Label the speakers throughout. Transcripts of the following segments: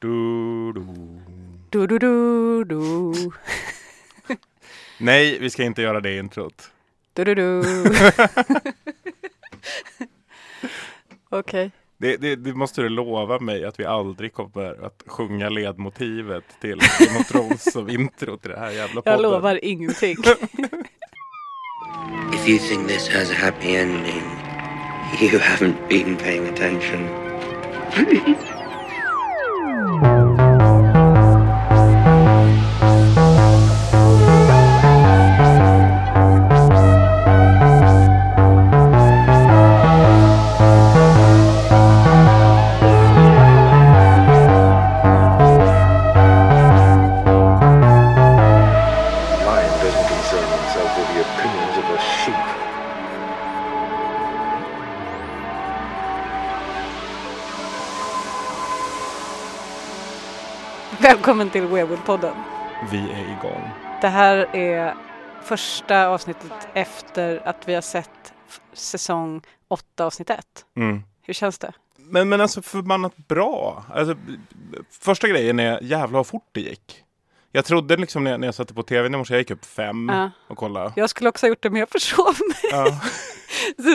Speaker 1: Du, du.
Speaker 2: Du, du, du, du.
Speaker 1: Nej, vi ska inte göra det introt.
Speaker 2: Du, du, du. Okej.
Speaker 1: Det, det, det måste du lova mig att vi aldrig kommer att sjunga ledmotivet till Thrones som intro till det här jävla podden.
Speaker 2: Jag lovar ingenting.
Speaker 3: If you think this has a happy ending, you haven't been paying attention.
Speaker 2: Wewood-podden.
Speaker 1: Vi är igång.
Speaker 2: Det här är första avsnittet efter att vi har sett säsong 8 avsnitt 1.
Speaker 1: Mm.
Speaker 2: Hur känns det?
Speaker 1: Men, men alltså förbannat bra. Alltså, första grejen är jävla vad fort det gick. Jag trodde liksom när jag, när jag satte på tvn i morse, jag gick upp fem
Speaker 2: Ja.
Speaker 1: och kollade.
Speaker 2: Jag skulle också ha gjort det men jag försov mig.
Speaker 1: Ja.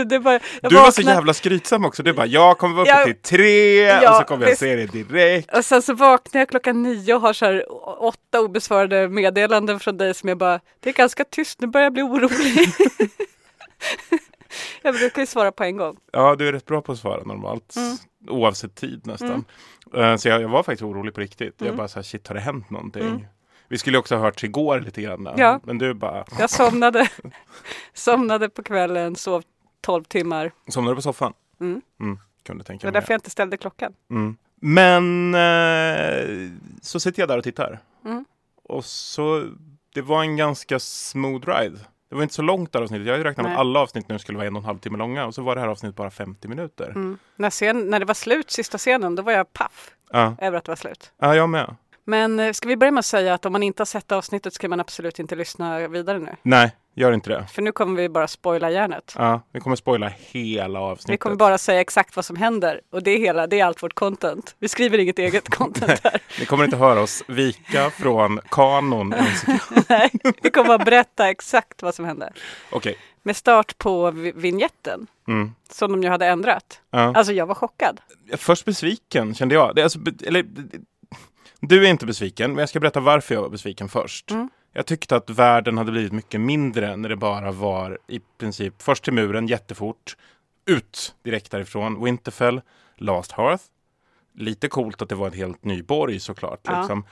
Speaker 2: Så bara, jag
Speaker 1: Du var så jävla skrytsam också. Du bara, jag kommer vara uppe
Speaker 2: Ja.
Speaker 1: till tre
Speaker 2: Ja,
Speaker 1: och så kommer jag se det direkt.
Speaker 2: Och sen så vaknade jag klockan nio och har så här åtta obesvarade meddelanden från dig som jag bara, det är ganska tyst, nu börjar jag bli orolig. jag brukar ju svara på en gång.
Speaker 1: Ja, du är rätt bra på att svara normalt.
Speaker 2: Mm.
Speaker 1: Oavsett tid nästan. Eh, Så jag, jag var faktiskt orolig på riktigt. Jag
Speaker 2: Mm.
Speaker 1: bara så här, shit har det hänt någonting? Vi skulle också ha hört igår lite grann.
Speaker 2: Ja.
Speaker 1: Men du bara,
Speaker 2: Jag somnade, somnade på kvällen, sov 12 timmar.
Speaker 1: somnade du på soffan?
Speaker 2: Mm.
Speaker 1: Mm, kunde
Speaker 2: Det
Speaker 1: tänka
Speaker 2: var
Speaker 1: mig.
Speaker 2: därför jag inte ställde klockan.
Speaker 1: Mm. Men eh, så sitter jag där och tittar.
Speaker 2: Mm.
Speaker 1: Och så, det var en ganska smooth ride. Det var inte så långt där avsnittet. Jag hade räknat med att alla avsnitt nu skulle vara en och en halv timme långa. Och så var det här avsnittet bara 50 minuter.
Speaker 2: Mm. När, scen, när det var slut, sista scenen, då var jag paff
Speaker 1: Ja.
Speaker 2: över att det var slut.
Speaker 1: ja, jag med.
Speaker 2: Men eh, ska vi börja med att säga att om man inte har sett avsnittet ska man absolut inte lyssna vidare nu.
Speaker 1: Nej, gör inte det.
Speaker 2: För nu kommer vi bara spoila järnet.
Speaker 1: Ja, vi kommer spoila hela avsnittet.
Speaker 2: Vi kommer bara säga exakt vad som händer och det är hela, det är allt vårt content. Vi skriver inget eget content här.
Speaker 1: Ni kommer inte höra oss vika från kanon. en sekund.
Speaker 2: Nej, vi kommer bara berätta exakt vad som händer.
Speaker 1: Okej.
Speaker 2: Med start på vi- vignetten
Speaker 1: Mm.
Speaker 2: som de ju hade ändrat.
Speaker 1: Ja.
Speaker 2: Alltså jag var chockad.
Speaker 1: Först besviken kände jag. Det alltså, eller, du är inte besviken, men jag ska berätta varför jag var besviken först.
Speaker 2: Mm.
Speaker 1: Jag tyckte att världen hade blivit mycket mindre när det bara var i princip först till muren jättefort, ut direkt därifrån. Winterfell, Last Hearth. Lite coolt att det var en helt ny borg såklart.
Speaker 2: Ja.
Speaker 1: Liksom.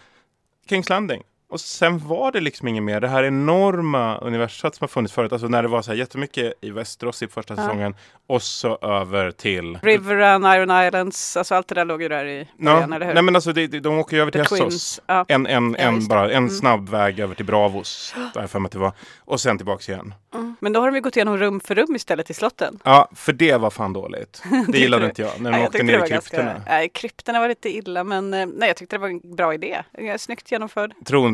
Speaker 1: Kings Landing. Och sen var det liksom inget mer. Det här enorma universat som har funnits förut. Alltså när det var så här jättemycket i Västerås i första
Speaker 2: Ja.
Speaker 1: säsongen. Och så över till
Speaker 2: River Run, Iron Islands, alltså allt det där låg ju där i
Speaker 1: Ja,
Speaker 2: början, eller hur?
Speaker 1: nej men alltså det, det, de åker ju över till Essos.
Speaker 2: Ja.
Speaker 1: En, en,
Speaker 2: Ja,
Speaker 1: en,
Speaker 2: det.
Speaker 1: bara, en
Speaker 2: Mm.
Speaker 1: snabb väg över till Bravos. Där jag för mig att det var. Och sen tillbaks igen.
Speaker 2: Mm. Men då har de ju gått igenom rum för rum istället i slotten.
Speaker 1: Ja, för det var fan dåligt. Det gillade inte jag. När de
Speaker 2: Nej,
Speaker 1: åkte ner i
Speaker 2: var ganska-. Nej, kryptorna var lite illa, men eh, nej, jag tyckte det var en bra idé. Eh, Snyggt genomförd.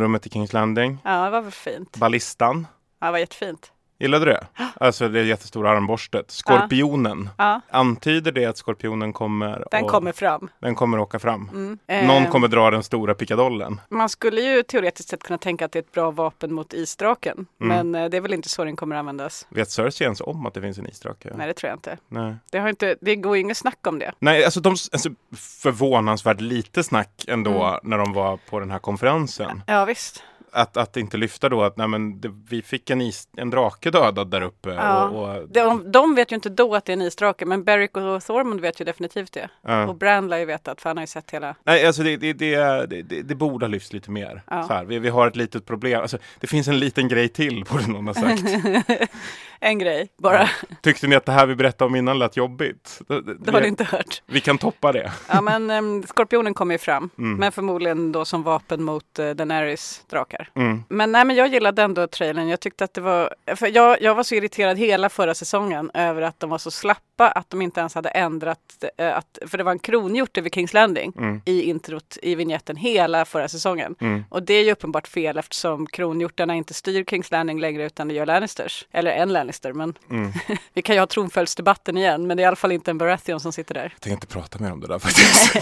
Speaker 1: Tronrummet i Kings Landing.
Speaker 2: Ja, det var väl fint.
Speaker 1: Ballistan.
Speaker 2: Ja, det var jättefint.
Speaker 1: Gillade du det? Alltså det jättestora armborstet. Skorpionen.
Speaker 2: Ja,
Speaker 1: Antyder det att skorpionen kommer
Speaker 2: den
Speaker 1: och-
Speaker 2: kommer fram.
Speaker 1: den kommer åka fram?
Speaker 2: Mm.
Speaker 1: Någon
Speaker 2: Eh,
Speaker 1: kommer dra den stora pickadollen.
Speaker 2: Man skulle ju teoretiskt sett kunna tänka att det är ett bra vapen mot isdraken.
Speaker 1: Mm.
Speaker 2: Men eh, det är väl inte så den kommer användas.
Speaker 1: Vet Cersei ens om att det finns en isdrake?
Speaker 2: Nej, det tror jag inte.
Speaker 1: Nej.
Speaker 2: Det, har inte, det går ju inget snack om det.
Speaker 1: Nej, alltså, de, alltså förvånansvärt lite snack ändå
Speaker 2: Mm.
Speaker 1: när de var på den här konferensen.
Speaker 2: Ja, visst.
Speaker 1: Att, att inte lyfta då att nej, men det, vi fick en, is, en drake dödad där uppe.
Speaker 2: Ja.
Speaker 1: Och, och,
Speaker 2: De, de vet ju inte då att det är en isdrake, men Beric och Thormund vet ju definitivt det.
Speaker 1: ja.
Speaker 2: Och Bran lär ju veta att för han har ju sett hela...
Speaker 1: Nej, alltså det, det, det, det, det, det borde ha lyfts lite mer.
Speaker 2: Ja.
Speaker 1: Så här, vi, vi har ett litet problem. Alltså, det finns en liten grej till, borde någon ha sagt.
Speaker 2: en grej bara.
Speaker 1: Tyckte ni att det här vi berättade om innan lät jobbigt? Det,
Speaker 2: Det har
Speaker 1: vi,
Speaker 2: ni inte hört.
Speaker 1: vi kan toppa det.
Speaker 2: Ja, men um, Skorpionen kommer ju fram.
Speaker 1: Mm.
Speaker 2: Men förmodligen då som vapen mot uh, Daenerys drakar.
Speaker 1: Mm.
Speaker 2: Men, nej, men jag gillade ändå trailern. Jag tyckte att det var... För jag, jag var så irriterad hela förra säsongen över att de var så slappa att de inte ens hade ändrat... eh, att, för det var en kronhjort över Kings Landing
Speaker 1: Mm.
Speaker 2: i introt i vignetten hela förra säsongen.
Speaker 1: Mm.
Speaker 2: Och det är ju uppenbart fel eftersom kronhjortarna inte styr Kings Landing längre utan det gör Lannisters. Eller en Lannister, men
Speaker 1: Mm.
Speaker 2: vi kan ju ha tronföljdsdebatten igen. Men det är i alla fall inte en Baratheon som sitter där.
Speaker 1: Jag tänkte inte prata mer om det där faktiskt.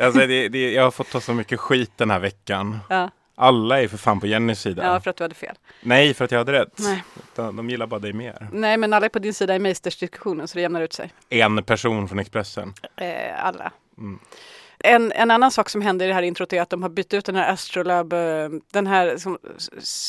Speaker 1: Alltså, det, det, jag har fått ta så mycket skit den här veckan.
Speaker 2: Ja,
Speaker 1: Alla är för fan på Jennys sida.
Speaker 2: ja, för att du hade fel.
Speaker 1: Nej, för att jag hade rätt.
Speaker 2: Nej.
Speaker 1: De, de gillar bara dig mer.
Speaker 2: Nej, men alla är på din sida i Meisters-diskussionen så det jämnar ut sig.
Speaker 1: En person från Expressen.
Speaker 2: Eh, alla.
Speaker 1: Mm.
Speaker 2: En, en annan sak som händer i det här introt är att de har bytt ut den här Astrolab, eh, den här som,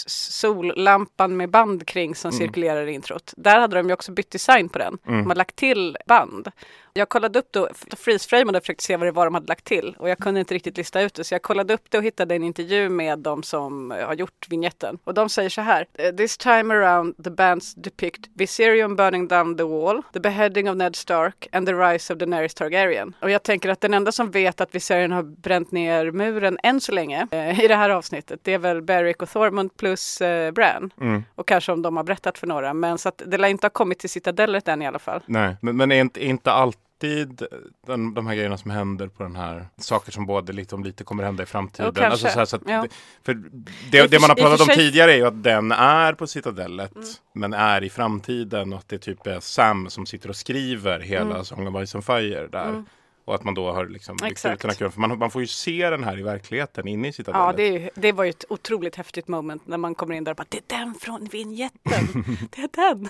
Speaker 2: sollampan med band kring som
Speaker 1: Mm.
Speaker 2: cirkulerar i introt. Där hade de ju också bytt design på den.
Speaker 1: Mm.
Speaker 2: De har lagt till band. Jag kollade upp då, freeze-framade och försökte se vad det var de hade lagt till och jag kunde inte riktigt lista ut det så jag kollade upp det och hittade en intervju med de som eh, har gjort vignetten och de säger så här. "Eh, This time around the bands depict Viserion burning down the wall, the beheading of Ned Stark and the rise of Daenerys Targaryen. Och jag tänker att den enda som vet att Viserion har bränt ner muren än så länge eh, i det här avsnittet det är väl Beric och Thormund plus eh, Bran.
Speaker 1: Mm.
Speaker 2: Och kanske om de har berättat för några men så att det lär inte ha kommit till citadellet än i alla fall.
Speaker 1: Nej, men, men är inte, är inte alltid den, de här grejerna som händer på den här, saker som både liksom lite kommer hända i framtiden.
Speaker 2: Jo, kanske.
Speaker 1: så här, så att,
Speaker 2: Ja.
Speaker 1: det- För det, det man har pratat om tidigare är ju att den är på Citadellet,
Speaker 2: Mm.
Speaker 1: men är i framtiden och att det typ är Sam som sitter och skriver hela
Speaker 2: Mm.
Speaker 1: Song of Ice and Fire där.
Speaker 2: Mm.
Speaker 1: Och att man då har liksom byggt ut den här kuren. För man, man får ju se den här i verkligheten inne i Citadellet.
Speaker 2: Ja, det, ju, det var ju ett otroligt häftigt moment när man kommer in där och bara det är den från vignetten. det är den.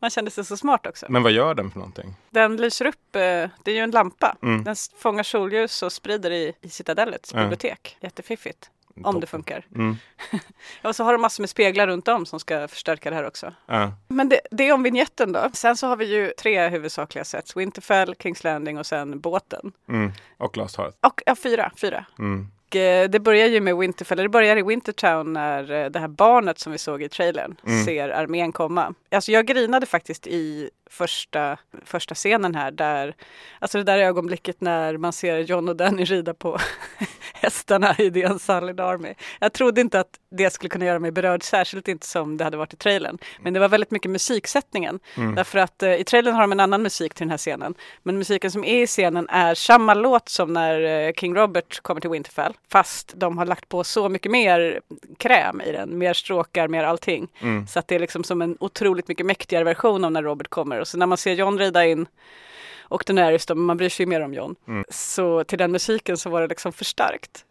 Speaker 2: Man kände sig så smart också.
Speaker 1: Men vad gör den för någonting?
Speaker 2: Den lyser upp, eh, det är ju en lampa.
Speaker 1: Mm.
Speaker 2: Den fångar solljus och sprider i, i Citadellets
Speaker 1: Ja.
Speaker 2: bibliotek. Jättefiffigt. Om det
Speaker 1: Toppen.
Speaker 2: funkar.
Speaker 1: Mm.
Speaker 2: Och så har de massor med speglar runt om som ska förstärka det här också.
Speaker 1: Ja.
Speaker 2: Men det, det är om vignetten då. Sen så har vi ju tre huvudsakliga sets. Winterfell, Kings Landing och sen båten.
Speaker 1: Mm. Och Last Hearth.
Speaker 2: Och ja, fyra. fyra.
Speaker 1: Mm.
Speaker 2: Och, eh, det börjar ju med Winterfell, det börjar i Wintertown när eh, det här barnet som vi såg i trailern
Speaker 1: Mm.
Speaker 2: ser armén komma. Alltså jag grinade faktiskt i första, första scenen här där, alltså det där ögonblicket när man ser John och Danny rida på hästarna i The Unsullied Army. Jag trodde inte att det skulle kunna göra mig berörd, särskilt inte som det hade varit i trailern. Men det var väldigt mycket musiksättningen.
Speaker 1: Mm.
Speaker 2: Därför att eh, i trailern har de en annan musik till den här scenen. Men musiken som är i scenen är samma låt som när eh, King Robert kommer till Winterfell. Fast de har lagt på så mycket mer kräm i den, mer stråkar, mer allting.
Speaker 1: Mm.
Speaker 2: Så att det är liksom som en otroligt mycket mäktigare version av när Robert kommer. Och så när man ser John rida in och Daenerys, då, man bryr sig ju mer om John.
Speaker 1: Mm.
Speaker 2: Så till den musiken så var det liksom för starkt.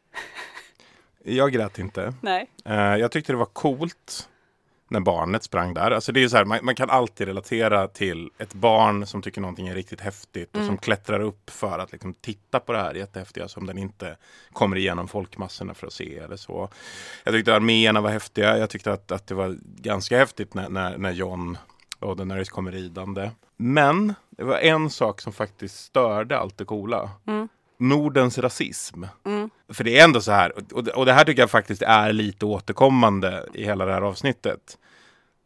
Speaker 1: Jag grät inte.
Speaker 2: Nej.
Speaker 1: Eh, jag tyckte det var coolt när barnet sprang där. Alltså det är så här, man, man kan alltid relatera till ett barn som tycker någonting är riktigt häftigt och
Speaker 2: Mm.
Speaker 1: som klättrar upp för att liksom titta på det här jättehäftiga som den inte kommer igenom folkmassorna för att se eller så. Jag tyckte arméerna var häftiga. Jag tyckte att, att det var ganska häftigt när, när, när John och Daenerys kommer ridande. Men det var en sak som faktiskt störde allt det coola.
Speaker 2: Mm.
Speaker 1: Nordens rasism.
Speaker 2: Mm.
Speaker 1: För det är ändå så här, och, det- och det här tycker jag faktiskt är lite återkommande i hela det här avsnittet.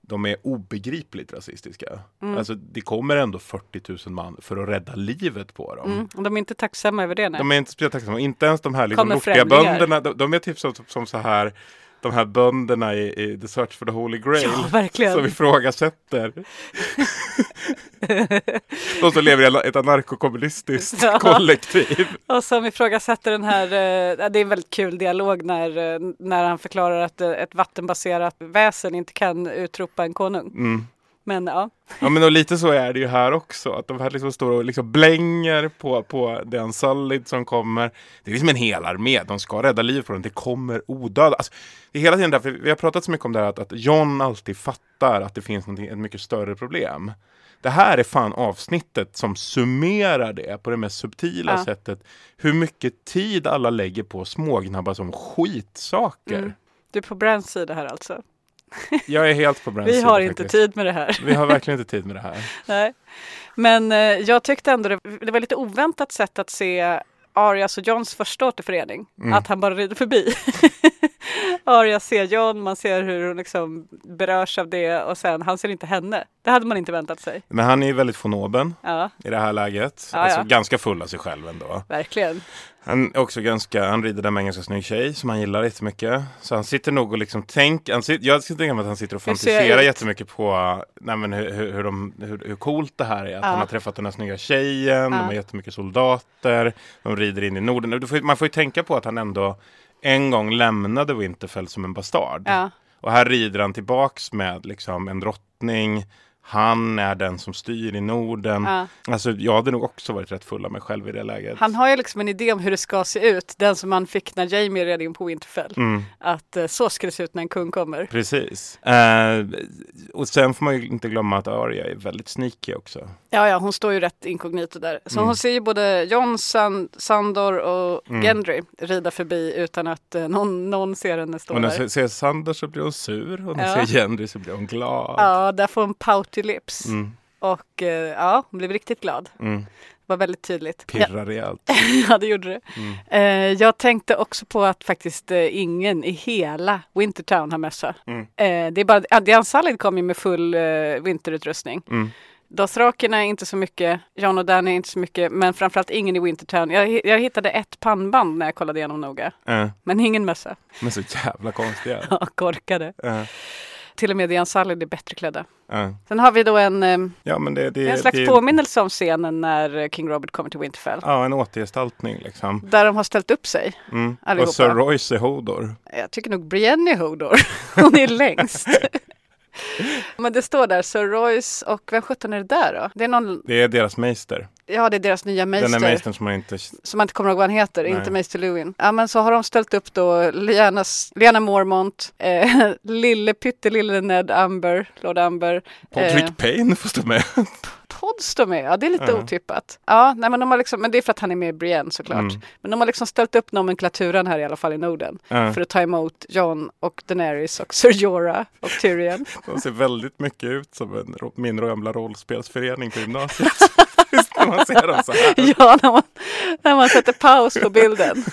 Speaker 1: De är obegripligt rasistiska.
Speaker 2: Mm.
Speaker 1: Alltså det kommer ändå 40 000 man för att rädda livet på dem.
Speaker 2: Mm. Och de är inte tacksamma över det. Nej.
Speaker 1: De är inte speciellt tacksamma. Inte ens de här liksom
Speaker 2: främlingar.
Speaker 1: bönderna. De, de är typ som, som så här de här bönderna i, i The Search for the Holy Grail.
Speaker 2: Ja, verkligen.
Speaker 1: Som ifrågasätter. de som lever i ett anarkokommunistiskt
Speaker 2: Ja.
Speaker 1: kollektiv.
Speaker 2: Och som ifrågasätter den här, eh, det är en väldigt kul dialog när, eh, när han förklarar att eh, ett vattenbaserat väsen inte kan utropa en konung.
Speaker 1: Mm.
Speaker 2: Men ja,
Speaker 1: Ja men och lite så är det ju här också. Att de här liksom står och liksom blänger på, på den Sullid som kommer. Det är liksom en hel armé. De ska rädda livet på dem. Det kommer odöda. Alltså, det är hela tiden därför vi har pratat så mycket om det här att, att John alltid fattar att det finns ett mycket större problem. Det här är fan avsnittet som summerar det på det mest subtila
Speaker 2: Ja.
Speaker 1: sättet. Hur mycket tid alla lägger på smågnabbar som skitsaker.
Speaker 2: Mm. du är på Brands sida här alltså.
Speaker 1: Jag är helt på Brans
Speaker 2: Vi har inte
Speaker 1: faktiskt.
Speaker 2: tid med det här.
Speaker 1: Vi har verkligen inte tid med det här.
Speaker 2: Nej. Men eh, jag tyckte ändå det, det var lite oväntat sätt att se Arias och Johns första återförening.
Speaker 1: Mm.
Speaker 2: Att han bara rider förbi. Arya ser John, man ser hur hon liksom berörs av det och sen han ser inte henne. Det hade man inte väntat sig.
Speaker 1: Men han är ju väldigt von oben.
Speaker 2: Ja,
Speaker 1: i det här läget.
Speaker 2: Ja,
Speaker 1: alltså
Speaker 2: ja.
Speaker 1: ganska full av sig själv ändå.
Speaker 2: verkligen.
Speaker 1: Han är också ganska, han rider där med en ganska snygg tjej som han gillar jättemycket. Så han sitter nog och liksom tänker, han sitter, jag skulle tänka mig att han sitter och
Speaker 2: jag
Speaker 1: fantiserar jättemycket på nej men hur, hur, hur, de, hur, hur coolt det här är. Att
Speaker 2: Ja.
Speaker 1: han har träffat den här snygga tjejen, de
Speaker 2: Ja.
Speaker 1: har jättemycket soldater, de rider in i Norden. Får- Man får ju tänka på att han ändå en gång lämnade Winterfell som en bastard.
Speaker 2: Ja.
Speaker 1: Och här rider han tillbaks med liksom en drottning. Han är den som styr i Norden.
Speaker 2: Ja.
Speaker 1: Alltså jag hade nog också varit rätt full av mig själv i det läget.
Speaker 2: Han har ju liksom en idé om hur det ska se ut. Den som man fick när Jamie red in på Winterfell.
Speaker 1: Mm.
Speaker 2: Att eh, så ska det se ut när en kung kommer.
Speaker 1: Precis. Eh, och sen får man ju inte glömma att Arya är väldigt sneaky också.
Speaker 2: Ja, ja, hon står ju rätt inkognito där. Så
Speaker 1: Mm.
Speaker 2: hon ser ju både Jon, San, Sandor och
Speaker 1: Mm.
Speaker 2: Gendry rida förbi utan att eh, någon, någon ser henne stå
Speaker 1: Och när
Speaker 2: där.
Speaker 1: hon ser Sander så blir hon sur och när hon
Speaker 2: Ja.
Speaker 1: ser Gendry så blir hon glad.
Speaker 2: Ja, där får hon pouty lips.
Speaker 1: Mm,
Speaker 2: Och eh, ja, hon blev riktigt glad.
Speaker 1: mm.
Speaker 2: Det var väldigt tydligt.
Speaker 1: Pirrar rejält.
Speaker 2: Ja, det gjorde det.
Speaker 1: Mm.
Speaker 2: Eh, jag tänkte också på att faktiskt eh, ingen i hela Wintertown har mössa.
Speaker 1: Mm.
Speaker 2: Det är bara, ja, Diane Salid kom ju med full vinterutrustning.
Speaker 1: Mm.
Speaker 2: Dothrakerna är inte så mycket, John och Danny är inte så mycket, men framförallt ingen i Wintertown. Jag, jag hittade ett pannband när jag kollade igenom noga,
Speaker 1: Eh,
Speaker 2: men ingen mössa.
Speaker 1: men så jävla konstiga.
Speaker 2: Ja, korkade.
Speaker 1: Eh,
Speaker 2: Till och med Diane Salid är bättre klädda.
Speaker 1: eh.
Speaker 2: Sen har vi då en, eh,
Speaker 1: Ja men det, det,
Speaker 2: en slags
Speaker 1: det,
Speaker 2: påminnelse om scenen när King Robert kommer till Winterfell.
Speaker 1: Ja, en återgestaltning liksom.
Speaker 2: Där de har ställt upp sig.
Speaker 1: Mm.
Speaker 2: Allihopa.
Speaker 1: Och Sir Royce är Hodor.
Speaker 2: Jag tycker nog Brienne är Hodor. Hon är längst. Men det står där Sir Royce och vem sjutton är det där då? Det är någon,
Speaker 1: Det är deras meister.
Speaker 2: ja det är deras nya
Speaker 1: Den är
Speaker 2: meister.
Speaker 1: meistern som man inte...
Speaker 2: Som man inte kommer ihåg vad han heter,
Speaker 1: Nej.
Speaker 2: inte Meister Lewin. Ja men så har de ställt upp då Liana, Liana Mormont, eh, lille pyttelille Ned Amber, Lord Amber.
Speaker 1: Podrick
Speaker 2: Eh,
Speaker 1: Payne får stå med.
Speaker 2: Todd står med, ja det är lite
Speaker 1: Ja.
Speaker 2: otippat. Ja, nej, men, de har liksom, men det är för att han är med i Brienne såklart.
Speaker 1: Mm.
Speaker 2: Men de har liksom ställt upp nomenklaturen här i alla fall i Norden.
Speaker 1: Ja.
Speaker 2: För att ta emot John och Daenerys och Sir Jorah och Tyrion.
Speaker 1: De ser väldigt mycket ut som en, min gamla rollspelsförening på gymnasiet. Just när man ser dem så här.
Speaker 2: ja, när man, när man sätter paus på bilden.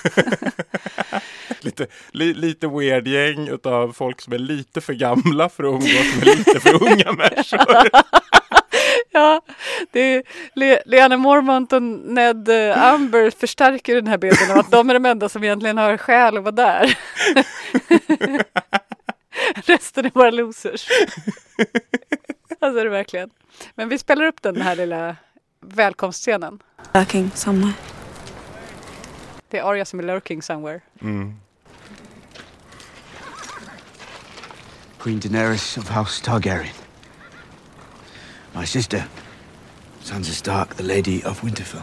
Speaker 1: Lite, li, lite weird gäng utav folk som är lite för gamla för att umgås med lite för unga människor.
Speaker 2: Det är Le- Lena Mormont och Ned eh, Amber förstärker den här bilden av att de är de enda som egentligen har skäl att vara där. Resten är bara losers. Alltså är det verkligen. Men vi spelar upp den här lilla välkomstscenen.
Speaker 4: Lurking somewhere.
Speaker 2: Det är Arya som är lurking somewhere.
Speaker 1: Mm.
Speaker 5: Queen Daenerys of House Targaryen. My sister, Sansa Stark, the Lady of Winterfell.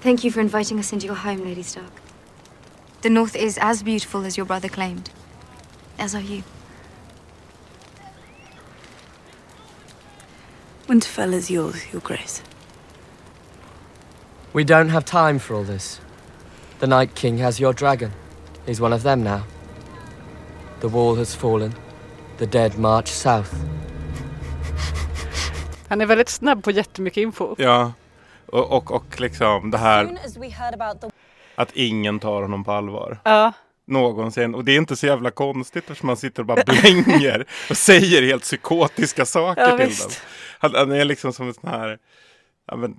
Speaker 6: Thank you for inviting us into your home, Lady Stark. The North is as beautiful as your brother claimed. As are you.
Speaker 4: Winterfell is yours, Your Grace.
Speaker 7: We don't have time for all this. The Night King has your dragon. He's one of them now. The wall has fallen. The dead march south.
Speaker 2: Han är väldigt snabb på jättemycket info.
Speaker 1: Ja, och, och, och liksom det här att ingen tar honom på allvar.
Speaker 2: Ja,
Speaker 1: Någonsin. Och det är inte så jävla konstigt eftersom man sitter och bara blänger och säger helt psykotiska saker
Speaker 2: Ja,
Speaker 1: till
Speaker 2: visst.
Speaker 1: dem. Han, han är liksom som en sån här Ja, men,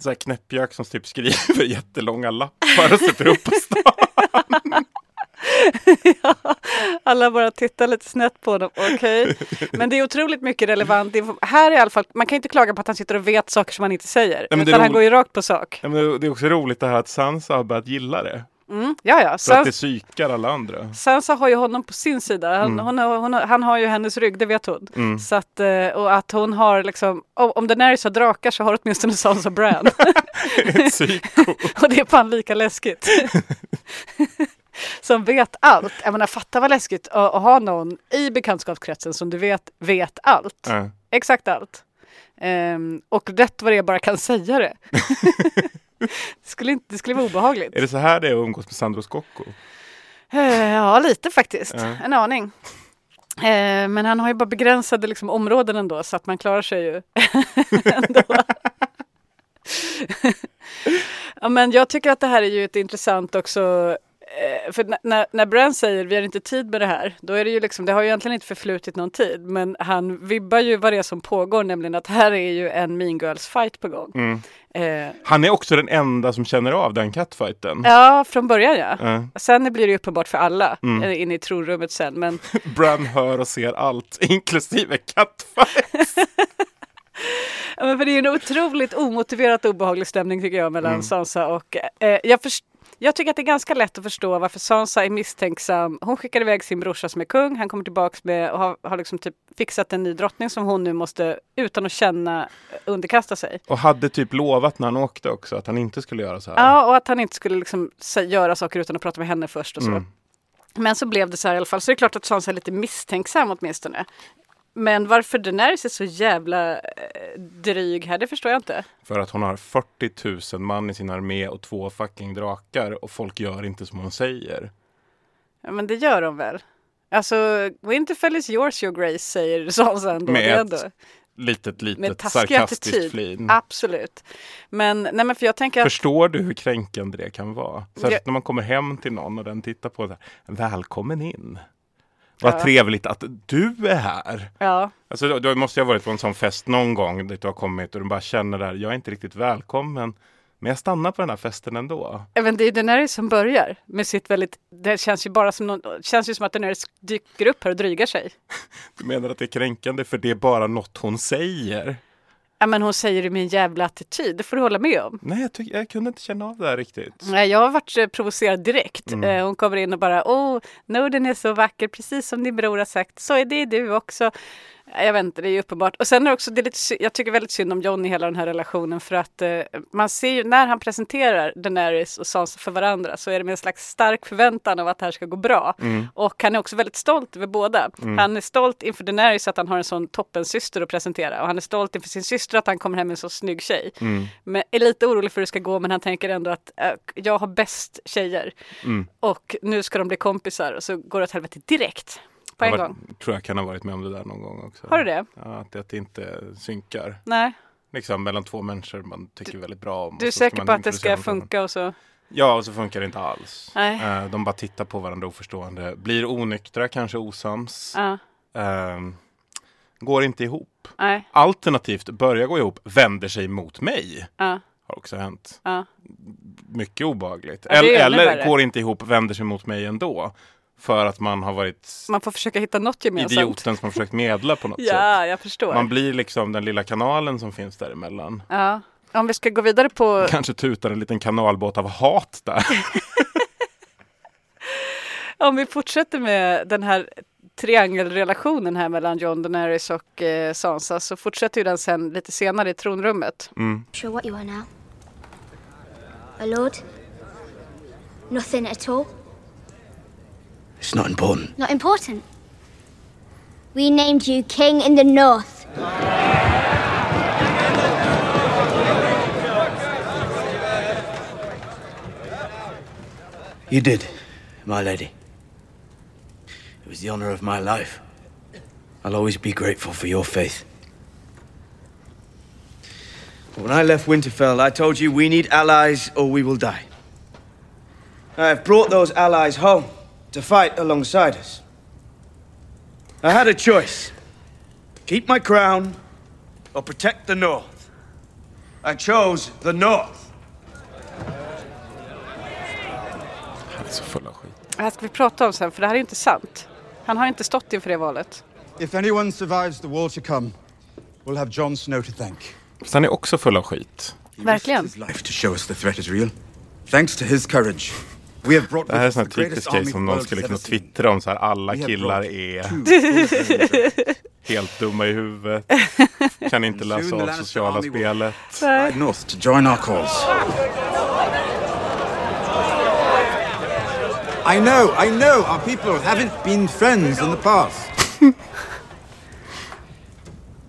Speaker 1: så här knäppjök som typ skriver jättelånga lappar och sätter upp på stan.
Speaker 2: alla bara tittar lite snett på dem. Okej. Men det är otroligt mycket relevant. Här i alla fall, man kan inte klaga på att han sitter och vet saker som han inte säger.
Speaker 1: är
Speaker 2: utan han går ju rakt på sak.
Speaker 1: Ja, men det- är också roligt det här att Sansa har börjat gilla det.
Speaker 2: Mm. Ja, ja.
Speaker 1: Så att
Speaker 2: Sen,
Speaker 1: det psykar alla andra.
Speaker 2: Sansa har ju honom på sin sida. Han,
Speaker 1: Mm.
Speaker 2: hon, har- hon, han har ju hennes rygg, det vet hon.
Speaker 1: Mm.
Speaker 2: Så att, eh, och att hon har liksom, om om Daenerys har drakar så har åtminstone Sansa Bran.
Speaker 1: Ett psyko.
Speaker 2: och det är fan lika läskigt. Som vet allt. Jag menar, fatta vad läskigt att, att ha någon i bekantskapskretsen som du vet vet allt.
Speaker 1: Ja.
Speaker 2: Exakt allt. Ehm, och rätt vad det är bara kan säga det. det, skulle inte, det skulle vara obehagligt.
Speaker 1: Är det så här det är att umgås med Sandro Scocco?
Speaker 2: Eh, ja, lite faktiskt.
Speaker 1: Ja.
Speaker 2: En aning. Eh, men han har ju bara begränsade liksom, områden ändå så att man klarar sig ju ändå. ja, men jag tycker att det här är ju ett intressant också för när- när, Bran säger vi har inte tid med det här, då är det ju liksom, det har ju egentligen inte förflutit någon tid, men han vibbar ju vad det är som pågår, nämligen att här är ju en mean girls fight på gång.
Speaker 1: Mm.
Speaker 2: Eh,
Speaker 1: Han är också den enda som känner av den catfighten.
Speaker 2: ja, från början ja.
Speaker 1: Ja.
Speaker 2: Sen blir det uppenbart för alla
Speaker 1: Mm.
Speaker 2: eh, inne i tronrummet sen, men
Speaker 1: Bran hör och ser allt, inklusive catfight.
Speaker 2: Ja, men för det är en otroligt omotiverat obehaglig stämning tycker jag mellan
Speaker 1: Mm.
Speaker 2: Sansa och... Eh, jag, först- Jag tycker att det är ganska lätt att förstå varför Sansa är misstänksam. Hon skickar iväg sin brorsa som är kung. Han kommer tillbaks med och har, har liksom typ fixat en ny drottning som hon nu måste, utan att känna, underkasta sig.
Speaker 1: Och hade typ lovat när han åkte också att han inte skulle göra så här.
Speaker 2: Ja, och att han inte skulle liksom göra saker utan att prata med henne först och så.
Speaker 1: Mm.
Speaker 2: Men så blev det så här i alla fall. Så det är klart att Sansa är lite misstänksam åtminstone. Men varför Daenerys är så jävla eh, dryg här, det förstår jag inte.
Speaker 1: För att hon har 40 000 man i sin armé och två fucking drakar och folk gör inte som hon säger.
Speaker 2: Ja, men det gör de väl? Alltså, Winterfell is yours your grace, säger Sansa ändå.
Speaker 1: Med ett
Speaker 2: ändå.
Speaker 1: Litet,
Speaker 2: Med
Speaker 1: litet
Speaker 2: taskig
Speaker 1: sarkastiskt
Speaker 2: attityd.
Speaker 1: flin.
Speaker 2: Absolut. Men, nej men för jag tänker att...
Speaker 1: Förstår du hur kränkande det kan vara? Särskilt
Speaker 2: Ja.
Speaker 1: när man kommer hem till någon och den tittar på det. Välkommen in. Vad
Speaker 2: Ja.
Speaker 1: trevligt att du är här.
Speaker 2: Ja,
Speaker 1: Alltså, då- då måste jag ha varit på en sån fest någon gång dit du har kommit och du bara känner där, jag är inte riktigt välkommen. Men jag stannar på den här festen ändå.
Speaker 2: även det är Daenerys som börjar med sitt väldigt... Det känns ju bara som, någon, känns ju som att Daenerys dyker upp här och drygar sig.
Speaker 1: Du menar att det är kränkande för det är bara något hon säger?
Speaker 2: Ja, men hon säger det med en jävla attityd, det får du hålla med om.
Speaker 1: Nej, jag, tyck- jag kunde inte känna av det här riktigt.
Speaker 2: Nej, jag har varit eh, provocerad direkt.
Speaker 1: Mm.
Speaker 2: Eh, hon kommer in och bara, åh, Norden är så vacker, precis som din bror har sagt, så är det du också. Jag vet inte, det är ju uppenbart. Och sen är också, det lite, jag tycker väldigt synd om John i hela den här relationen för att eh, man ser ju när han presenterar Daenerys och Sansa för varandra så är det med en slags stark förväntan av att det här ska gå bra.
Speaker 1: Mm.
Speaker 2: Och han är också väldigt stolt över båda. Han är stolt inför Daenerys att han har en sån toppensyster att presentera och han är stolt inför sin syster att han kommer hem med en så snygg tjej.
Speaker 1: Mm.
Speaker 2: Men är lite orolig för hur det ska gå men han tänker ändå att äh, jag har bäst tjejer
Speaker 1: Mm.
Speaker 2: och nu ska de bli kompisar och så går det åt helvete direkt på en
Speaker 1: Jag var-
Speaker 2: gång.
Speaker 1: tror jag kan ha varit med om det där någon gång också.
Speaker 2: Har du det?
Speaker 1: Ja, att, att det inte synkar.
Speaker 2: Nej,
Speaker 1: Liksom mellan två människor man tycker väldigt bra om.
Speaker 2: du är säker på att det ska funka och så?
Speaker 1: Ja, och så funkar det inte alls.
Speaker 2: Nej.
Speaker 1: Eh, de bara tittar på varandra oförstående. Blir onyktra, kanske osams.
Speaker 2: Ja,
Speaker 1: Ehm, går inte ihop.
Speaker 2: nej,
Speaker 1: Alternativt börjar gå ihop, vänder sig mot mig.
Speaker 2: ja,
Speaker 1: Har också hänt. Mycket
Speaker 2: är
Speaker 1: eller eller går inte ihop, vänder sig mot mig ändå. För att man har varit
Speaker 2: Man får försöka hitta något gemensamt.
Speaker 1: idioten som har försökt medla på något sätt.
Speaker 2: Ja, jag förstår.
Speaker 1: Man blir liksom den lilla kanalen som finns däremellan.
Speaker 2: Ja. Om vi ska gå vidare på
Speaker 1: Kanske tutar en liten kanalbåt av hat där.
Speaker 2: Om vi fortsätter med den här triangelrelationen här mellan John Daenerys och eh, Sansa så fortsätter ju den sen lite senare i tronrummet.
Speaker 1: Mm.
Speaker 8: Sure what you are now? A lord? Nothing at all?
Speaker 5: It's not important.
Speaker 8: Not important. We named you King in the North.
Speaker 5: You did, my lady. It was the honor of my life. I'll always be grateful for your faith. But when I left Winterfell, I told you we need allies or we will die. I have brought those allies home to fight alongside us. I had a choice keep my crown or protect the North. I chose the North.
Speaker 1: Han är full av skit.
Speaker 2: Det här ska vi prata om sen för det här är inte sant. Han har inte stått inför det valet.
Speaker 9: If anyone survives the war to come, we'll have Jon Snow to thank.
Speaker 1: Fast han är också full av skit.
Speaker 2: Verkligen.
Speaker 9: His life to show us the threat is real. Thanks to his courage, we have brought
Speaker 1: Det här är sån typisk grej
Speaker 9: army
Speaker 1: som
Speaker 9: the
Speaker 1: någon
Speaker 9: world
Speaker 1: skulle kunna twittra om så här. Alla
Speaker 9: We have
Speaker 1: killar
Speaker 9: brought
Speaker 1: är helt dumma i huvudet. Kan inte läsa av sociala spelet.
Speaker 9: North to join our cause. I know, I know, our people haven't been friends in the past.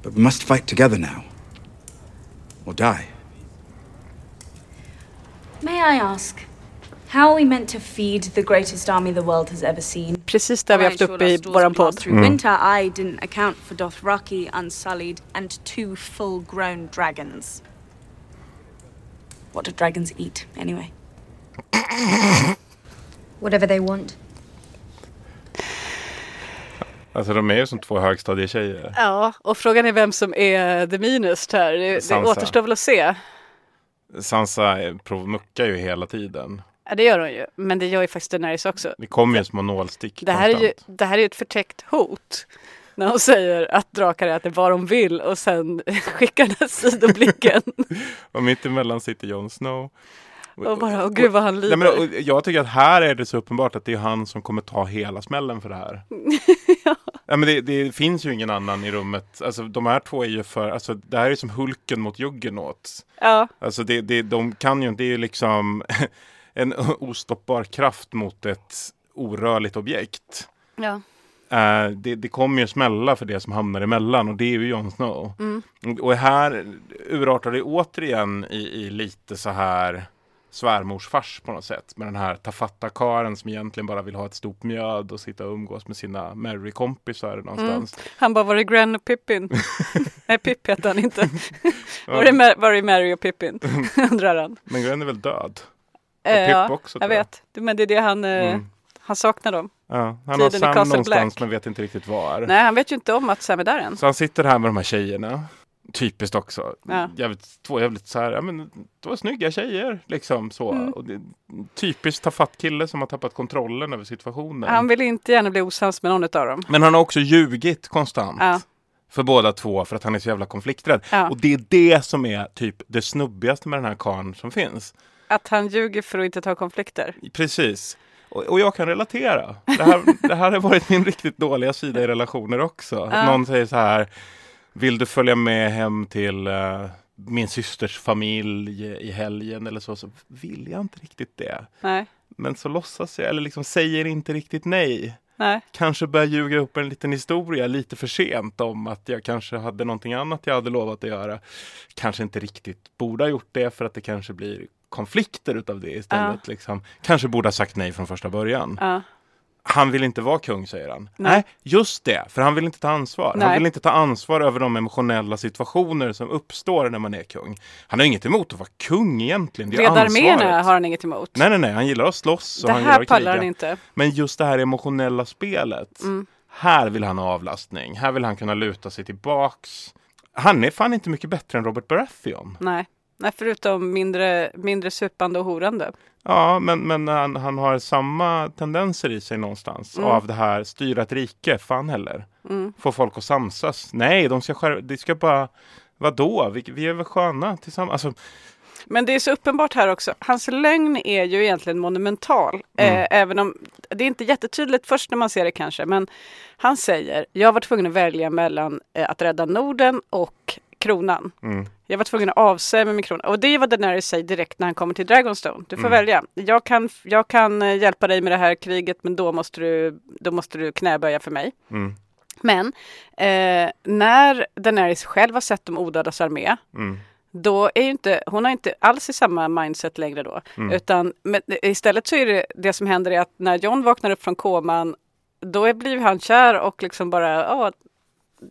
Speaker 9: but we must fight together now. Or die.
Speaker 10: May I ask, how are we meant to feed the greatest army the world has ever seen?
Speaker 2: Precis det har vi haft uppe i våran podd.
Speaker 10: Through winter, I didn't account for Dothraki, Unsullied, and two full-grown dragons. What do dragons eat, anyway?
Speaker 6: Whatever they want.
Speaker 1: Alltså de är ju som två högstadietjejer.
Speaker 2: Ja, och frågan är vem som är the minest här. Det, det återstår väl att se.
Speaker 1: Sansa är- prov- muckar ju hela tiden.
Speaker 2: Ja, det gör hon ju. Men det gör ju faktiskt Daenerys också.
Speaker 1: Det kommer ju små nålstick
Speaker 2: Det här, är ju, det här är ju ett förtäckt hot. När hon säger att drakar äter vad de vill och sen skickar den här sidoblicken.
Speaker 1: Och mitt emellan sitter Jon Snow.
Speaker 2: Och bara, åh gud vad han lider.
Speaker 1: Nej, men, jag tycker att här är det så uppenbart att det är han som kommer ta hela smällen för det här. ja. men det, det, finns ju ingen annan i rummet. Alltså de här två är ju för, alltså det här är som Hulken mot Juggernaut.
Speaker 2: Ja.
Speaker 1: Alltså det, det, de kan ju inte, det är ju liksom en ostoppbar kraft mot ett orörligt objekt.
Speaker 2: Ja.
Speaker 1: Uh, det, det kommer ju smälla för det som hamnar emellan och det är ju Jon Snow.
Speaker 2: Mm.
Speaker 1: Och här urartar det återigen i, i lite så här svärmorsfars på något sätt. Med den här tafattakaren som egentligen bara vill ha ett stort mjöd och sitta och umgås med sina Mary-kompisar någonstans.
Speaker 2: Mm. Han bara, var är Gren och Pippin? Nej, Pip heter han inte. var, är var är Mary och Pippin? Undrar han.
Speaker 1: Men Gren är väl död? Pip
Speaker 2: ja,
Speaker 1: också,
Speaker 2: jag vet. Men det är det han, mm. han saknar dem.
Speaker 1: Ja, han har Sam någonstans men vet inte riktigt var.
Speaker 2: Nej, han vet ju inte om att Sam är där än.
Speaker 1: Så han sitter här med de här tjejerna. Typiskt också.
Speaker 2: Ja.
Speaker 1: Jävligt, två jävligt så här, ja men det var snygga tjejer liksom så. Mm. Och det, typiskt tafatt kille som har tappat kontrollen över situationen.
Speaker 2: Han vill inte gärna bli osams med någon av dem.
Speaker 1: Men han har också ljugit konstant.
Speaker 2: Ja.
Speaker 1: För båda två för att han är så jävla konflikträdd.
Speaker 2: Ja.
Speaker 1: Och det är det som är typ det snubbigaste med den här karln som finns.
Speaker 2: Att han ljuger för att inte ta konflikter.
Speaker 1: Precis. Och, och, jag kan relatera. Det här, det här har varit min riktigt dåliga sida i relationer också.
Speaker 2: Ja.
Speaker 1: Någon säger så här, vill du följa med hem till uh, min systers familj i helgen eller så, så vill jag inte riktigt det.
Speaker 2: Nej.
Speaker 1: Men så låtsas jag, eller liksom säger inte riktigt nej.
Speaker 2: Nej.
Speaker 1: Kanske börjar ljuga upp en liten historia lite för sent om att jag kanske hade någonting annat jag hade lovat att göra. Kanske inte riktigt borde ha gjort det för att det kanske blir konflikter utav det istället.
Speaker 2: Ja.
Speaker 1: Liksom. Kanske borde ha sagt nej från första början.
Speaker 2: Ja.
Speaker 1: Han vill inte vara kung, säger han.
Speaker 2: Nej.
Speaker 1: Nej, just det, för han vill inte ta ansvar.
Speaker 2: Nej.
Speaker 1: Han vill inte ta ansvar över de emotionella situationer som uppstår när man är kung. Han har inget emot att vara kung egentligen. Det är
Speaker 2: Leda arméerna
Speaker 1: ansvaret.
Speaker 2: har han inget emot.
Speaker 1: Nej, nej, nej, han gillar att slåss och
Speaker 2: det
Speaker 1: han
Speaker 2: här pallar han inte.
Speaker 1: Men just det här emotionella spelet.
Speaker 2: Mm.
Speaker 1: Här vill han ha avlastning. Här vill han kunna luta sig tillbaks. Han är fan inte mycket bättre än Robert Baratheon.
Speaker 2: Nej. Nej, förutom mindre, mindre supande och horande.
Speaker 1: Ja, men, men han, han har samma tendenser i sig någonstans
Speaker 2: Mm.
Speaker 1: av det här styra ett rike. Fan heller.
Speaker 2: Mm.
Speaker 1: Få folk att samsas. Nej, de ska, skär, de ska bara... Vadå? Vi, vi är väl sköna tillsammans. Alltså,
Speaker 2: Men det är så uppenbart här också. Hans lögn är ju egentligen monumental.
Speaker 1: Mm.
Speaker 2: Eh, även om det är inte jättetydligt först när man ser det kanske. Men han säger, jag var tvungen att välja mellan eh, att rädda Norden och kronan.
Speaker 1: mm.
Speaker 2: Jag var tvungen att avsäga mig min krona. Och det är vad Daenerys säger direkt när han kommer till Dragonstone. Du får
Speaker 1: Mm.
Speaker 2: välja. Jag kan, jag kan eh, hjälpa dig med det här kriget men då måste du, då måste du knäböja för mig.
Speaker 1: Mm.
Speaker 2: Men eh, när Daenerys själv har sett de odödas armé
Speaker 1: Mm.
Speaker 2: då är ju inte, hon har inte alls i samma mindset längre då.
Speaker 1: Mm.
Speaker 2: Utan men, istället så är det det som händer är att när John vaknar upp från koman då blir han kär och liksom bara, ja,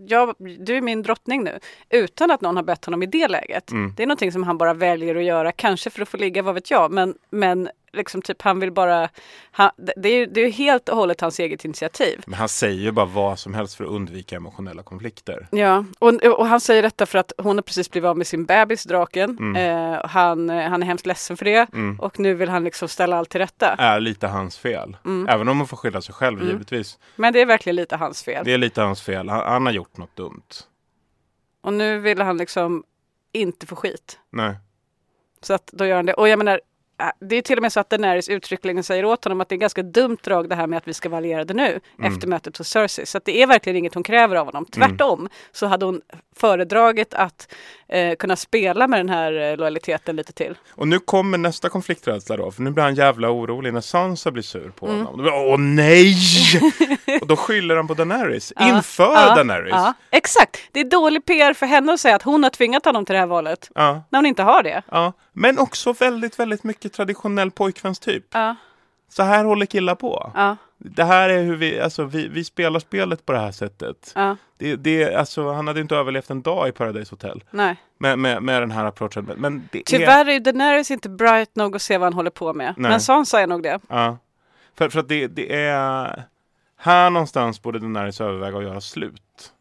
Speaker 2: jag, du är min drottning nu. Utan att någon har bett honom i det läget.
Speaker 1: Mm.
Speaker 2: Det är någonting som han bara väljer att göra, kanske för att få ligga, vad vet jag. Men, men liksom typ han vill bara, han, det, är, det är helt och hållet hans eget initiativ.
Speaker 1: Men han säger ju bara vad som helst för att undvika emotionella konflikter.
Speaker 2: Ja, och, och han säger detta för att hon har precis blivit av med sin bebis, draken.
Speaker 1: Mm.
Speaker 2: Eh, han, eh, han är hemskt ledsen för det.
Speaker 1: Mm.
Speaker 2: Och nu vill han liksom ställa allt till rätta.
Speaker 1: Är lite hans fel.
Speaker 2: Mm.
Speaker 1: Även om hon får skylla sig själv
Speaker 2: Mm.
Speaker 1: givetvis.
Speaker 2: Men det är verkligen lite hans fel.
Speaker 1: Det är lite hans fel. Han, han har gjort något dumt.
Speaker 2: Och nu vill han liksom inte få skit.
Speaker 1: Nej.
Speaker 2: Så att då gör han det. Och jag menar, det är till och med så att Daenerys uttryckligen säger åt honom att det är ganska dumt drag det här med att vi ska vara allierade nu
Speaker 1: Mm.
Speaker 2: efter mötet hos Cersei. Så det är verkligen inget hon kräver av honom. Tvärtom så hade hon föredragit att eh, kunna spela med den här eh, lojaliteten lite till.
Speaker 1: Och nu kommer nästa konflikträdsla då. För nu blir han jävla orolig när Sansa blir sur på
Speaker 2: Mm.
Speaker 1: honom. Blir Åh nej! och då skyller han på Daenerys.
Speaker 2: Ja,
Speaker 1: Inför
Speaker 2: ja,
Speaker 1: Daenerys.
Speaker 2: Ja, exakt. Det är dålig PR för henne att säga att hon har tvingat honom till det här valet.
Speaker 1: Ja.
Speaker 2: När hon inte har det.
Speaker 1: Ja. Men också väldigt, väldigt mycket traditionell pojkvänstyp.
Speaker 2: Ja.
Speaker 1: Så här håller killar på.
Speaker 2: Ja.
Speaker 1: Det här är hur vi, alltså vi, vi spelar spelet på det här sättet.
Speaker 2: Ja.
Speaker 1: Det, det, alltså, han hade inte överlevt en dag i Paradise Hotel.
Speaker 2: Nej.
Speaker 1: Med, med, med den här approachen. Men- Men det är...
Speaker 2: Tyvärr är ju Daenerys inte bright nog att se vad han håller på med.
Speaker 1: Nej.
Speaker 2: Men Sansa är nog det.
Speaker 1: Ja. För, för att det, det är... Här någonstans borde Daenerys överväga att göra slut.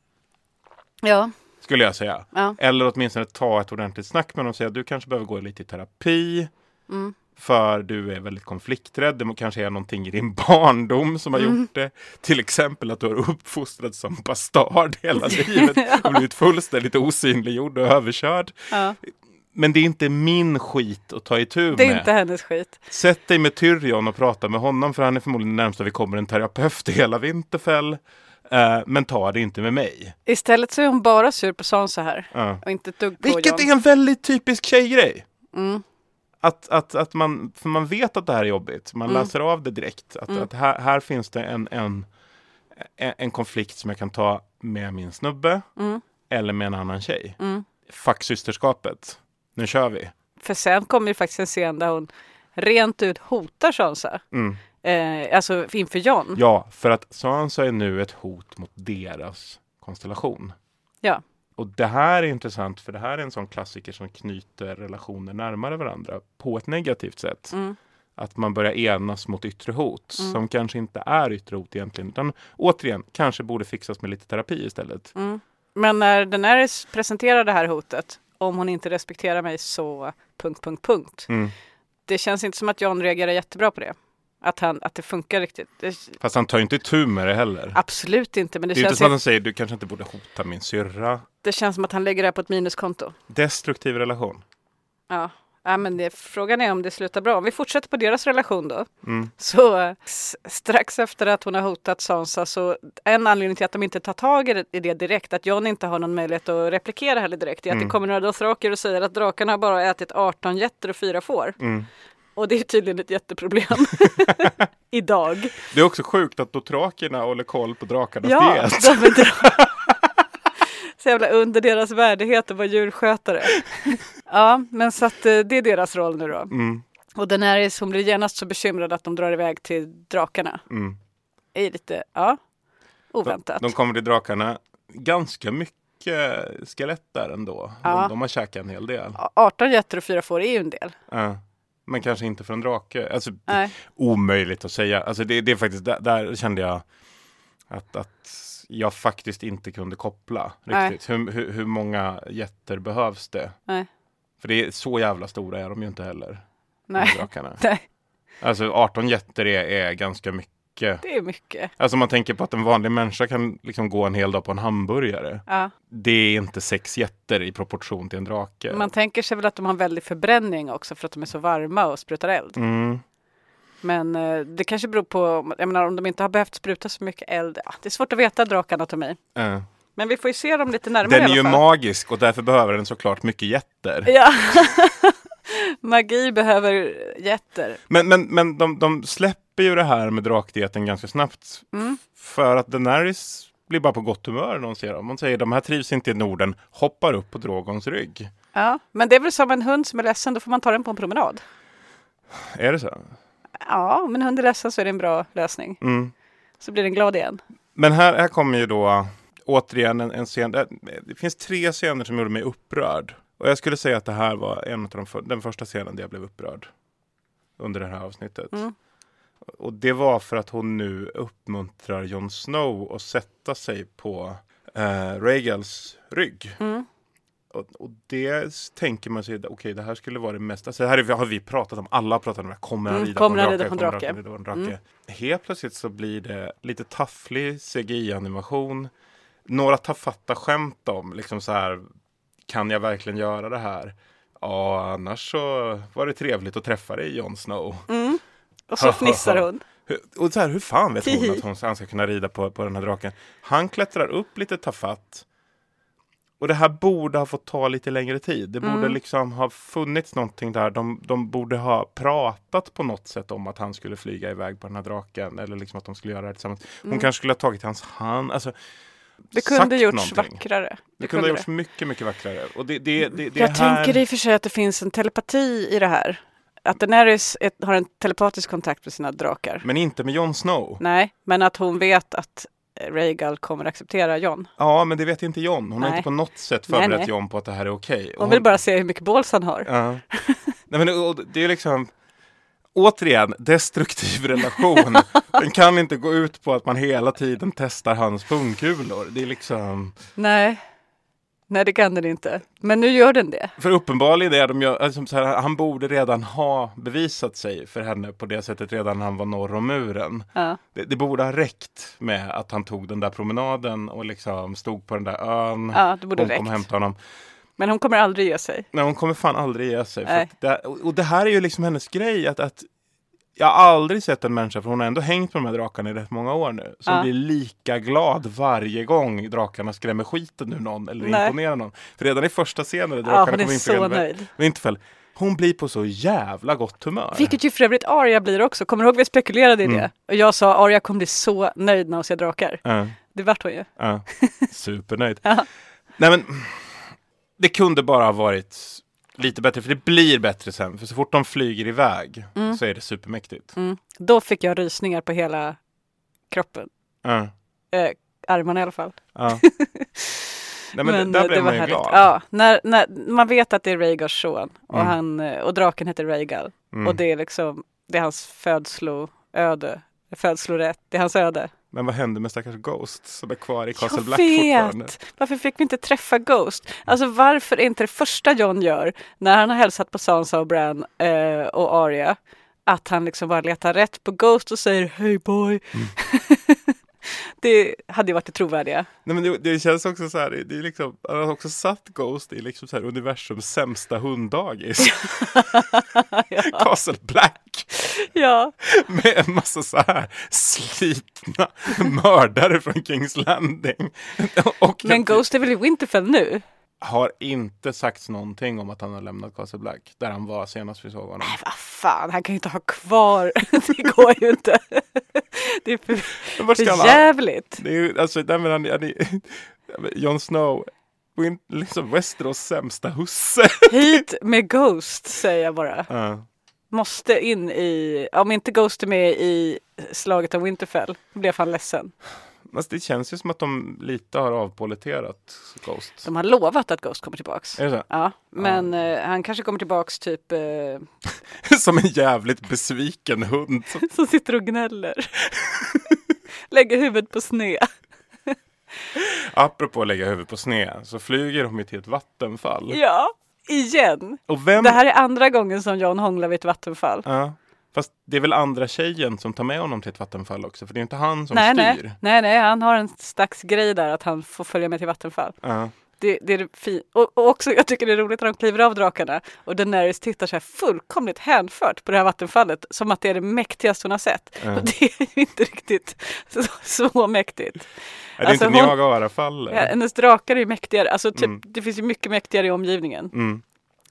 Speaker 2: Ja.
Speaker 1: Skulle jag säga.
Speaker 2: Ja.
Speaker 1: Eller åtminstone ta ett ordentligt snack med honom och säga att du kanske behöver gå lite i terapi.
Speaker 2: Mm.
Speaker 1: För du är väldigt konflikträdd. Det kanske är någonting i din barndom som har
Speaker 2: Mm.
Speaker 1: gjort det. Till exempel att du har uppfostrats som bastard hela livet. Och blivit fullständigt osynliggjord och överkörd.
Speaker 2: Ja.
Speaker 1: Men det är inte min skit att ta itu
Speaker 2: Det är
Speaker 1: med.
Speaker 2: inte hennes skit.
Speaker 1: Sätt dig med Tyrion och prata med honom för han är förmodligen närmsta vi kommer en terapeut i hela Vinterfell. Eh, men ta det inte med mig.
Speaker 2: Istället så är hon bara sur på Sansa här.
Speaker 1: Ja.
Speaker 2: Och inte ett dugg på
Speaker 1: Vilket
Speaker 2: Jon.
Speaker 1: är en väldigt typisk tjejgrej.
Speaker 2: Mm.
Speaker 1: Att, att, att man, för man vet att det här är jobbigt. Man
Speaker 2: Mm.
Speaker 1: läser av det direkt. Att,
Speaker 2: Mm.
Speaker 1: att här, här finns det en, en, en, en konflikt som jag kan ta med min snubbe.
Speaker 2: Mm.
Speaker 1: Eller med en annan tjej.
Speaker 2: Mm.
Speaker 1: Fuck systerskapet. Nu kör vi.
Speaker 2: För sen kommer ju faktiskt en scen där hon rent ut hotar Sansa.
Speaker 1: Mm.
Speaker 2: Eh, alltså inför Jon.
Speaker 1: Ja, för att Sansa är nu ett hot mot deras konstellation.
Speaker 2: Ja.
Speaker 1: Och det här är intressant för det här är en sån klassiker som knyter relationer närmare varandra på ett negativt sätt.
Speaker 2: Mm.
Speaker 1: Att man börjar enas mot yttre hot
Speaker 2: Mm.
Speaker 1: som kanske inte är yttre hot egentligen. Utan återigen, kanske borde fixas med lite terapi istället.
Speaker 2: Mm. Men när Daenerys presenterar det här hotet, om hon inte respekterar mig så... punkt, punkt, punkt.
Speaker 1: Mm.
Speaker 2: Det känns inte som att Jon reagerar jättebra på det. Att, han, att det funkar riktigt.
Speaker 1: Fast han tar ju inte itu med det heller.
Speaker 2: absolut inte, men det,
Speaker 1: det är ju inte
Speaker 2: känns,
Speaker 1: som att han säger du kanske inte borde hota min syrra.
Speaker 2: det känns som att han lägger det här på ett minuskonto.
Speaker 1: Destruktiv relation.
Speaker 2: Ja, ja men det, frågan är om det slutar bra. Om vi fortsätter på deras relation då.
Speaker 1: Mm.
Speaker 2: Så strax efter att hon har hotat Sansa så en anledning till att de inte tar tag i det, i det direkt, att Jon inte har någon möjlighet att replikera heller direkt, är att
Speaker 1: Mm.
Speaker 2: det kommer några dothraker och säger att drakarna har bara ätit 18 getter och fyra får.
Speaker 1: Mm.
Speaker 2: Och det är tydligen ett jätteproblem idag.
Speaker 1: Det är också sjukt att dothrakerna håller koll på drakarnas
Speaker 2: Ja,
Speaker 1: diet.
Speaker 2: de är så jävla under deras värdighet att vara djurskötare. ja, men så att eh, det är deras roll nu då.
Speaker 1: Mm.
Speaker 2: Och Daenerys hon blir genast så bekymrad att de drar iväg till drakarna.
Speaker 1: Mm.
Speaker 2: Det är lite, ja, oväntat.
Speaker 1: De kommer till drakarna. Ganska mycket skelett där ändå.
Speaker 2: Ja.
Speaker 1: De, de har käkat en hel del.
Speaker 2: 18 getter och fyra får är ju en del.
Speaker 1: Ja. Men kanske inte för en drake. Alltså,
Speaker 2: Nej.
Speaker 1: omöjligt att säga. Alltså, det, det är faktiskt, där, där kände jag att, att jag faktiskt inte kunde koppla riktigt. Hur, hur, hur många getter behövs det?
Speaker 2: Nej.
Speaker 1: För det är så jävla stora är de ju inte heller.
Speaker 2: Nej.
Speaker 1: drakarna.
Speaker 2: Nej,
Speaker 1: Alltså 18 getter är, är ganska mycket.
Speaker 2: Det är mycket.
Speaker 1: Alltså man tänker på att en vanlig människa kan liksom gå en hel dag på en hamburgare.
Speaker 2: Ja.
Speaker 1: Det är inte sex getter i proportion till en drake.
Speaker 2: Man tänker sig väl att de har en väldig förbränning också för att de är så varma och sprutar eld.
Speaker 1: Mm.
Speaker 2: Men eh, det kanske beror på, jag menar om de inte har behövt spruta så mycket eld. Ja, det är svårt att veta drakanatomi.
Speaker 1: Ja.
Speaker 2: Men vi får ju se dem lite närmare
Speaker 1: Den är
Speaker 2: i
Speaker 1: ju
Speaker 2: alla fall.
Speaker 1: magisk och därför behöver den såklart mycket getter.
Speaker 2: Ja. Magi behöver jätter.
Speaker 1: Men, men, men de, de släpper ju det här med drakdieten ganska snabbt.
Speaker 2: Mm.
Speaker 1: För att Daenerys blir bara på gott humör när hon ser dem. Hon säger de här trivs inte i Norden, hoppar upp på Drogons rygg.
Speaker 2: Ja, men det är väl som en hund som är ledsen, då får man ta den på en promenad.
Speaker 1: Är det så?
Speaker 2: Ja, om en hund är ledsen så är det en bra lösning.
Speaker 1: Mm.
Speaker 2: Så blir den glad igen.
Speaker 1: Men här, här kommer ju då återigen en, en scen. Det, det finns tre scener som gjorde mig upprörd. Och jag skulle säga att det här var en av de för, den första scenen där jag blev upprörd. Under det här avsnittet.
Speaker 2: Mm.
Speaker 1: Och det var för att hon nu uppmuntrar Jon Snow att sätta sig på eh, Rhaegals rygg.
Speaker 2: Mm.
Speaker 1: Och, och det tänker man sig, okej det här skulle vara det mesta. Så det här är, har vi pratat om, alla har pratat om det här. Kommer han
Speaker 2: Mm,
Speaker 1: rida på en
Speaker 2: han
Speaker 1: drake?
Speaker 2: rida på en
Speaker 1: Kommer
Speaker 2: drake?
Speaker 1: han rida på en drake?
Speaker 2: Mm.
Speaker 1: Helt plötsligt så blir det lite tafflig CGI-animation. Några tafatta skämt om, liksom så här, kan jag verkligen göra det här? Ja, annars så var det trevligt att träffa dig Jon Snow.
Speaker 2: Mm. Och så fnissar hon.
Speaker 1: Och så här, hur fan vet hon att hon, han ska kunna rida på, på den här draken? Han klättrar upp lite tafatt. Och det här borde ha fått ta lite längre tid. Det borde
Speaker 2: Mm.
Speaker 1: liksom ha funnits någonting där. De, de borde ha pratat på något sätt om att han skulle flyga iväg på den här draken. Eller liksom att de skulle göra det tillsammans. Hon
Speaker 2: Mm.
Speaker 1: kanske skulle ha tagit hans hand. Alltså,
Speaker 2: Det kunde gjorts
Speaker 1: någonting.
Speaker 2: vackrare.
Speaker 1: Det kunde ha gjorts mycket, mycket vackrare. Och det, det, det, det
Speaker 2: Jag
Speaker 1: här...
Speaker 2: tänker i och för sig att det finns en telepati i det här. Att Daenerys är- har en telepatisk kontakt med sina drakar.
Speaker 1: Men inte med Jon Snow.
Speaker 2: Nej, men att hon vet att Rhaegal kommer acceptera Jon.
Speaker 1: Ja, men det vet inte Jon. Hon har
Speaker 2: Nej.
Speaker 1: inte på något sätt förberett
Speaker 2: nej.
Speaker 1: Jon på att det här är okej. Och
Speaker 2: Hon vill bara se hur mycket båls han har.
Speaker 1: Ja. Nej, men, det är liksom återigen destruktiv relation. Den kan inte gå ut på att man hela tiden testar hans pungkulor. Det är liksom
Speaker 2: Nej. Nej, det kan den inte. Men nu gör den det.
Speaker 1: för uppenbarligen är de ju, alltså, så här, han borde redan ha bevisat sig för henne på det sättet redan när han var norr om muren.
Speaker 2: Ja.
Speaker 1: Det, det borde ha räckt med att han tog den där promenaden och liksom stod på den där ön.
Speaker 2: Ja, det borde
Speaker 1: Hon kom
Speaker 2: räckt.
Speaker 1: och hämtade honom.
Speaker 2: Men hon kommer aldrig ge sig.
Speaker 1: Nej, hon kommer fan aldrig ge sig. Det, och det här är ju liksom hennes grej. Att, att jag har aldrig sett en människa, för hon har ändå hängt med de här drakarna i rätt många år nu, som
Speaker 2: Ja.
Speaker 1: blir lika glad varje gång drakarna skrämmer skiten ur någon eller
Speaker 2: Nej.
Speaker 1: imponerar någon. För redan i första scenen när
Speaker 2: Ja,
Speaker 1: drakarna
Speaker 2: är
Speaker 1: kommer in på Winterfell- hon blir på så jävla gott humör.
Speaker 2: Vilket ju för övrigt Arya blir också. Kommer du ihåg vi spekulerade i
Speaker 1: Mm.
Speaker 2: det? Och jag sa Arya kommer bli så nöjd när hon ser drakar.
Speaker 1: Ja.
Speaker 2: Det vart hon ju.
Speaker 1: Ja, supernöjd.
Speaker 2: Ja.
Speaker 1: Nej men, det kunde bara ha varit lite bättre, för det blir bättre sen. För så fort de flyger iväg
Speaker 2: Mm.
Speaker 1: så är det supermäktigt.
Speaker 2: Mm. Då fick jag rysningar på hela kroppen.
Speaker 1: Ja,
Speaker 2: Eh, armarna i alla fall.
Speaker 1: ja. Nej, men, där
Speaker 2: eh,
Speaker 1: blev man ju
Speaker 2: härligt.
Speaker 1: glad.
Speaker 2: Ja, när, när man vet att det är Rhaegars son och,
Speaker 1: Mm.
Speaker 2: han, eh, och draken heter Rhaegal.
Speaker 1: Mm.
Speaker 2: Och det är liksom, det är hans födsloöde. Födslorätt, det är hans öde.
Speaker 1: Men vad hände med stackars Ghost som är kvar i Castle
Speaker 2: Jag
Speaker 1: Black fortfarande?
Speaker 2: vet! Varför fick vi inte träffa Ghost? Alltså varför är inte det första John gör när han har hälsat på Sansa och Bran eh, och Arya att han liksom bara letar rätt på Ghost och säger Hey boy.
Speaker 1: Mm.
Speaker 2: det hade ju varit det trovärdiga.
Speaker 1: Nej, men det, det känns också så här, det, är liksom, han har också satt Ghost i liksom så här universums sämsta hunddagis. Castle Black.
Speaker 2: Ja.
Speaker 1: Med en massa så här slitna mördare från Kings Landing. Och
Speaker 2: Men Ghost är väl i Winterfell nu?
Speaker 1: Har inte sagts någonting om att han har lämnat Castle Black, där han var senast vi såg honom.
Speaker 2: Vad fan, han kan ju inte ha kvar. det går ju inte. det är för, för jävligt.
Speaker 1: Det är ju, alltså, nej, men han, han, är- Jon Snow, liksom Westeros sämsta husse.
Speaker 2: Hit med Ghost säger jag bara.
Speaker 1: Ja.
Speaker 2: Måste in i, om inte Ghost är med i slaget om Winterfell, blir jag fan ledsen.
Speaker 1: Alltså, det känns ju som att de lite har avpoliterat Ghost.
Speaker 2: De har lovat att Ghost kommer tillbaks.
Speaker 1: Är det så?
Speaker 2: Ja, men eh, han kanske kommer tillbaks typ eh,
Speaker 1: Som en jävligt besviken hund.
Speaker 2: som sitter och gnäller. Lägger huvudet på sned.
Speaker 1: Apropå att lägga huvudet på sned så flyger de ju till ett vattenfall.
Speaker 2: Ja, igen.
Speaker 1: Och vem...
Speaker 2: Det här är andra gången som John hånglar vid ett vattenfall.
Speaker 1: Ja. Fast det är väl andra tjejen som tar med honom till ett vattenfall också, för det är inte han som
Speaker 2: nej,
Speaker 1: styr.
Speaker 2: nej, nej, nej, han har en slags grej där att han får följa med till vattenfall.
Speaker 1: Ja.
Speaker 2: Det, det är det och, och också, jag tycker det är roligt när de kliver av drakarna och Daenerys tittar så här fullkomligt hänfört på det här vattenfallet som att det är det mäktigaste hon har sett.
Speaker 1: Ja.
Speaker 2: Och det är ju inte riktigt så, så mäktigt.
Speaker 1: Är det
Speaker 2: Alltså,
Speaker 1: inte Niagarafallet?
Speaker 2: Ja, hennes drakar är ju mäktigare, alltså typ,
Speaker 1: Mm.
Speaker 2: det finns ju mycket mäktigare i omgivningen.
Speaker 1: Mm.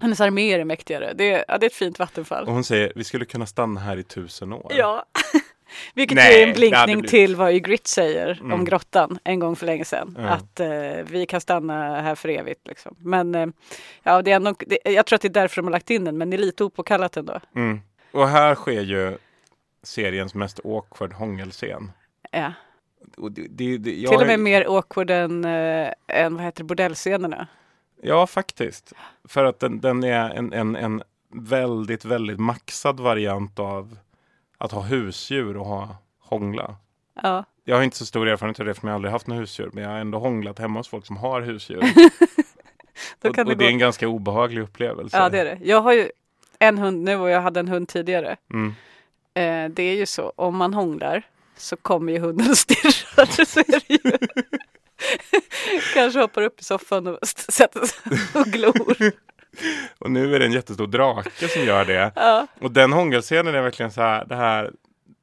Speaker 2: Hennes arméer är mäktigare, det är, ja, det är ett fint vattenfall.
Speaker 1: Och hon säger, vi skulle kunna stanna här i tusen år.
Speaker 2: Ja. Vilket
Speaker 1: Nej,
Speaker 2: är en blinkning
Speaker 1: blivit-
Speaker 2: till vad Ygritte säger
Speaker 1: Mm.
Speaker 2: om grottan en gång för länge sedan.
Speaker 1: Ja.
Speaker 2: Att eh, vi kan stanna här för evigt. Liksom. Men eh, ja, det är ändå, det, jag tror att det är därför de har lagt in den, men det är lite opåkallat ändå.
Speaker 1: Mm. Och här sker ju seriens mest awkward hångelscen.
Speaker 2: Ja.
Speaker 1: Och det, det, jag
Speaker 2: Till och med mer awkward än, eh, än vad heter bordellscenerna.
Speaker 1: Ja, faktiskt. För att den, den är en, en, en väldigt, väldigt maxad variant av att ha husdjur och ha hångla.
Speaker 2: Ja.
Speaker 1: Jag har inte så stor erfarenhet av det för jag har aldrig haft några husdjur. Men jag har ändå hånglat hemma hos folk som har husdjur. Och och
Speaker 2: det
Speaker 1: det är en ganska obehaglig upplevelse.
Speaker 2: ja, det är det. Jag har ju en hund nu och jag hade en hund tidigare.
Speaker 1: Mm.
Speaker 2: Eh, det är ju så, om man hånglar så kommer ju hunden och stirrar. Så är det ju. Kanske hoppar upp i soffan och sätter sig och glor.
Speaker 1: Och nu är det en jättestor drake som gör det.
Speaker 2: Ja.
Speaker 1: Och den hångelscenen är verkligen så här, det här.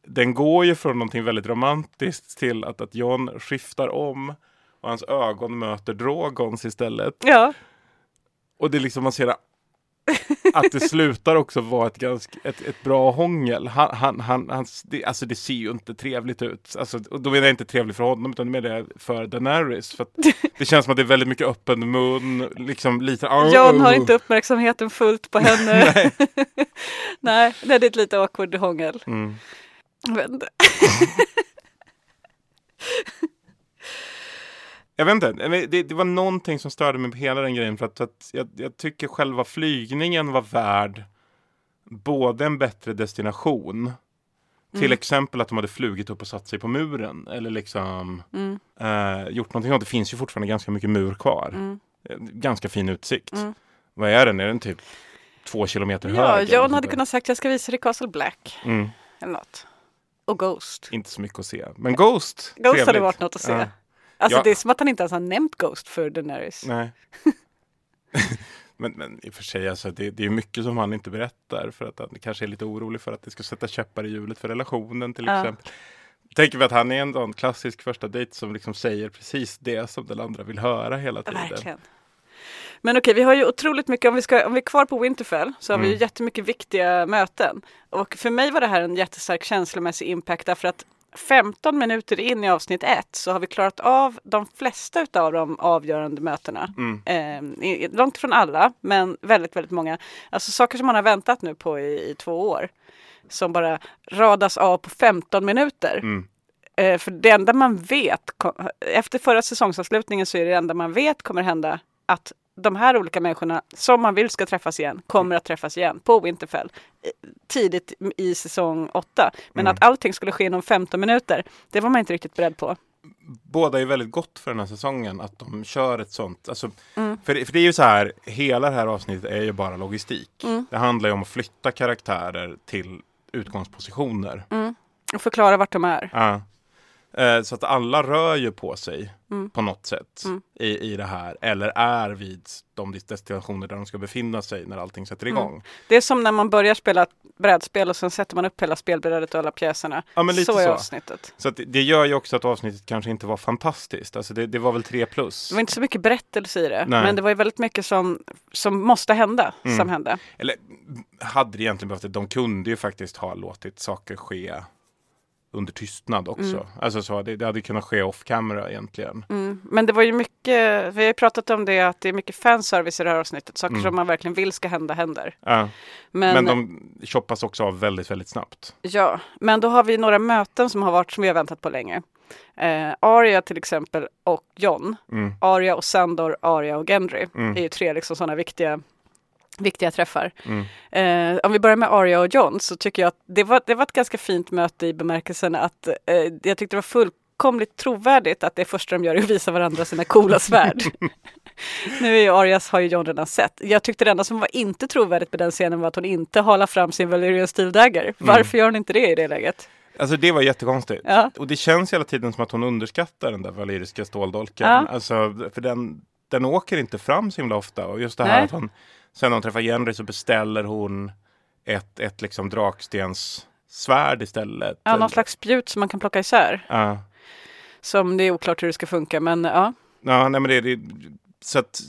Speaker 1: Den går ju från någonting väldigt romantiskt till att, att John skiftar om och hans ögon möter Drogons istället.
Speaker 2: Ja.
Speaker 1: Och det är liksom man ser att- det slutar också vara ett, ganska, ett, ett bra hångel. Han, han, han, hans, det, alltså det ser ju inte trevligt ut. Alltså, och då menar jag inte trevligt för honom utan menar jag för Daenerys. För det känns som att det är väldigt mycket öppen mun. Liksom lite,
Speaker 2: John har inte uppmärksamheten fullt på henne.
Speaker 1: Nej.
Speaker 2: Nej, det är ett lite awkward hångel.
Speaker 1: Mm.
Speaker 2: Jag vet inte,
Speaker 1: det, det var någonting som störde mig på hela den grejen för att, att jag, jag tycker själva flygningen var värd både en bättre destination till
Speaker 2: Mm.
Speaker 1: exempel att de hade flugit upp och satt sig på muren eller liksom
Speaker 2: Mm.
Speaker 1: eh, gjort någonting. Det finns ju fortfarande ganska mycket mur kvar.
Speaker 2: Mm.
Speaker 1: Eh, Ganska fin utsikt.
Speaker 2: Mm.
Speaker 1: Vad är den? Är den typ två kilometer hög?
Speaker 2: Ja, John hade kunnat sagt jag ska visa dig Castle Black.
Speaker 1: Mm.
Speaker 2: Eller något. Och Ghost.
Speaker 1: Inte så mycket att se. Men Ghost,
Speaker 2: Ghost hade
Speaker 1: trevligt.
Speaker 2: varit något att se.
Speaker 1: Ja.
Speaker 2: Alltså
Speaker 1: Ja.
Speaker 2: det är som att han inte ens har nämnt Ghost för Daenerys.
Speaker 1: Nej. Men, men i och för sig, alltså, det, det är mycket som han inte berättar för att han kanske är lite orolig för att det ska sätta käppar i hjulet för relationen till
Speaker 2: Ja.
Speaker 1: exempel. Tänker vi att han är en sån klassisk första dejt som liksom säger precis det som den andra vill höra hela tiden.
Speaker 2: Verkligen. Men okej, vi har ju otroligt mycket, om vi, ska, om vi är kvar på Winterfell så har vi ju
Speaker 1: Mm.
Speaker 2: jättemycket viktiga möten. Och för mig var det här en jättestark känslomässig impact därför att 15 minuter in i avsnitt ett så har vi klarat av de flesta av de avgörande mötena.
Speaker 1: Mm.
Speaker 2: Eh, långt ifrån alla, men väldigt, väldigt många. Alltså saker som man har väntat nu på i, i två år. Som bara radas av på 15 minuter.
Speaker 1: Mm.
Speaker 2: Eh, för det enda man vet, kom, efter förra säsongsavslutningen så är det enda man vet kommer hända att de här olika människorna som man vill ska träffas igen kommer att träffas igen på Winterfell eh, tidigt i säsong 8. Men
Speaker 1: Mm.
Speaker 2: att allting skulle ske inom 15 minuter, det var man inte riktigt beredd på.
Speaker 1: Båda är väldigt gott för den här säsongen att de kör ett sånt. Alltså,
Speaker 2: Mm.
Speaker 1: för, för det är ju så här, hela det här avsnittet är ju bara logistik.
Speaker 2: Mm.
Speaker 1: Det handlar ju om att flytta karaktärer till utgångspositioner.
Speaker 2: Mm. Och förklara vart de är.
Speaker 1: Ja. Eh, Så att alla rör ju på sig
Speaker 2: Mm.
Speaker 1: på något sätt
Speaker 2: Mm.
Speaker 1: i, i det här. Eller är vid de destinationer där de ska befinna sig när allting sätter igång.
Speaker 2: Mm. Det är som när man börjar spela brädspel och sen sätter man upp hela spelbrädet och alla pjäserna.
Speaker 1: Ja, men lite
Speaker 2: så är
Speaker 1: så.
Speaker 2: avsnittet.
Speaker 1: Så det, det gör ju också att avsnittet kanske inte var fantastiskt. Alltså det, det var väl tre plus.
Speaker 2: Det var inte så mycket berättelse i det,
Speaker 1: Nej.
Speaker 2: men det var ju väldigt mycket som, som måste hända,
Speaker 1: Mm.
Speaker 2: som hände.
Speaker 1: Eller hade det egentligen behövt det? De kunde ju faktiskt ha låtit saker ske under tystnad också.
Speaker 2: Mm.
Speaker 1: Alltså så, det, det hade kunnat ske off camera egentligen.
Speaker 2: Mm. Men det var ju mycket, vi har ju pratat om det, att det är mycket fanservice i det här avsnittet. Saker
Speaker 1: Mm.
Speaker 2: som man verkligen vill ska hända, händer.
Speaker 1: Ja.
Speaker 2: Men-
Speaker 1: Men, de choppas också av väldigt, väldigt snabbt.
Speaker 2: Ja, men då har vi några möten som har varit som vi har väntat på länge. Eh, Arya till exempel och Jon.
Speaker 1: Mm.
Speaker 2: Arya och Sandor, Arya och Gendry.
Speaker 1: Mm.
Speaker 2: är ju tre liksom sådana viktiga, viktiga träffar.
Speaker 1: Mm.
Speaker 2: Eh, om vi börjar med Arya och Jon så tycker jag att det var, det var ett ganska fint möte i bemärkelsen att eh, jag tyckte det var fullkomligt trovärdigt att det första de gör är att visa varandra sina coola svärd. nu är ju Arias har ju Jon redan sett. Jag tyckte det enda som var inte trovärdigt med den scenen var att hon inte halar fram sin Valyrian Steel Dagger. Varför gör hon inte det i det läget?
Speaker 1: Alltså det var jättekonstigt.
Speaker 2: Ja.
Speaker 1: Och det känns hela tiden som att hon underskattar den där valyriska ståldolken.
Speaker 2: Ja.
Speaker 1: Alltså, för den, den åker inte fram så himla ofta. Och just det här
Speaker 2: Nej.
Speaker 1: att hon, sen när hon träffar Henry så beställer hon ett, ett liksom drakstens svärd istället.
Speaker 2: Ja, någon slags spjut som man kan plocka isär.
Speaker 1: Ja.
Speaker 2: Som det är oklart hur det ska funka, men ja.
Speaker 1: Ja, nej men det, det så att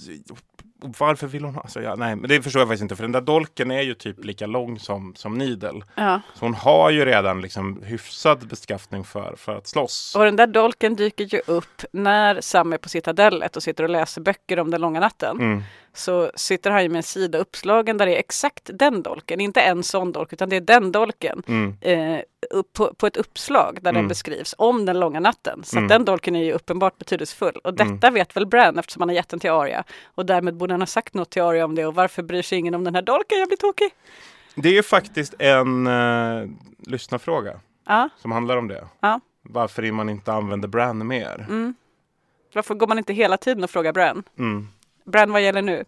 Speaker 1: varför vill hon ha? Alltså, ja, nej, men det förstår jag faktiskt inte. För den där dolken är ju typ lika lång som, som Nidel.
Speaker 2: Ja.
Speaker 1: Så hon har ju redan liksom hyfsad beskaffning för, för att slåss.
Speaker 2: Och den där dolken dyker ju upp när Sam är på Citadellet och sitter och läser böcker om den långa natten.
Speaker 1: Mm.
Speaker 2: Så sitter han ju med en sida uppslagen där det är exakt den dolken, inte en sån dolk utan det är den dolken.
Speaker 1: Mm.
Speaker 2: Eh, på, på ett uppslag där den
Speaker 1: Mm.
Speaker 2: beskrivs om den långa natten. Så
Speaker 1: Mm.
Speaker 2: den dolken är ju uppenbart betydelsefull. Och detta
Speaker 1: Mm.
Speaker 2: vet väl Bran eftersom han har gett den till Arya. Och därmed borde han ha sagt något till Arya om det. Och varför bryr sig ingen om den här dolken? Jag blir tokig.
Speaker 1: Det är faktiskt en uh, lyssnarfråga
Speaker 2: Ja.
Speaker 1: som handlar om det.
Speaker 2: Ja.
Speaker 1: Varför man inte använder Bran mer.
Speaker 2: Mm. Varför går man inte hela tiden och frågar Bran?
Speaker 1: Mm.
Speaker 2: Bran, vad gäller nu?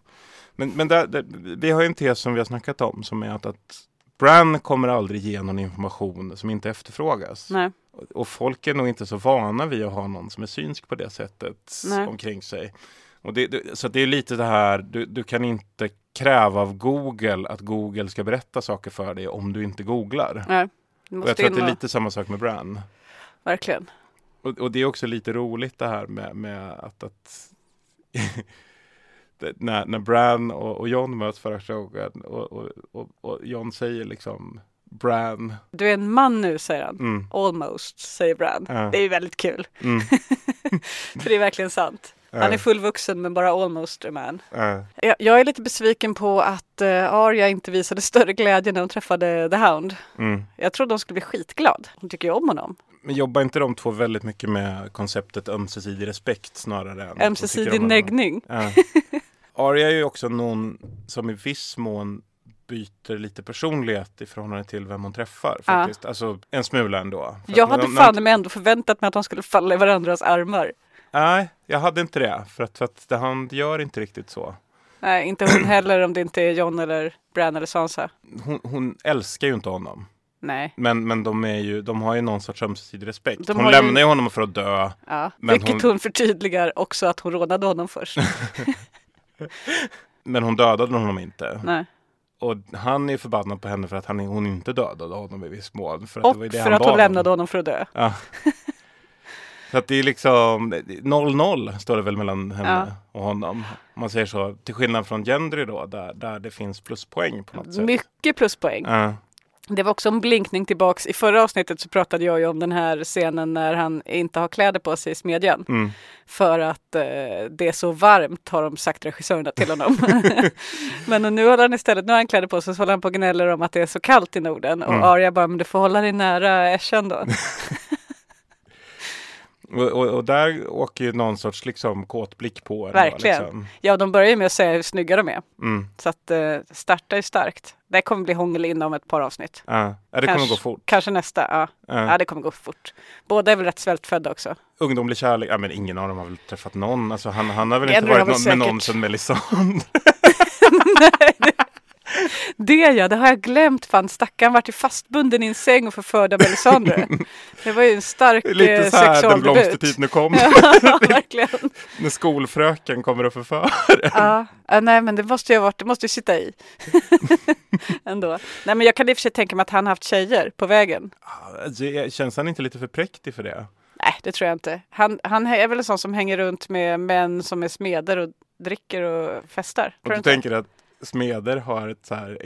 Speaker 1: Men, men där, där, vi har ju en tes som vi har snackat om som är att, att Bran kommer aldrig ge någon information som inte efterfrågas.
Speaker 2: Nej.
Speaker 1: Och- folk är nog inte så vana vid att ha någon som är synsk på det sättet
Speaker 2: Nej.
Speaker 1: omkring sig. Och det, det, så det är lite det här, du, du kan inte kräva av Google att Google ska berätta saker för dig om du inte googlar.
Speaker 2: Nej.
Speaker 1: Och jag tror att det är lite samma sak med Bran.
Speaker 2: Verkligen.
Speaker 1: Och, och det är också lite roligt det här med, med att, att när, när Bran och, och John möts första gången och, och, och, och John säger liksom Bran.
Speaker 2: Du är en man nu, säger han.
Speaker 1: Mm.
Speaker 2: Almost, säger Bran.
Speaker 1: Ja.
Speaker 2: Det är ju väldigt kul.
Speaker 1: Mm.
Speaker 2: För det är verkligen sant. Han är fullvuxen men bara almost a man.
Speaker 1: Ja.
Speaker 2: Jag, jag är lite besviken på att uh, Arya inte visade större glädje när hon träffade The Hound.
Speaker 1: Mm.
Speaker 2: Jag trodde hon skulle bli skitglad. Hon tycker ju om honom.
Speaker 1: Men jobbar inte de två väldigt mycket med konceptet ömsesidig respekt snarare än
Speaker 2: Ömsesidig neggning.
Speaker 1: Ja. Arya är ju också någon som i viss mån byter lite personlighet i förhållande till vem hon träffar.
Speaker 2: Ja.
Speaker 1: Faktiskt. Alltså en smula ändå. För
Speaker 2: Jag hade
Speaker 1: när-
Speaker 2: fan mig ändå förväntat mig att de skulle falla i varandras armar.
Speaker 1: Nej, jag hade inte det. För att, för att det- han gör inte riktigt så.
Speaker 2: Nej, inte hon heller om det inte är John eller Bran eller Sansa.
Speaker 1: Hon, hon älskar ju inte honom.
Speaker 2: Nej.
Speaker 1: Men, men de, är ju, de har ju någon sorts ömsesidig respekt.
Speaker 2: De
Speaker 1: hon
Speaker 2: ju-
Speaker 1: lämnar ju honom för att dö.
Speaker 2: Ja, vilket hon... förtydligar också att hon rånade honom först.
Speaker 1: Men hon dödade honom inte.
Speaker 2: Nej.
Speaker 1: Och han är förbannad på henne för att han, hon inte dödade honom i viss mån. För att det
Speaker 2: Och
Speaker 1: var ju det
Speaker 2: för att hon lämnade honom för att dö.
Speaker 1: Ja. Så att det är liksom 0-0 står det väl mellan henne och honom. Om man säger så. Till skillnad från Gendry då, där, där det finns pluspoäng på något sätt.
Speaker 2: Mycket pluspoäng.
Speaker 1: Ja.
Speaker 2: Det var också en blinkning tillbaks. I förra avsnittet så pratade jag ju om den här scenen när han inte har kläder på sig i smedjan.
Speaker 1: Mm.
Speaker 2: För att eh, det är så varmt har de sagt regissörerna till honom. men nu håller han istället, nu har han kläder på sig så håller han på och gnäller om att det är så kallt i Norden. Och
Speaker 1: Mm.
Speaker 2: Arya bara, men du får hålla dig nära Äschen då.
Speaker 1: Och, och, och där åker ju någon sorts liksom kåtblick på en. då,
Speaker 2: Verkligen.
Speaker 1: Liksom.
Speaker 2: Ja, de börjar ju med att säga hur snygga de är.
Speaker 1: Mm.
Speaker 2: Så att eh, starta är starkt. Det kommer bli hångel inom ett par avsnitt.
Speaker 1: Ja. Ja, det kommer
Speaker 2: Kanske-
Speaker 1: gå fort.
Speaker 2: Kanske nästa, ja.
Speaker 1: Ja.
Speaker 2: ja. det kommer gå fort. Båda är väl rätt svältfödda också.
Speaker 1: Ungdomlig kärlek, ja men ingen av dem har väl träffat någon. Alltså, han, han har väl
Speaker 2: Henry
Speaker 1: inte varit
Speaker 2: väl
Speaker 1: någon, med någon sedan Melisandre.
Speaker 2: Det ja, det har jag glömt. Fan, stackaren vart ju fastbunden i en säng och förförd av Melisandre. Det var ju en stark
Speaker 1: Lite
Speaker 2: eh,
Speaker 1: så här, den
Speaker 2: sexualdebut.
Speaker 1: blomstertid nu kommer.
Speaker 2: ja, verkligen.
Speaker 1: När skolfröken kommer och förför.
Speaker 2: Ja, ja, nej men det måste ju ha varit, det måste ju sitta i. Ändå. Nej men jag kan i och för sig tänka mig att han haft tjejer på vägen.
Speaker 1: Känns han inte lite för präktig för det?
Speaker 2: Nej, det tror jag inte. Han, han är väl en sån som hänger runt med män som är smeder och dricker och festar.
Speaker 1: Och du tänker att smeder har ett så här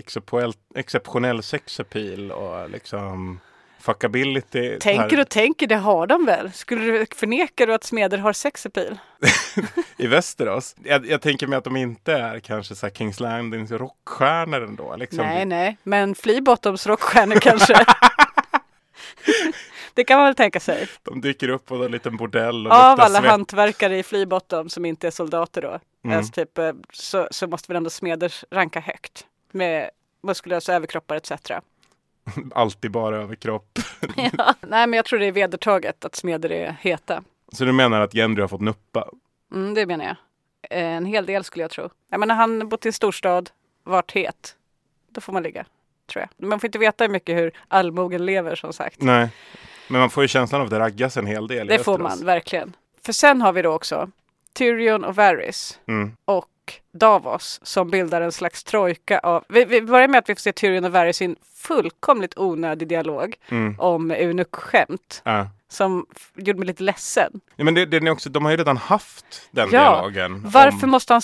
Speaker 1: exceptionell, sexappeal och liksom fuckability.
Speaker 2: Tänker och tänker, det har de väl? Skulle du förneka du att smeder har sexappeal?
Speaker 1: I Västerås. Jag, jag tänker mig att de inte är kanske så här Kings Landings rockstjärnor ändå. Liksom.
Speaker 2: Nej, nej, men Fleabottoms rockstjärnor kanske. det kan man väl tänka sig.
Speaker 1: De dyker upp på en liten bordell och
Speaker 2: Av alla
Speaker 1: svett.
Speaker 2: hantverkare i Fleabottom som inte är soldater då,
Speaker 1: Mm.
Speaker 2: alltså typ, eh, så, så måste väl ändå smeder ranka högt med muskulösa överkroppar etc.
Speaker 1: Alltid bara överkropp.
Speaker 2: ja. Nej, men jag tror det är vedertaget att smeder är heta.
Speaker 1: Så du menar att Gendry har fått nuppa?
Speaker 2: Mm, det menar jag. Eh, En hel del skulle jag tro. Jag menar, han bott i en storstad, varit het. Då får man ligga, tror jag. Man får inte veta hur mycket hur allmogen lever som sagt.
Speaker 1: Nej. Men man får ju känslan av att det raggas en hel del
Speaker 2: Det får man verkligen. För sen har vi då också Tyrion och Varys
Speaker 1: Mm.
Speaker 2: och Davos som bildar en slags trojka av... Vi, vi börjar med att vi får se Tyrion och Varys i en fullkomligt onödig dialog
Speaker 1: Mm.
Speaker 2: om eunuckskämt
Speaker 1: Ja.
Speaker 2: som gjorde mig lite ledsen.
Speaker 1: Ja, men det, det är också, de har ju redan haft den
Speaker 2: Ja,
Speaker 1: dialogen.
Speaker 2: Varför
Speaker 1: om-
Speaker 2: måste han...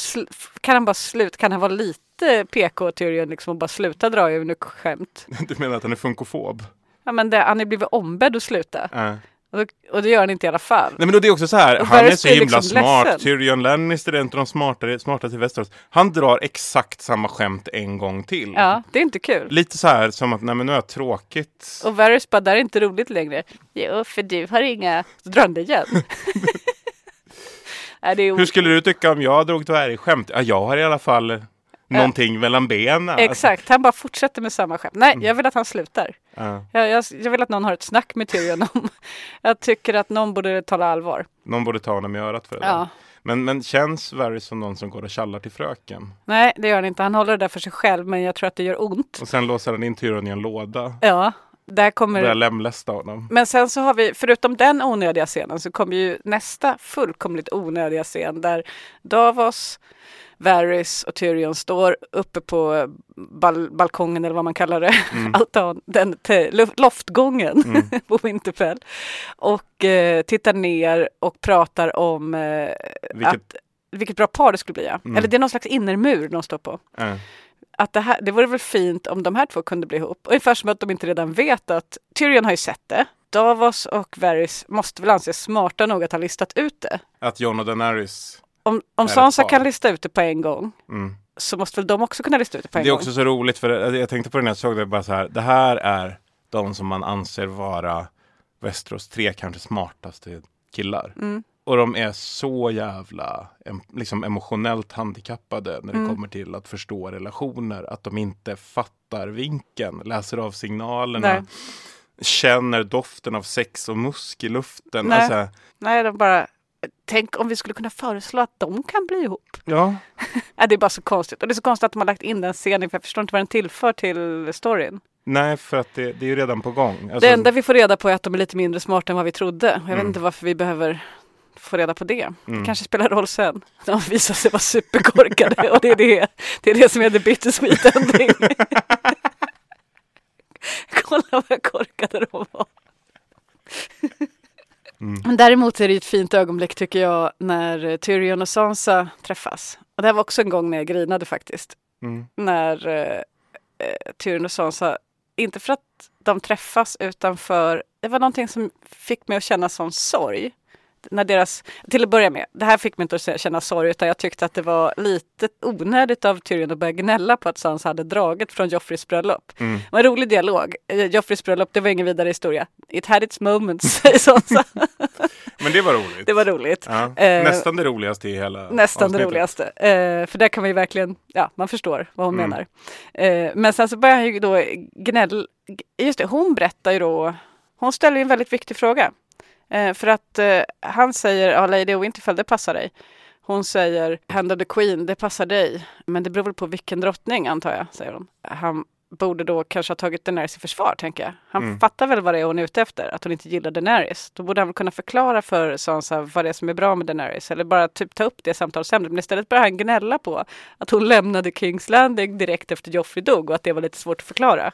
Speaker 2: Kan han bara sluta? Kan han vara lite PK Tyrion liksom och bara sluta dra eunuckskämt?
Speaker 1: Du menar att han är funkofob?
Speaker 2: Ja men det, han är blivit ombedd att sluta.
Speaker 1: Ja.
Speaker 2: Och, och det gör han inte i alla fall.
Speaker 1: Nej men då det är också så här, han är så himla
Speaker 2: liksom
Speaker 1: smart.
Speaker 2: ledsen.
Speaker 1: Tyrion Lannister är inte de smartare, smartaste i Västerås. Han drar exakt samma skämt en gång till.
Speaker 2: Ja, det är inte kul.
Speaker 1: Lite så här som att, nej men nu har jag tråkigt.
Speaker 2: Och Varys bara, det här är inte roligt längre. Jo, för du har inga... Så drar han det igen. Nej, det är
Speaker 1: Hur skulle du tycka om jag drog dvärgskämt? Ja, jag har i alla fall någonting mellan benen.
Speaker 2: Exakt, han bara fortsätter med samma skämt. Nej, jag vill att han slutar.
Speaker 1: Ja.
Speaker 2: Jag, jag, jag vill att någon har ett snack med Tyrion om... Jag tycker att någon borde tala allvar.
Speaker 1: Någon borde ta honom i örat för det.
Speaker 2: Ja.
Speaker 1: Men, men känns Varys som någon som går och tjallar till fröken?
Speaker 2: Nej, det gör han inte. Han håller det där för sig själv, men jag tror att det gör ont.
Speaker 1: Och sen låser han in Tyrion i en låda.
Speaker 2: Ja, där kommer...
Speaker 1: börjar lemlästa honom.
Speaker 2: Men sen så har vi, förutom den onödiga scenen, så kommer ju nästa fullkomligt onödiga scen där Davos, Varys och Tyrion står uppe på bal- balkongen eller vad man kallar det,
Speaker 11: Mm.
Speaker 2: altan, den loftgången
Speaker 11: Mm.
Speaker 2: på Winterfell och eh, tittar ner och pratar om eh,
Speaker 1: Vilket-
Speaker 2: att vilket bra par det skulle bli. Ja.
Speaker 1: Mm.
Speaker 2: Eller det är någon slags innermur de står på.
Speaker 1: Ja.
Speaker 2: Att det, här, det vore väl fint om de här två kunde bli ihop. Ungefär som att de inte redan vet att Tyrion har ju sett det. Davos och Varys måste väl anses smarta nog att ha listat ut det.
Speaker 1: Att Jon och Daenerys
Speaker 2: Om, om Sansa kan lista ut det på en gång
Speaker 1: Mm.
Speaker 2: så måste väl de också kunna lista ut det på en
Speaker 1: Det är
Speaker 2: gång.
Speaker 1: också så roligt för jag tänkte på det när jag såg det bara så här. Det här är de som man anser vara Västerås tre kanske smartaste killar.
Speaker 2: Mm.
Speaker 1: Och de är så jävla liksom emotionellt handikappade när det
Speaker 2: Mm.
Speaker 1: kommer till att förstå relationer. Att de inte fattar vinkeln, läser av signalerna,
Speaker 2: Nej.
Speaker 1: känner doften av sex och musk i luften.
Speaker 2: Nej.
Speaker 1: Alltså,
Speaker 2: Nej, de bara... Tänk om vi skulle kunna föreslå att de kan bli ihop.
Speaker 1: ja,
Speaker 2: det är bara så konstigt. Och det är så konstigt att de har lagt in den scenen för jag förstår inte vad den tillför till storyn.
Speaker 1: nej för att det, det är ju redan på gång. Alltså,
Speaker 2: det enda vi får reda på är att de är lite mindre smarta än vad vi trodde. Jag vet
Speaker 1: Mm.
Speaker 2: inte varför vi behöver få reda på det.
Speaker 1: Mm.
Speaker 2: Det kanske spelar roll sen. De visar sig vara superkorkade och det är det, det, är det som är the bittersweet ending. Kolla vad korkade de var. Däremot är det ett fint ögonblick tycker jag när Tyrion och Sansa träffas. Och det här var också en gång när jag grinade faktiskt.
Speaker 1: Mm.
Speaker 2: När eh, Tyrion och Sansa, inte för att de träffas utan för, det var någonting som fick mig att känna sån sorg. När deras, till att börja med, det här fick mig inte att känna sorg utan jag tyckte att det var lite onödigt av Tyrion att börja gnälla på att Sansa hade dragit från Joffreys bröllop.
Speaker 1: Mm.
Speaker 2: Det var en rolig dialog. Eh, Joffreys bröllop, det var ingen vidare historia. It had its moments, säger Sansa.
Speaker 1: Men det var roligt.
Speaker 2: Det var roligt.
Speaker 1: Ja.
Speaker 2: Eh,
Speaker 1: Nästan det roligaste i hela
Speaker 2: Nästan det
Speaker 1: avsnittet.
Speaker 2: roligaste. Eh, för där kan man ju verkligen, ja man förstår vad hon
Speaker 1: Mm.
Speaker 2: menar. Eh, men sen så börjar han ju då gnäll, just det, hon berättar ju då, hon ställer en väldigt viktig fråga. Eh, för att eh, han säger, ja Lady Winterfell det passar dig. Hon säger, Hand of the Queen, det passar dig. Men det beror väl på vilken drottning antar jag, säger hon. Han borde då kanske ha tagit Daenerys i försvar, tänker jag. Han
Speaker 1: Mm.
Speaker 2: fattar väl vad det är hon är ute efter, att hon inte gillar Daenerys. Då borde han väl kunna förklara för Sansa vad det är som är bra med Daenerys, eller bara typ ta upp det samtalsämnet. Men istället börjar han gnälla på att hon lämnade Kings Landing direkt efter Joffrey dog och att det var lite svårt att förklara.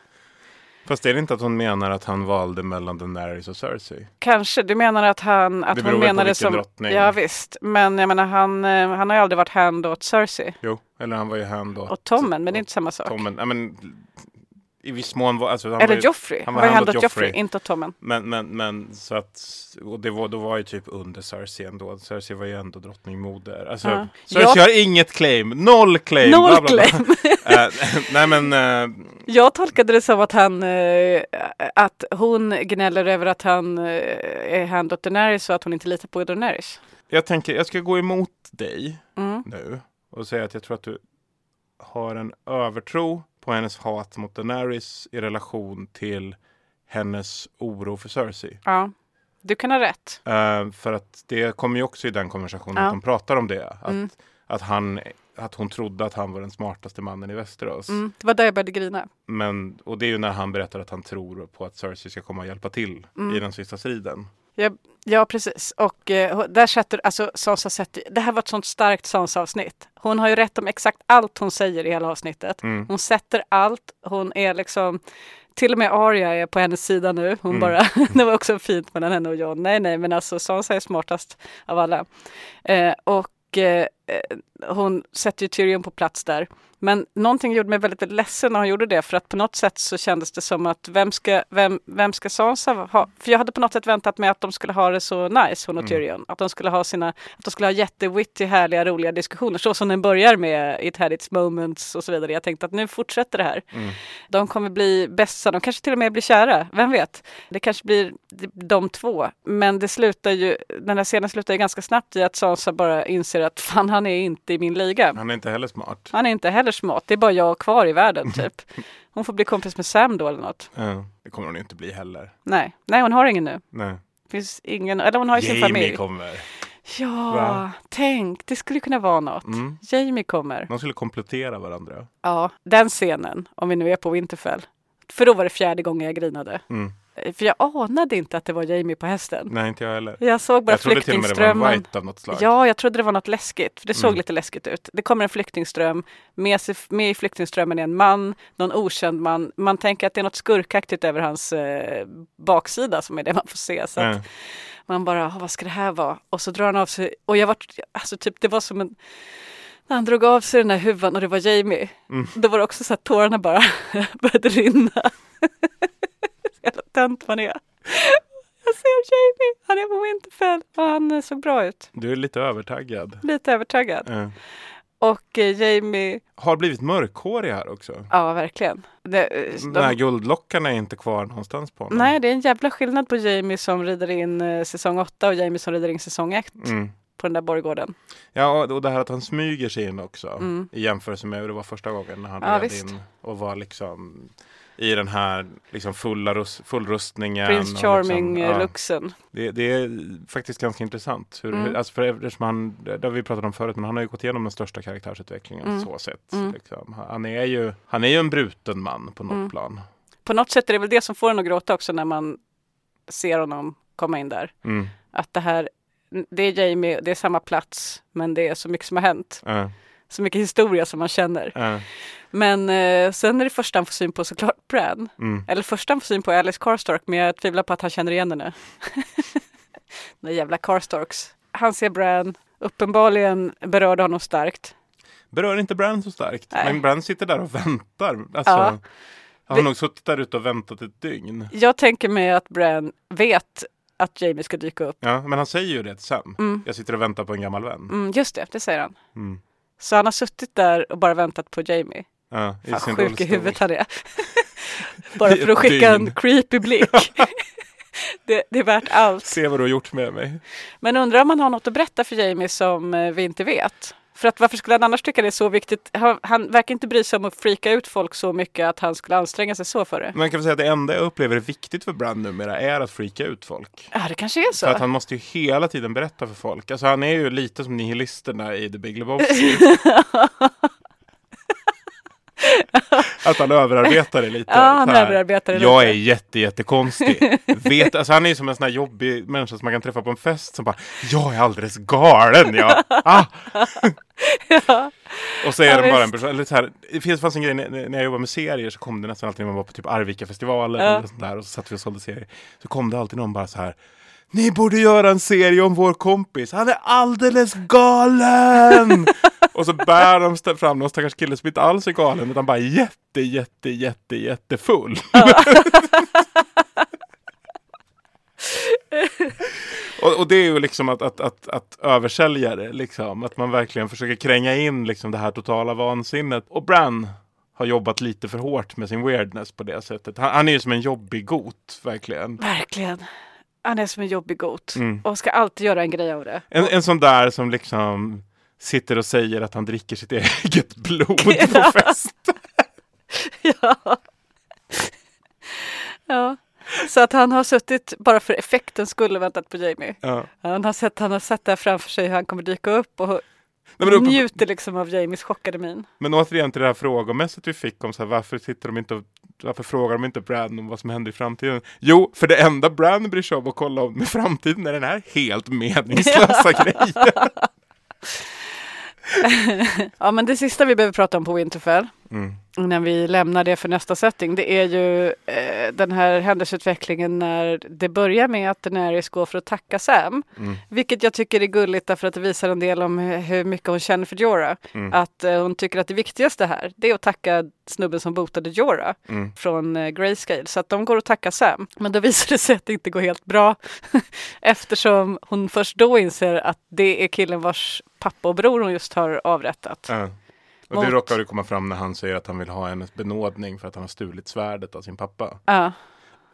Speaker 1: Fast är det inte att hon menar att han valde mellan Daenerys och Cersei?
Speaker 2: Kanske, du menar att han, att
Speaker 1: Det
Speaker 2: hon
Speaker 1: beror på
Speaker 2: menar det
Speaker 1: vilken
Speaker 2: som...
Speaker 1: drottning.
Speaker 2: Ja visst, men jag menar han, eh, han har ju aldrig varit hand åt Cersei.
Speaker 1: Jo, eller han var ju hand åt...
Speaker 2: Och Tommen, men det är inte samma sak.
Speaker 1: Tommen. Ja, men, I viss mån var... Alltså, han var
Speaker 2: Eller Joffrey, han var ju hand åt Joffrey, inte åt Tommen.
Speaker 1: Men, men, men så att... Och det var, då var ju typ under Cersei ändå. Cersei var ju ändå drottningmoder. Alltså,
Speaker 2: Ja.
Speaker 1: Cersei
Speaker 2: Jag-
Speaker 1: har inget claim. Noll claim.
Speaker 2: Noll
Speaker 1: bla, bla, bla.
Speaker 2: claim.
Speaker 1: Eh, nej men... eh,
Speaker 2: Jag tolkade det som att han, eh, att hon gnäller över att han är hand åt Daenerys och att hon inte litar på Daenerys.
Speaker 1: jag tänker, jag ska gå emot dig
Speaker 2: Mm.
Speaker 1: nu. Och säga att jag tror att du har en övertro på hennes hat mot Daenerys i relation till hennes oro för Cersei.
Speaker 2: Ja, du kan ha rätt.
Speaker 1: Eh, för att det kommer ju också i den konversationen
Speaker 2: Ja.
Speaker 1: att de pratar om det. Att,
Speaker 2: Mm.
Speaker 1: att, han, att hon trodde att han var den smartaste mannen i Västerås.
Speaker 2: Mm, det var där jag började grina.
Speaker 1: Men, och det är ju när han berättar att han tror på att Cersei ska komma och hjälpa till
Speaker 2: Mm.
Speaker 1: i den sista striden.
Speaker 2: Ja, ja precis. Och eh, där sätter, alltså Sansa sätter, det här var ett sånt starkt Sansa-avsnitt. Hon har ju rätt om exakt allt hon säger i hela avsnittet.
Speaker 1: Mm.
Speaker 2: Hon sätter allt, hon är liksom till och med Arya är på hennes sida nu. Hon
Speaker 1: Mm.
Speaker 2: bara, det var också fint mellan henne och Jon. Nej, nej, men alltså Sansa är smartast av alla. Eh, och eh, hon sätter ju Tyrion på plats där. Men någonting gjorde mig väldigt, väldigt ledsen när hon gjorde det. För att på något sätt så kändes det som att vem ska, vem, vem ska Sansa ha? För jag hade på något sätt väntat mig att de skulle ha det så nice, hon och
Speaker 1: Mm.
Speaker 2: Tyrion. Att de skulle ha sina, att de skulle ha jättewitty, härliga, roliga diskussioner. Så som den börjar med It had its moments och så vidare. Jag tänkte att nu fortsätter det här.
Speaker 1: Mm.
Speaker 2: De kommer bli bästa, de kanske till och med blir kära, vem vet? Det kanske blir de två. Men det slutar ju, den här scenen slutar ju ganska snabbt i att Sansa bara inser att fan han är inte i min liga.
Speaker 1: Han är inte heller smart.
Speaker 2: Han är inte heller smart, det är bara jag kvar i världen typ. Hon får bli kompis med Sam då eller något.
Speaker 1: Ja, det kommer hon inte bli heller.
Speaker 2: Nej, nej hon har ingen nu.
Speaker 1: Nej.
Speaker 2: Finns ingen, eller hon har ju sin
Speaker 1: Jamie
Speaker 2: familj.
Speaker 1: kommer.
Speaker 2: Ja,
Speaker 1: Va?
Speaker 2: tänk, det skulle kunna vara något.
Speaker 1: Mm.
Speaker 2: Jamie kommer.
Speaker 1: De skulle komplettera varandra.
Speaker 2: Ja, den scenen, om vi nu är på Winterfell. För då var det fjärde gången jag grinade.
Speaker 1: Mm.
Speaker 2: För jag anade inte att det var Jamie på hästen.
Speaker 1: Nej, inte jag heller.
Speaker 2: Jag såg bara
Speaker 1: jag trodde till och med det var en
Speaker 2: flyktingströmmen.
Speaker 1: white av något slag.
Speaker 2: Ja, jag trodde det var något läskigt. För det såg
Speaker 1: Mm.
Speaker 2: lite läskigt ut. Det kommer en flyktingström. Med, med i flyktingströmmen är en man, någon okänd man. Man tänker att det är något skurkaktigt över hans eh, baksida som är det man får se. Så
Speaker 1: Ja.
Speaker 2: man bara, "Ah, vad ska det här vara? Och så drar han av sig. Och jag var, alltså typ, det var som en när han drog av sig den här huvan och det var Jamie.
Speaker 1: Mm.
Speaker 2: Då var det också så att tårarna bara började rinna. Jävla tönt man är. Jag ser Jamie, han är på Winterfell och han såg bra ut.
Speaker 1: Du är lite övertaggad.
Speaker 2: Lite övertaggad.
Speaker 1: Ja.
Speaker 2: Och eh, Jamie,
Speaker 1: Har blivit mörkhårig här också.
Speaker 2: ja verkligen. Det, eh,
Speaker 1: De här guldlockarna är inte kvar någonstans på honom.
Speaker 2: nej, det är en jävla skillnad på Jamie som rider in eh, säsong 8 och Jamie som rider in säsong 1
Speaker 1: Mm.
Speaker 2: på den där borggården.
Speaker 1: Ja, och det här att han smyger sig in också.
Speaker 2: Mm.
Speaker 1: I jämförelse med hur det var första gången när han
Speaker 2: Ja,
Speaker 1: red
Speaker 2: visst.
Speaker 1: in och var liksom i den här liksom fulla rus- fullrustningen.
Speaker 2: Prince
Speaker 1: och
Speaker 2: Charming
Speaker 1: liksom, ja. Det, det är faktiskt ganska intressant. Hur,
Speaker 2: Mm.
Speaker 1: alltså för eftersom han, det har vi pratat om förut, men han har ju gått igenom den största karaktärsutvecklingen
Speaker 2: Mm.
Speaker 1: så sett.
Speaker 2: Mm.
Speaker 1: Liksom. Han, är ju, han är ju en bruten man på något
Speaker 2: Mm.
Speaker 1: plan.
Speaker 2: På något sätt är det väl det som får en att gråta också när man ser honom komma in där.
Speaker 1: Mm.
Speaker 2: Att det här, det är Jamie, det är samma plats, men det är så mycket som har hänt.
Speaker 1: Ja.
Speaker 2: Så mycket historia som man känner.
Speaker 1: Ja.
Speaker 2: Men eh, sen är det första han får syn på såklart Bran.
Speaker 1: Mm.
Speaker 2: Eller första han får syn på Alice Karstark, men jag tvivlar på att han känner igen henne. De jävla Karstarks. Han ser Bran, uppenbarligen berörde honom starkt.
Speaker 1: Berör inte Bran så starkt.
Speaker 2: Nej.
Speaker 1: Men Bran sitter där och väntar. Alltså,
Speaker 2: Ja.
Speaker 1: Han har nog suttit där ute och väntat ett dygn.
Speaker 2: Jag tänker mig att Bran vet att Jamie ska dyka upp.
Speaker 1: Ja, men han säger ju det till Sam.
Speaker 2: Mm.
Speaker 1: Jag sitter och väntar på en gammal vän.
Speaker 2: Mm, just det, det säger han.
Speaker 1: Mm.
Speaker 2: Så han har suttit där och bara väntat på Jamie.
Speaker 1: Ja, i
Speaker 2: Fan sjuk i huvudet han är. bara för att skicka en creepy blick. det, det är värt allt.
Speaker 1: Se vad du har gjort med mig.
Speaker 2: Men undrar om han har något att berätta för Jamie som eh, vi inte vet. För att varför skulle han annars tycka det är så viktigt? Han, han verkar inte bry sig om att freaka ut folk så mycket att han skulle anstränga sig så för det.
Speaker 1: Man kan väl säga att det enda jag upplever är viktigt för Bran numera är att freaka ut folk.
Speaker 2: Ja, det kanske är så.
Speaker 1: För att han måste ju hela tiden berätta för folk. Alltså han är ju lite som nihilisterna i The Big Lebowski. att han överarbetar det lite.
Speaker 2: Ja, han
Speaker 1: Så
Speaker 2: överarbetar det
Speaker 1: Jag
Speaker 2: lite."
Speaker 1: är jätte, jättekonstig. Vet, alltså han är ju som en sån här jobbig människa som man kan träffa på en fest som bara Jag är alldeles galen jag. Ah! Och så är
Speaker 2: Ja,
Speaker 1: de bara en person. Eller så här, det finns fanns en grej när, när jag jobbade med serier så kom det nästan alltid när man var på typ Arvika-festivalen
Speaker 2: Ja.
Speaker 1: eller sånt där och så satt vi och sålde serier. Så kom det alltid någon bara så här Ni borde göra en serie om vår kompis. Han är alldeles galen! och så bär de fram någon stackars kille som inte alls är galen utan bara jätte, jätte, jätte, jättefull. och, och det är ju liksom att, att, att, att översälja det, liksom. Att man verkligen försöker kränga in liksom det här totala vansinnet. Och Bran har jobbat lite för hårt med sin weirdness på det sättet. Han, han är ju som en jobbig got, verkligen.
Speaker 2: Verkligen. Han är som en jobbig got
Speaker 1: Mm.
Speaker 2: och ska alltid göra en grej av det.
Speaker 1: En, en sån där som liksom sitter och säger att han dricker sitt eget blod på
Speaker 2: Ja.
Speaker 1: fest.
Speaker 2: ja. ja. Så att han har suttit bara för effektens skull och väntat på Jamie.
Speaker 1: Ja.
Speaker 2: Han har sett, han har sett där framför sig hur han kommer dyka upp och
Speaker 1: Nej, men
Speaker 2: njuter liksom av Jamies chockade min.
Speaker 1: Men återigen till det här frågemässigt vi fick om så här, varför sitter de inte och, varför frågar de inte Bran om vad som händer i framtiden? Jo, för det enda Bran bryr sig om att kolla om med framtiden är den här helt meningslösa grejen.
Speaker 2: ja men det sista vi behöver prata om på Winterfell
Speaker 1: Mm.
Speaker 2: innan vi lämnar det för nästa setting, det är ju eh, den här händelseutvecklingen när det börjar med att Daenerys går för att tacka Sam.
Speaker 1: Mm.
Speaker 2: Vilket jag tycker är gulligt därför att det visar en del om hur- mycket hon känner för Jorah.
Speaker 1: Mm.
Speaker 2: Att eh, hon tycker att det viktigaste här, det är att tacka snubben som botade Jorah
Speaker 1: Mm.
Speaker 2: från eh, Grayscale. Så att de går och tackar Sam. Men då visar det sig att det inte går helt bra. Eftersom hon först då inser att det är killen vars pappa och bror hon just har avrättat.
Speaker 1: Ja. Och det
Speaker 2: Mot-
Speaker 1: råkar ju komma fram när han säger att han vill ha hennes benådning för att han har stulit svärdet av sin pappa.
Speaker 2: Ja.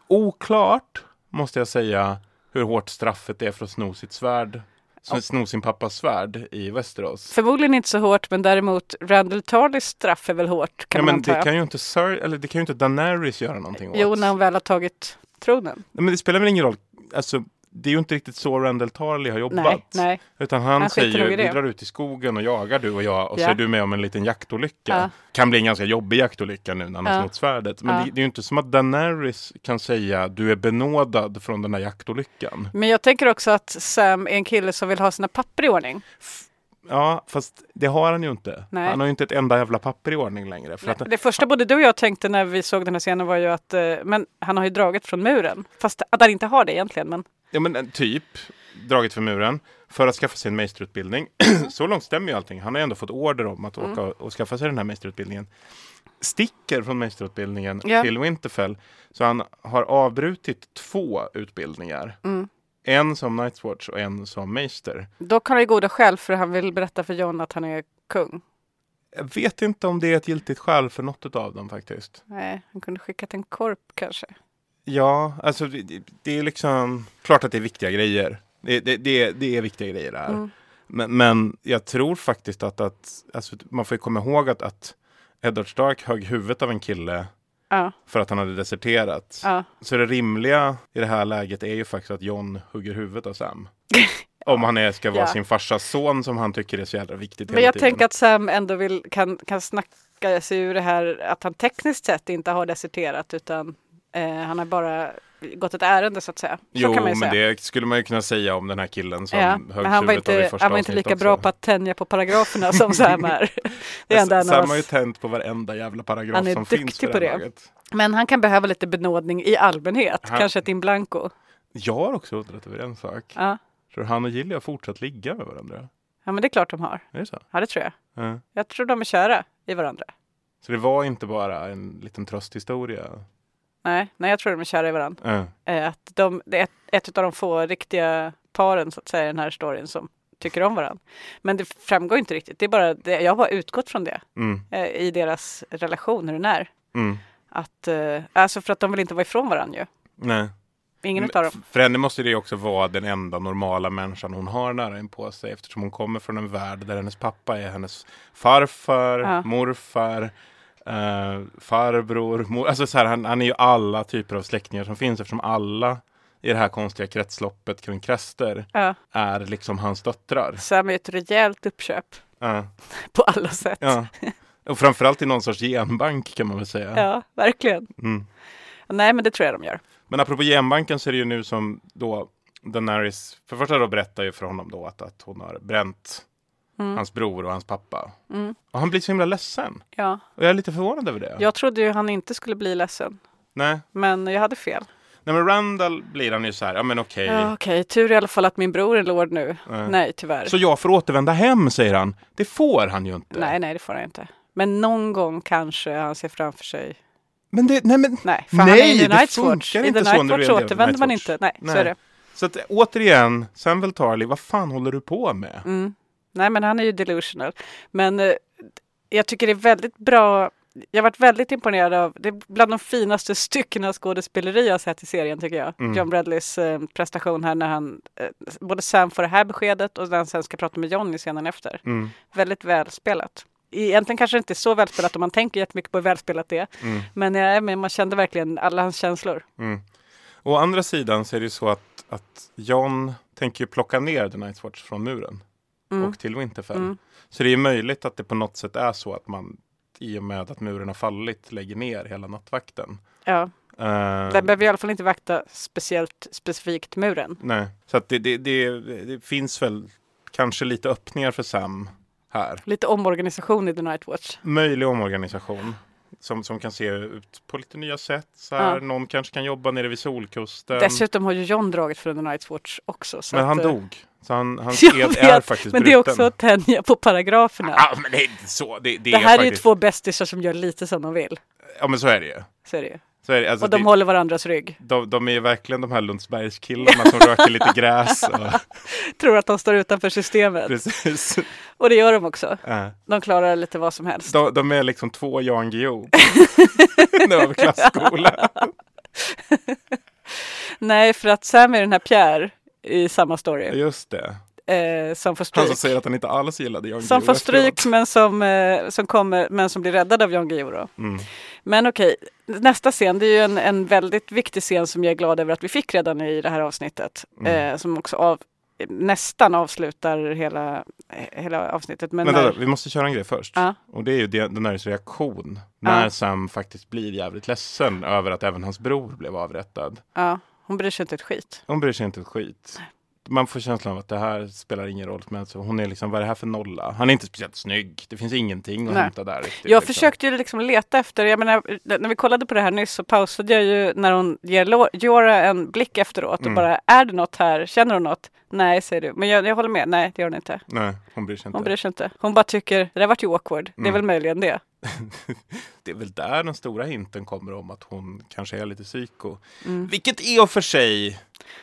Speaker 1: Oklart, måste jag säga, hur hårt straffet är för att sno sitt svärd. Så Sno sin pappas svärd i Västerås.
Speaker 2: Förmodligen inte så hårt, men däremot Randall Tarleys straff är väl hårt kan
Speaker 1: ja, men det kan ju inte Sir, eller det kan ju inte Daenerys göra någonting åt.
Speaker 2: Jo, när hon väl har tagit tronen.
Speaker 1: Nej, men det spelar väl ingen roll. Alltså, det är ju inte riktigt så Randall Tarley har jobbat.
Speaker 2: Nej, nej.
Speaker 1: Utan han,
Speaker 2: Han
Speaker 1: säger
Speaker 2: i
Speaker 1: vi drar ut i skogen och jagar du och jag och så
Speaker 2: Ja.
Speaker 1: är du med om en liten jaktolycka.
Speaker 2: Ja.
Speaker 1: Kan bli en ganska jobbig jaktolycka nu när han har
Speaker 2: Ja.
Speaker 1: snott svärdet. Men
Speaker 2: Ja.
Speaker 1: det, det är ju inte som att Daenerys kan säga du är benådad från den här jaktolyckan.
Speaker 2: Men jag tänker också att Sam är en kille som vill ha sina papper i ordning.
Speaker 1: Ja, fast det har han ju inte.
Speaker 2: Nej.
Speaker 1: Han har ju inte ett enda jävla papper i ordning längre. För att,
Speaker 2: Det första både du och jag tänkte när vi såg den här scenen var ju att eh, men han har ju dragit från muren. Fast att han inte har det egentligen. Men
Speaker 1: Ja men en typ dragit för muren för att skaffa sig en mästerutbildning. så långt stämmer ju allting. Han har ändå fått order om att
Speaker 2: Mm.
Speaker 1: åka och skaffa sig den här mästerutbildningen. Sticker från mästerutbildningen
Speaker 2: Ja.
Speaker 1: till Winterfell. Så han har avbrutit två utbildningar.
Speaker 2: Mm.
Speaker 1: En som Night's Watch och en som Meister.
Speaker 2: dock har han ju goda skäl för han vill berätta för John att han är kung.
Speaker 1: Jag vet inte om det är ett giltigt skäl för något av dem faktiskt.
Speaker 2: Nej, han kunde skickat en korp kanske.
Speaker 1: Ja, alltså det, det- det är liksom klart att det är viktiga grejer. Det, det, det, det är viktiga grejer där.
Speaker 2: Mm.
Speaker 1: Men, men jag tror faktiskt att, att alltså, man får ju komma ihåg att, att Eddard Stark högg huvudet av en kille
Speaker 2: Ja.
Speaker 1: för att han hade deserterat.
Speaker 2: Ja.
Speaker 1: Så det rimliga i det här läget är ju faktiskt att John hugger huvudet av Sam. Om han är, ska vara
Speaker 2: Ja.
Speaker 1: sin farsas son som han tycker är så jävla viktigt
Speaker 2: Men jag
Speaker 1: tiden.
Speaker 2: tänker att Sam ändå vill, kan, kan snacka sig ur det här att han tekniskt sett inte har deserterat utan han har bara gått ett ärende så att säga. Så
Speaker 1: Jo,
Speaker 2: kan man
Speaker 1: men
Speaker 2: säga.
Speaker 1: det skulle man ju kunna säga om den här killen som
Speaker 2: Ja, men han var inte, han var inte lika
Speaker 1: avsnittet
Speaker 2: bra
Speaker 1: också.
Speaker 2: på att tänja på paragraferna som Sam är. Det är
Speaker 1: Sam har ju tänt på varenda jävla paragraf
Speaker 2: Han är
Speaker 1: som finns
Speaker 2: duktig
Speaker 1: för
Speaker 2: på
Speaker 1: det. laget.
Speaker 2: Men han kan behöva lite benådning i allmänhet.
Speaker 1: Han-
Speaker 2: Kanske ett in blanco.
Speaker 1: Jag har också undrat över en sak.
Speaker 2: Ja.
Speaker 1: Tror han och Gilly har fortsatt ligga med varandra?
Speaker 2: ja, men det är klart de har.
Speaker 1: Är det så?
Speaker 2: Ja, det tror jag.
Speaker 1: Ja.
Speaker 2: Jag tror de är kära i varandra.
Speaker 1: Så det var inte bara en liten trösthistoria?
Speaker 2: Nej, nej jag tror de är kära i varandra.
Speaker 1: Ja.
Speaker 2: Eh, Att de, det är ett, ett av de få riktiga paren så att säga i den här storyn som tycker om varandra. Men det framgår inte riktigt. Det är bara, det, jag har bara utgått från det
Speaker 1: Mm.
Speaker 2: eh, i deras relation, hur den är.
Speaker 1: Mm.
Speaker 2: Att, eh, alltså för att de vill inte vara ifrån varandra ju.
Speaker 1: Nej.
Speaker 2: Ingen utav dem.
Speaker 1: För henne måste det också vara den enda normala människan hon har nära in på sig eftersom hon kommer från en värld där hennes pappa är hennes farfar,
Speaker 2: Ja.
Speaker 1: morfar, eh, farbror. Mor, alltså så här, han, han är ju alla typer av släktingar som finns eftersom alla i det här konstiga kretsloppet kring Kräster
Speaker 2: Ja.
Speaker 1: är liksom hans döttrar.
Speaker 2: Sam är ett rejält uppköp
Speaker 1: Ja.
Speaker 2: på alla sätt.
Speaker 1: Ja. Och framförallt i någon sorts genbank kan man väl säga.
Speaker 2: Ja, verkligen.
Speaker 1: Mm.
Speaker 2: Nej, men det tror jag de gör.
Speaker 1: Men apropå genbanken så är det ju nu som då Daenerys, för första då berättar ju för honom då att, att hon har bränt
Speaker 2: Mm.
Speaker 1: hans bror och hans pappa.
Speaker 2: Mm.
Speaker 1: Och han blir så himla ledsen.
Speaker 2: Ja.
Speaker 1: Och jag är lite förvånad över det.
Speaker 2: Jag trodde ju han inte skulle bli ledsen.
Speaker 1: Nej.
Speaker 2: Men jag hade fel.
Speaker 1: Nej men Randall blir han ju så här, ja men okej.
Speaker 2: Ja, Okej, tur i alla fall att min bror är lord nu.
Speaker 1: Nej.
Speaker 2: Nej, tyvärr.
Speaker 1: Så jag får återvända hem säger han. Det får han ju inte.
Speaker 2: Nej, nej, det får han inte. Men någon gång kanske han ser framför sig.
Speaker 1: Men det, nej men.
Speaker 2: Nej, för han är
Speaker 1: nej,
Speaker 2: i The
Speaker 1: det funkar
Speaker 2: Watch. I
Speaker 1: inte
Speaker 2: The
Speaker 1: så när
Speaker 2: Night's
Speaker 1: du
Speaker 2: Watch
Speaker 1: är en del av
Speaker 2: återvänder man inte. Nej, så är det.
Speaker 1: Så att återigen, Samuel Tarly, vad fan håller du på med?
Speaker 2: Mm. Nej, men han är ju delusional. Men eh, jag tycker det är väldigt bra. Jag har varit väldigt imponerad av, det är bland de finaste styckena skådespeleri jag sett i serien tycker jag.
Speaker 1: Mm.
Speaker 2: John Bradleys eh, prestation här när han, eh, både Sam får det här beskedet och när han sen ska prata med John i scenen efter.
Speaker 1: Mm.
Speaker 2: Väldigt välspelat. Egentligen kanske det inte är så välspelat om man tänker jättemycket på hur välspelat det är.
Speaker 1: Mm.
Speaker 2: Men, ja, men man kände verkligen alla hans känslor.
Speaker 1: Mm. Å andra sidan så är det ju så att, att John tänker plocka ner The Night's Watch från muren
Speaker 2: Mm.
Speaker 1: och till Winterfell.
Speaker 2: Mm.
Speaker 1: Så det är möjligt att det på något sätt är så att man i och med att muren har fallit lägger ner hela nattvakten.
Speaker 2: Ja,
Speaker 1: Eh,
Speaker 2: den behöver i alla fall inte vakta speciellt specifikt muren.
Speaker 1: nej, så att det, det, det, det finns väl kanske lite öppningar för Sam här.
Speaker 2: Lite omorganisation i The Night Watch.
Speaker 1: Möjlig omorganisation. Som, som kan se ut på lite nya sätt. Så här.
Speaker 2: Ja.
Speaker 1: Någon kanske kan jobba nere vid Solkusten.
Speaker 2: Dessutom har ju John dragit från The Night's Watch också. så
Speaker 1: Men han
Speaker 2: att, eh,
Speaker 1: dog. Så han, hans
Speaker 2: Jag
Speaker 1: ed
Speaker 2: vet,
Speaker 1: är faktiskt
Speaker 2: men det är
Speaker 1: bruten.
Speaker 2: också att tänja på paragraferna.
Speaker 1: Ja, men det är inte så. Det, det,
Speaker 2: det här är
Speaker 1: faktiskt...
Speaker 2: två bästisar som gör lite som de vill.
Speaker 1: Ja, men så är det ju.
Speaker 2: Så är det ju.
Speaker 1: Är det. Alltså,
Speaker 2: och de
Speaker 1: det...
Speaker 2: håller varandras rygg.
Speaker 1: de, de är ju verkligen de här Lundsbergskillarna som röker lite gräs. Och...
Speaker 2: Tror att de står utanför systemet.
Speaker 1: Precis.
Speaker 2: Och det gör de också.
Speaker 1: Ja.
Speaker 2: De klarar lite vad som helst.
Speaker 1: De, de är liksom två Jan Guillou. En överklasskola.
Speaker 2: Nej, för att Sam är den här Pierre i samma story.
Speaker 1: Just det.
Speaker 2: Eh, som får
Speaker 1: Han
Speaker 2: stryk.
Speaker 1: som säger att han inte alls gillade Jan
Speaker 2: Som
Speaker 1: Guillou
Speaker 2: får
Speaker 1: efteråt.
Speaker 2: stryk men som, eh, som, kommer, men som blir räddad av Jan Guillou.
Speaker 1: Mm.
Speaker 2: Men okej, nästa scen, det är ju en, en väldigt viktig scen som jag är glad över att vi fick redan i det här avsnittet.
Speaker 1: Mm.
Speaker 2: Eh, som också av, nästan avslutar hela, eh, hela avsnittet. Men
Speaker 1: Vänta,
Speaker 2: när,
Speaker 1: vi måste köra en grej först.
Speaker 2: Ja.
Speaker 1: Och det är ju Daenerys reaktion. När
Speaker 2: Ja.
Speaker 1: Sam faktiskt blir jävligt ledsen över att även hans bror blev avrättad.
Speaker 2: ja, hon bryr sig inte ett skit.
Speaker 1: Hon bryr sig inte ett skit. Man får känslan av att det här spelar ingen roll. Men alltså, hon är liksom, vad är det här för nolla? Han är inte speciellt snygg. Det finns ingenting att
Speaker 2: Nej.
Speaker 1: hämta där riktigt.
Speaker 2: Jag
Speaker 1: liksom.
Speaker 2: försökte ju liksom leta efter, jag menar, när vi kollade på det här nyss så pausade jag ju när hon ger Jorah en blick efteråt och
Speaker 1: Mm.
Speaker 2: bara, är det något här? Känner hon något? Nej, säger du. Men jag, jag håller med, nej det gör hon inte.
Speaker 1: Nej, hon bryr sig inte.
Speaker 2: Hon bryr sig inte. Hon bara tycker, det där vart ju awkward. Det är
Speaker 1: Mm.
Speaker 2: väl möjligen det.
Speaker 1: Det är väl där den stora hinten kommer om att hon kanske är lite psyko.
Speaker 2: Mm.
Speaker 1: Vilket i och för sig,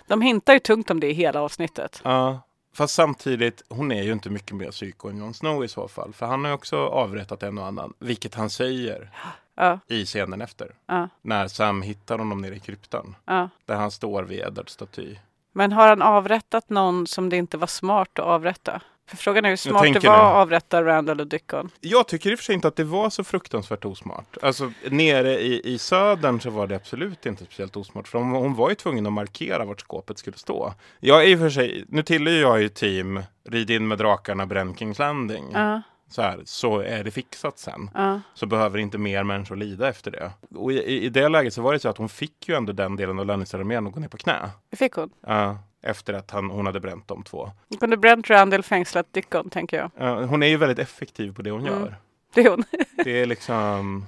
Speaker 2: De hintar ju tungt om det i hela avsnittet.
Speaker 1: ja. Fast samtidigt, hon är ju inte mycket mer psyko än Jon Snow i så fall. För han har ju också avrättat en och annan. Vilket han säger
Speaker 2: Ja,
Speaker 1: i scenen efter.
Speaker 2: ja,
Speaker 1: När Sam hittar honom nere i kryptan.
Speaker 2: ja.
Speaker 1: Där han står vid Eddards staty.
Speaker 2: Men har han avrättat någon som det inte var smart att avrätta? För frågan är hur smart det var att avrätta Randall och Dickon.
Speaker 1: Jag tycker i och för sig inte att det var så fruktansvärt osmart. Alltså nere i, i södern så var det absolut inte speciellt osmart. För hon, hon var ju tvungen att markera vart skåpet skulle stå. Jag är i och för sig, nu tillhör jag ju team Rid in med drakarna, bränn Kings Landing.
Speaker 2: Ja.
Speaker 1: så här, så är det fixat sen.
Speaker 2: Ja.
Speaker 1: Så behöver inte mer människor lida efter det. Och i, i det läget så var det så att hon fick ju ändå den delen av Lannister-armén att gå ner på knä.
Speaker 2: Det fick hon.
Speaker 1: Ja, efter att han, hon hade bränt de två.
Speaker 2: Hon kunde bränt Randall fängslat Dickon, tänker jag.
Speaker 1: Ja, hon är ju väldigt effektiv på det hon
Speaker 2: Mm.
Speaker 1: gör.
Speaker 2: Det är hon.
Speaker 1: Det är liksom...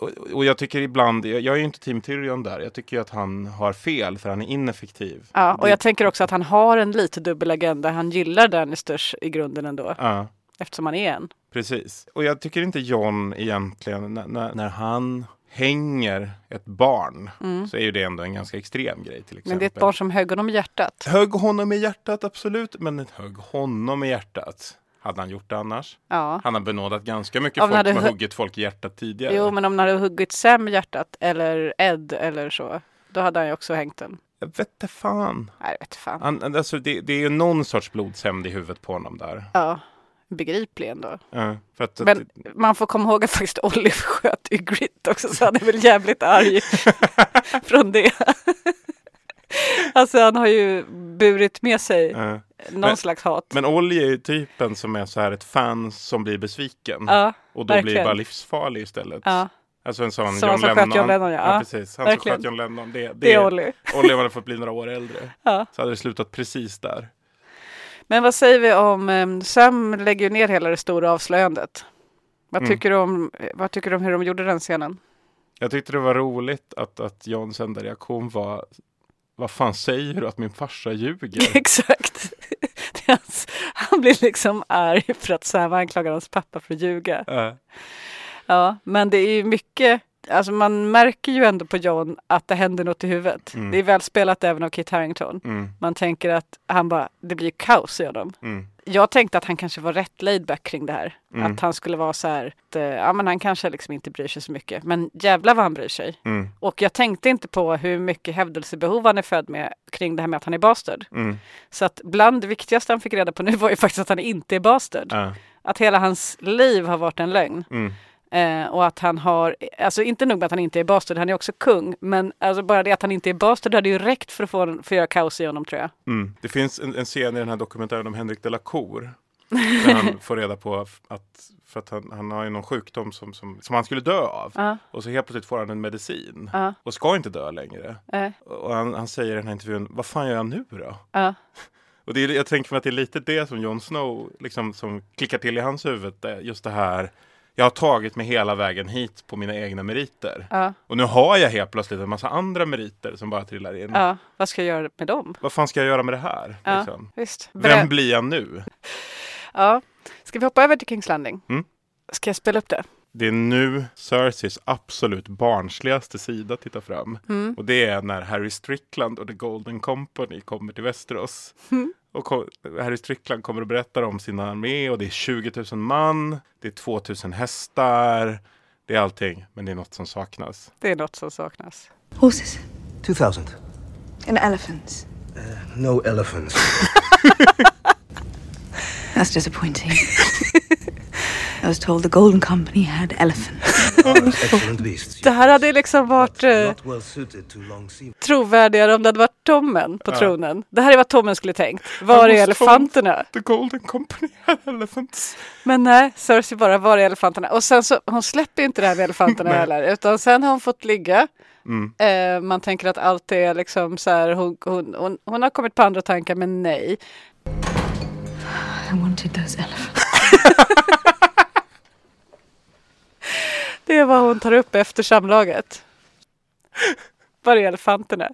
Speaker 1: Och, och jag tycker ibland, jag, jag är ju inte Team Tyrion där. Jag tycker ju att han har fel för han är ineffektiv.
Speaker 2: Ja, och
Speaker 1: Det-
Speaker 2: jag tänker också att han har en lite dubbel agenda. Han gillar Dannisters i grunden ändå.
Speaker 1: Ja.
Speaker 2: Eftersom han är en.
Speaker 1: Precis. Och jag tycker inte John egentligen, när, när, när han hänger ett barn
Speaker 2: Mm.
Speaker 1: så är ju det ändå en ganska extrem grej till exempel.
Speaker 2: Men det är ett barn som högg honom i hjärtat.
Speaker 1: Högg honom i hjärtat, absolut. Men ett högg honom i hjärtat. Hade han gjort det annars?
Speaker 2: Ja.
Speaker 1: Han har benådat ganska mycket
Speaker 2: Om
Speaker 1: folk med
Speaker 2: hö-
Speaker 1: huggit folk i hjärtat tidigare.
Speaker 2: Jo, men om han hade huggit Sam i hjärtat eller Ed eller så. Då hade han ju också hängt den.
Speaker 1: Jag vet inte fan.
Speaker 2: Nej, jag vet fan.
Speaker 1: Han, alltså, det, det är ju någon sorts blodshämnd i huvudet på honom där.
Speaker 2: Ja, begriplig ändå.
Speaker 1: Ja, att,
Speaker 2: Men man får komma ihåg att faktiskt Olive sköt ju Grit också så han är väl jävligt arg från det. alltså han har ju burit med sig
Speaker 1: Ja.
Speaker 2: någon
Speaker 1: Men-
Speaker 2: slags hat.
Speaker 1: Men Olli är ju typen som är så här ett fan som blir besviken.
Speaker 2: Ja,
Speaker 1: och då blir
Speaker 2: verkligen.
Speaker 1: bara livsfarlig istället.
Speaker 2: Ja.
Speaker 1: Alltså en sån
Speaker 2: Samma
Speaker 1: John Lennon.
Speaker 2: John Lennon, ja.
Speaker 1: ja.
Speaker 2: Ja,
Speaker 1: precis. Han
Speaker 2: verkligen.
Speaker 1: som sköt John Lennon. Det, det,
Speaker 2: Det är Olli.
Speaker 1: Olli hade fått bli några år äldre.
Speaker 2: Ja.
Speaker 1: Så hade det slutat precis där.
Speaker 2: Men vad säger vi om um, Sam lägger ju ner hela det stora avslöjandet. Vad,
Speaker 1: Mm.
Speaker 2: tycker du om, vad tycker du om hur de gjorde den scenen?
Speaker 1: Jag tyckte det var roligt att, att Johns enda reaktion var Vad fan säger du att min farsa ljuger?
Speaker 2: Exakt. Hans, han blir liksom arg för att Sam anklagar hans pappa för att ljuga.
Speaker 1: Ja.
Speaker 2: Ja, men det är ju mycket, alltså man märker ju ändå på John att det händer något i huvudet.
Speaker 1: Mm.
Speaker 2: Det är väl spelat även av Kit Harington.
Speaker 1: Mm.
Speaker 2: Man tänker att han bara, det blir kaos i honom.
Speaker 1: Mm.
Speaker 2: Jag tänkte att han kanske var rätt laid back kring det här.
Speaker 1: Mm.
Speaker 2: Att han skulle vara så här, att, eh, ja men han kanske liksom inte bryr sig så mycket. Men jävlar vad han bryr sig.
Speaker 1: Mm.
Speaker 2: Och jag tänkte inte på hur mycket hävdelsebehov han är född med kring det här med att han är bastard.
Speaker 1: Mm.
Speaker 2: Så att bland det viktigaste han fick reda på nu var ju faktiskt att han inte är bastard.
Speaker 1: Ja.
Speaker 2: Att hela hans liv har varit en lögn. Eh, och att han har, alltså inte nog med att han inte är bastard, han är också kung. Men alltså bara det att han inte är bastard hade ju räckt för att få, för att göra kaos i honom tror jag.
Speaker 1: Mm. Det finns en, en scen i den här dokumentären om Henrik de la Cour. Där han får reda på att, för att han, han har ju någon sjukdom som, som, som han skulle dö av.
Speaker 2: Ja.
Speaker 1: Och så helt plötsligt får han en medicin.
Speaker 2: Ja.
Speaker 1: Och ska inte dö längre.
Speaker 2: Eh,
Speaker 1: Och han, han säger i den här intervjun, vad fan gör jag nu då? Och det är, jag tänker mig att det är lite det som Jon Snow liksom, som klickar till i hans huvud. Just det här, jag har tagit mig hela vägen hit på mina egna meriter.
Speaker 2: Ja.
Speaker 1: Och nu har jag helt plötsligt en massa andra meriter som bara trillar in.
Speaker 2: ja, vad ska jag göra med dem?
Speaker 1: Vad fan ska jag göra med det här?
Speaker 2: Ja,
Speaker 1: Liksom?
Speaker 2: visst.
Speaker 1: Vem blir jag nu?
Speaker 2: Ja. Ska vi hoppa över till Kings Landing?
Speaker 1: Mm.
Speaker 2: Ska jag spela upp det?
Speaker 1: Det är nu Cerseis absolut barnsligaste sida tittar fram.
Speaker 2: Mm.
Speaker 1: Och det är när Harry Strickland och The Golden Company kommer till Västerås.
Speaker 2: Mm.
Speaker 1: Och Harry Strickland kommer och berättar om sin armé och det är 20 000 man, det är 2 000 hästar, det är allting. Men det är något som saknas.
Speaker 2: Det är något som saknas.
Speaker 4: Horses
Speaker 11: 2000.
Speaker 4: and elephants.
Speaker 11: No elephants.
Speaker 4: That's disappointing. I was told the Golden Company had elephants.
Speaker 11: Excellent beasts.
Speaker 2: Det här hade liksom varit eh,
Speaker 11: Not well suited to long sea.
Speaker 2: trovärdigare om det hade varit Tommen på tronen. Det här är vad Tommen skulle tänkt. Var är elefanterna?
Speaker 1: The Golden Company had elephants.
Speaker 2: Men nej, Cersei bara, var är elefanterna? Och sen så, hon släpper inte det här med elefanterna heller. Utan sen har hon fått ligga.
Speaker 1: Mm.
Speaker 2: Eh, man tänker att allt är liksom så här, hon, hon, hon, hon har kommit på andra tankar, men nej.
Speaker 4: I wanted those elephants.
Speaker 2: Det är vad hon tar upp efter samlaget. Var är elefanterna?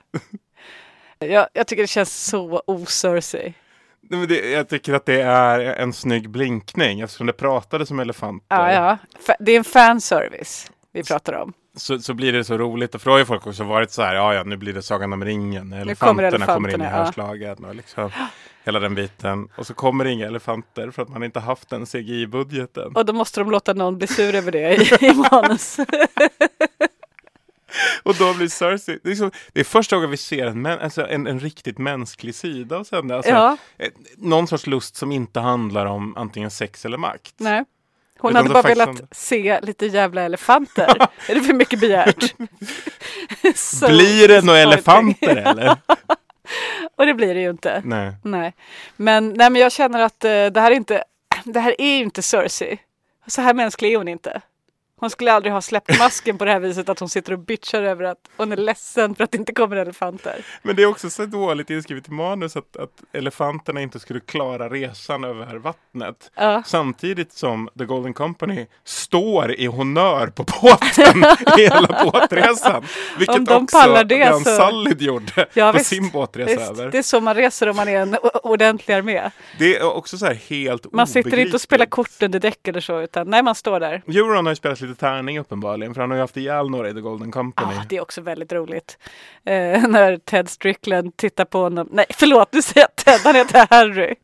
Speaker 2: Jag, jag tycker det känns så o-Cersei.
Speaker 1: Nej, men det, jag tycker att det är en snygg blinkning eftersom det pratades om elefanter.
Speaker 2: Ja, ja. Det är en fanservice vi pratar om.
Speaker 1: Så, så blir det så roligt. För då har ju folk också varit så här, ja ja nu blir det Sagan om ringen.
Speaker 2: kommer
Speaker 1: Elefanterna kommer, in i
Speaker 2: elefanterna, ja.
Speaker 1: Och liksom hela den biten. Och så kommer det inga elefanter för att man inte haft den CGI-budgeten.
Speaker 2: Och då måste de låta någon bli sur över det i, i manus.
Speaker 1: Och då blir Cersei, det är, liksom, det är första gången vi ser en, alltså en, en riktigt mänsklig sida av henne. Alltså,
Speaker 2: Ja.
Speaker 1: eh, Någon sorts lust som inte handlar om antingen sex eller makt.
Speaker 2: Nej. Hon
Speaker 1: Utan
Speaker 2: hade bara velat se lite jävla elefanter. är det för mycket begärt?
Speaker 1: Blir det några elefanter eller?
Speaker 2: Och det blir det ju inte.
Speaker 1: Nej.
Speaker 2: Nej. Men, nej, men jag känner att eh, det här är inte det här är ju inte Cersei. Så här mänsklig är hon inte. Hon skulle aldrig ha släppt masken på det här viset att hon sitter och bitchar över att hon är ledsen för att det inte kommer elefanter.
Speaker 1: Men det är också så dåligt inskrivet i manus att, att elefanterna inte skulle klara resan över vattnet.
Speaker 2: Ja.
Speaker 1: Samtidigt som The Golden Company står i honör på båten hela båtresan. Vilket
Speaker 2: Om de
Speaker 1: också
Speaker 2: det
Speaker 1: Dan
Speaker 2: så-
Speaker 1: Sallid gjorde
Speaker 2: Ja,
Speaker 1: på
Speaker 2: visst.
Speaker 1: sin båtresa
Speaker 2: Visst,
Speaker 1: över.
Speaker 2: det är så man reser om man är en ordentlig armé.
Speaker 1: Det är också så här helt
Speaker 2: Man sitter inte och spelar kort under däck eller så, utan nej, man står där.
Speaker 1: Euron har ju spelat lite tärning uppenbarligen, för han har ju haft ihjäl några i The Golden Company.
Speaker 2: Ah, det är också väldigt roligt. Eh, när Ted Strickland tittar på honom. Nej, förlåt, nu säger jag Ted, han heter Harry.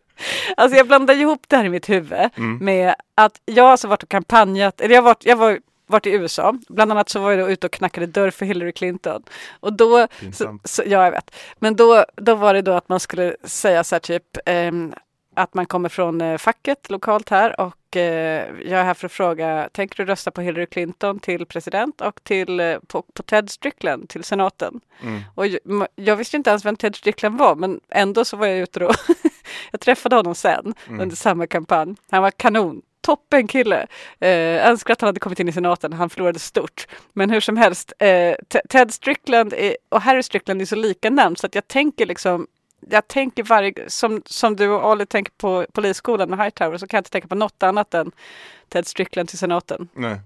Speaker 2: Alltså jag blandar ihop det här i mitt huvud
Speaker 1: Mm.
Speaker 2: med att jag har alltså varit och kampanjat, eller jag har varit, jag var varit i USA. Bland annat så var jag då ute och knackade dörr för Hillary Clinton. Och då, så, så, ja jag vet. Men då, då var det då att man skulle säga så här typ ehm, att man kommer från eh, facket lokalt här och eh, jag är här för att fråga, tänker du rösta på Hillary Clinton till president och till, eh, på, på Ted Strickland till senaten?
Speaker 1: Mm.
Speaker 2: Och jag, jag visste inte ens vem Ted Strickland var, men ändå så var jag ute då. jag träffade honom sen
Speaker 1: Mm.
Speaker 2: under samma kampanj. Han var kanon. Toppen kille! Eh, önskar att han hade kommit in i senaten, han förlorade stort. Men hur som helst, eh, Te- Ted Strickland är, och Harry Strickland är så lika namn så att jag tänker liksom jag tänker varje, som, som du och Ali tänker på polisskolan och Hightower så kan jag inte tänka på något annat än Ted Strickland till senaten.
Speaker 1: Nej.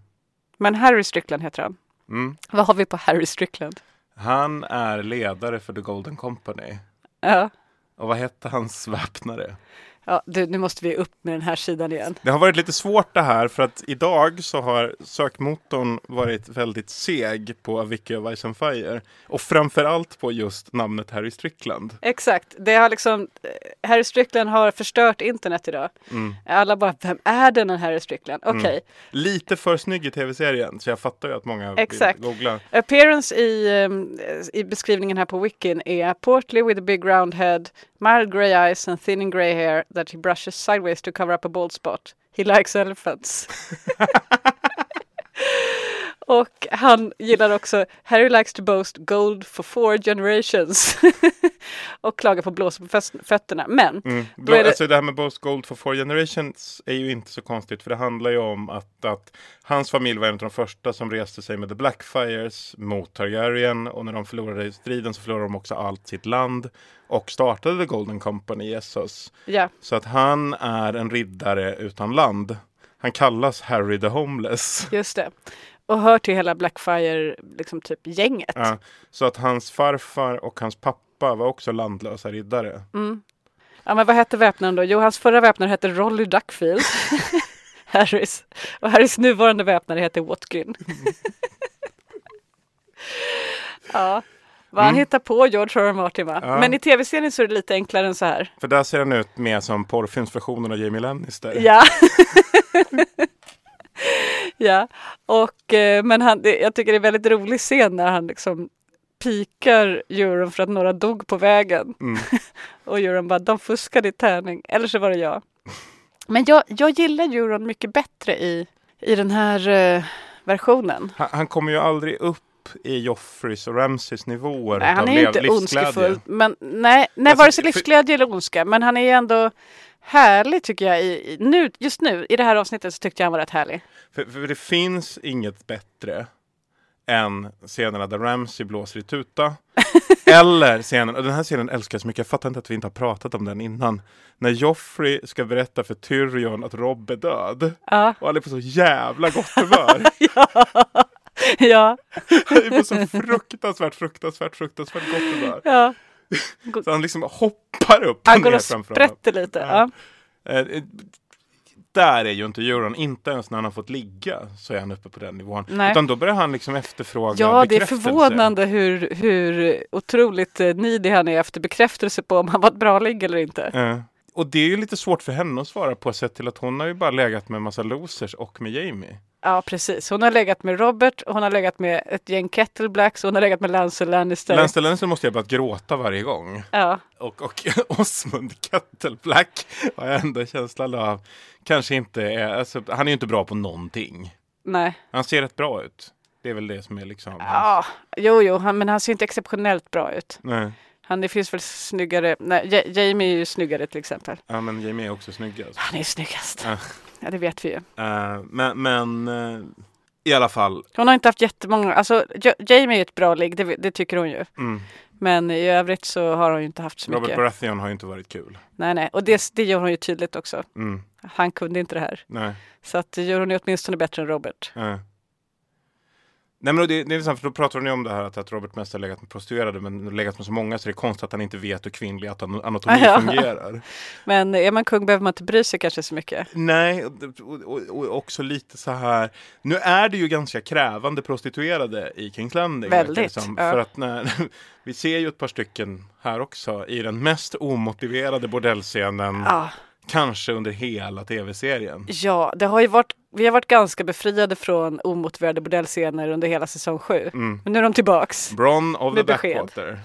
Speaker 2: Men Harry Strickland heter han.
Speaker 1: Mm.
Speaker 2: Vad har vi på Harry Strickland?
Speaker 1: Han är ledare för The Golden Company.
Speaker 2: Ja,
Speaker 1: Och vad hette hans väpnare?
Speaker 2: Ja du, nu måste vi upp med den här sidan igen.
Speaker 1: Det har varit lite svårt det här för att idag så har sökmotorn varit väldigt seg på Wiki of Ice and Fire. Och framförallt på just namnet Harry Strickland.
Speaker 2: Exakt, det har liksom, eh, Harry Strickland har förstört internet idag.
Speaker 1: Mm.
Speaker 2: Alla bara, vem är den här Harry Strickland? Okej,
Speaker 1: Mm. Lite för snygg i tv-serien så jag fattar ju att många
Speaker 2: Exakt.
Speaker 1: vill googla.
Speaker 2: Appearance i, ehm, i beskrivningen här på wikin är portly with a big round head, mild grey eyes and thinning grey hair that he brushes sideways to cover up a bald spot. He likes elephants. Och han gillar också Harry likes to boast gold for four generations. och klagar på blåsor på fötterna. Men
Speaker 1: Mm.
Speaker 2: då är det,
Speaker 1: Alltså det här med Boast Gold for Four Generations är ju inte så konstigt för det handlar ju om att, att hans familj var en av de första som reste sig med The Blackfires mot Targaryen och när de förlorade striden så förlorade de också allt sitt land och startade The Golden Company Essos.
Speaker 2: ja,
Speaker 1: Så att han är en riddare utan land. Han kallas Harry the Homeless.
Speaker 2: just det. Och hör till hela Blackfire, liksom typ gänget.
Speaker 1: Ja, så att hans farfar och hans pappa var också landlösa riddare.
Speaker 2: Mm. Ja, men vad hette väpnaren då? Jo, hans förra väpnare hette Rolly Duckfield. Harrys. Och Harrys nuvarande väpnare heter Watkin. ja, vad han
Speaker 1: Mm.
Speaker 2: hittar på George R. Martin va?
Speaker 1: Ja.
Speaker 2: Men i tv-serien så är det lite enklare än så här.
Speaker 1: För där ser han ut mer som porrfilmsversionen av Jamie Lannister.
Speaker 2: Ja. ja, och eh, men han, jag tycker det är väldigt rolig scen när han liksom pikar Euron för att några dog på vägen.
Speaker 1: Mm.
Speaker 2: och Euron bara, de fuskade i tärning. Eller så var det jag. Men jag, jag gillar Euron mycket bättre i, i den här eh, versionen.
Speaker 1: Han, han kommer ju aldrig upp i Joffreys och Ramsays nivåer
Speaker 2: Nej, han är ju inte ondskefull. Men nej, nej
Speaker 1: Alltså,
Speaker 2: vare sig livsglädje eller ondska. Men han är ju ändå härlig tycker jag. I, nu, just nu, i det här avsnittet så tyckte jag han var rätt härlig.
Speaker 1: För, för det finns inget bättre än scenerna där Ramsay blåser i tuta. Eller scenen, och den här scenen älskar jag så mycket, jag fattar inte att vi inte har pratat om den innan. När Joffrey ska berätta för Tyrion att Robb är död.
Speaker 2: Ja.
Speaker 1: Och han är på så jävla gott humör.
Speaker 2: ja.
Speaker 1: Han är på så fruktansvärt, fruktansvärt, fruktansvärt gott humör.
Speaker 2: Ja.
Speaker 1: Så han liksom hoppar upp
Speaker 2: Han
Speaker 1: och
Speaker 2: går
Speaker 1: ner
Speaker 2: och
Speaker 1: framför honom.
Speaker 2: sprätter lite. Ja.
Speaker 1: Eh, eh, Där är ju inte Euron, inte ens när han har fått ligga så är han uppe på den nivån.
Speaker 2: Nej.
Speaker 1: Utan då börjar han liksom efterfråga
Speaker 2: Ja, det är förvånande hur, hur otroligt eh, needy han är efter bekräftelse på om han var ett bra ligg eller inte.
Speaker 1: Eh, och det är ju lite svårt för henne att svara på sett till att hon har ju bara legat med en massa losers och med Jamie.
Speaker 2: Ja, precis. Hon har legat med Robert, hon har legat med ett gäng Kettleblacks, hon har legat med Lance Lannister.
Speaker 1: Lannister Lannister måste jag bara gråta varje gång.
Speaker 2: Ja.
Speaker 1: Och, och Osmund Kettleblack har jag ändå känslan av kanske inte är, alltså, han är ju inte bra på någonting.
Speaker 2: Nej.
Speaker 1: Han ser rätt bra ut. Det är väl det som är liksom.
Speaker 2: Ja, jo, jo, han, men han ser inte exceptionellt bra ut.
Speaker 1: Nej.
Speaker 2: Han, det finns väl snyggare, nej, Ja- Jamie är ju snyggare till exempel.
Speaker 1: Ja, men Jamie är också snyggast.
Speaker 2: Han är snyggast.
Speaker 1: Ja.
Speaker 2: Ja, det vet vi ju.
Speaker 1: Eh, men men eh, i alla fall.
Speaker 2: Hon har inte haft jättemånga, alltså Ja- Jamie är ett bra ligg, det, det tycker hon ju.
Speaker 1: Mm.
Speaker 2: Men i övrigt så har hon ju inte haft så
Speaker 1: Robert
Speaker 2: mycket.
Speaker 1: Baratheon har ju inte varit kul.
Speaker 2: Nej, nej. Och det, det gör hon ju tydligt också.
Speaker 1: Mm.
Speaker 2: Han kunde inte det här.
Speaker 1: Nej.
Speaker 2: Så att det gör hon ju åtminstone bättre än Robert.
Speaker 1: Ja. Nej men det, det är intressant för då pratar ni om det här att, att Robert mest har legat med prostituerade men legat med så många så det är konstigt att han inte vet hur kvinnlig anatomi
Speaker 2: Ja.
Speaker 1: fungerar.
Speaker 2: Men är man kung behöver man inte bry sig kanske så mycket.
Speaker 1: Nej, och, och, och, också lite så här. Nu är det ju ganska krävande prostituerade i Kings Landing.
Speaker 2: Väldigt,
Speaker 1: som.
Speaker 2: ja.
Speaker 1: För att när, vi ser ju ett par stycken här också i den mest omotiverade bordellscenen.
Speaker 2: Ja.
Speaker 1: Kanske under hela tv-serien.
Speaker 2: Ja, det har ju varit, vi har varit ganska befriade från omotiverade bordellscener under hela säsong sju.
Speaker 1: Mm.
Speaker 2: Men nu är de tillbaks.
Speaker 1: Bron of the
Speaker 2: besked.
Speaker 1: Backwater.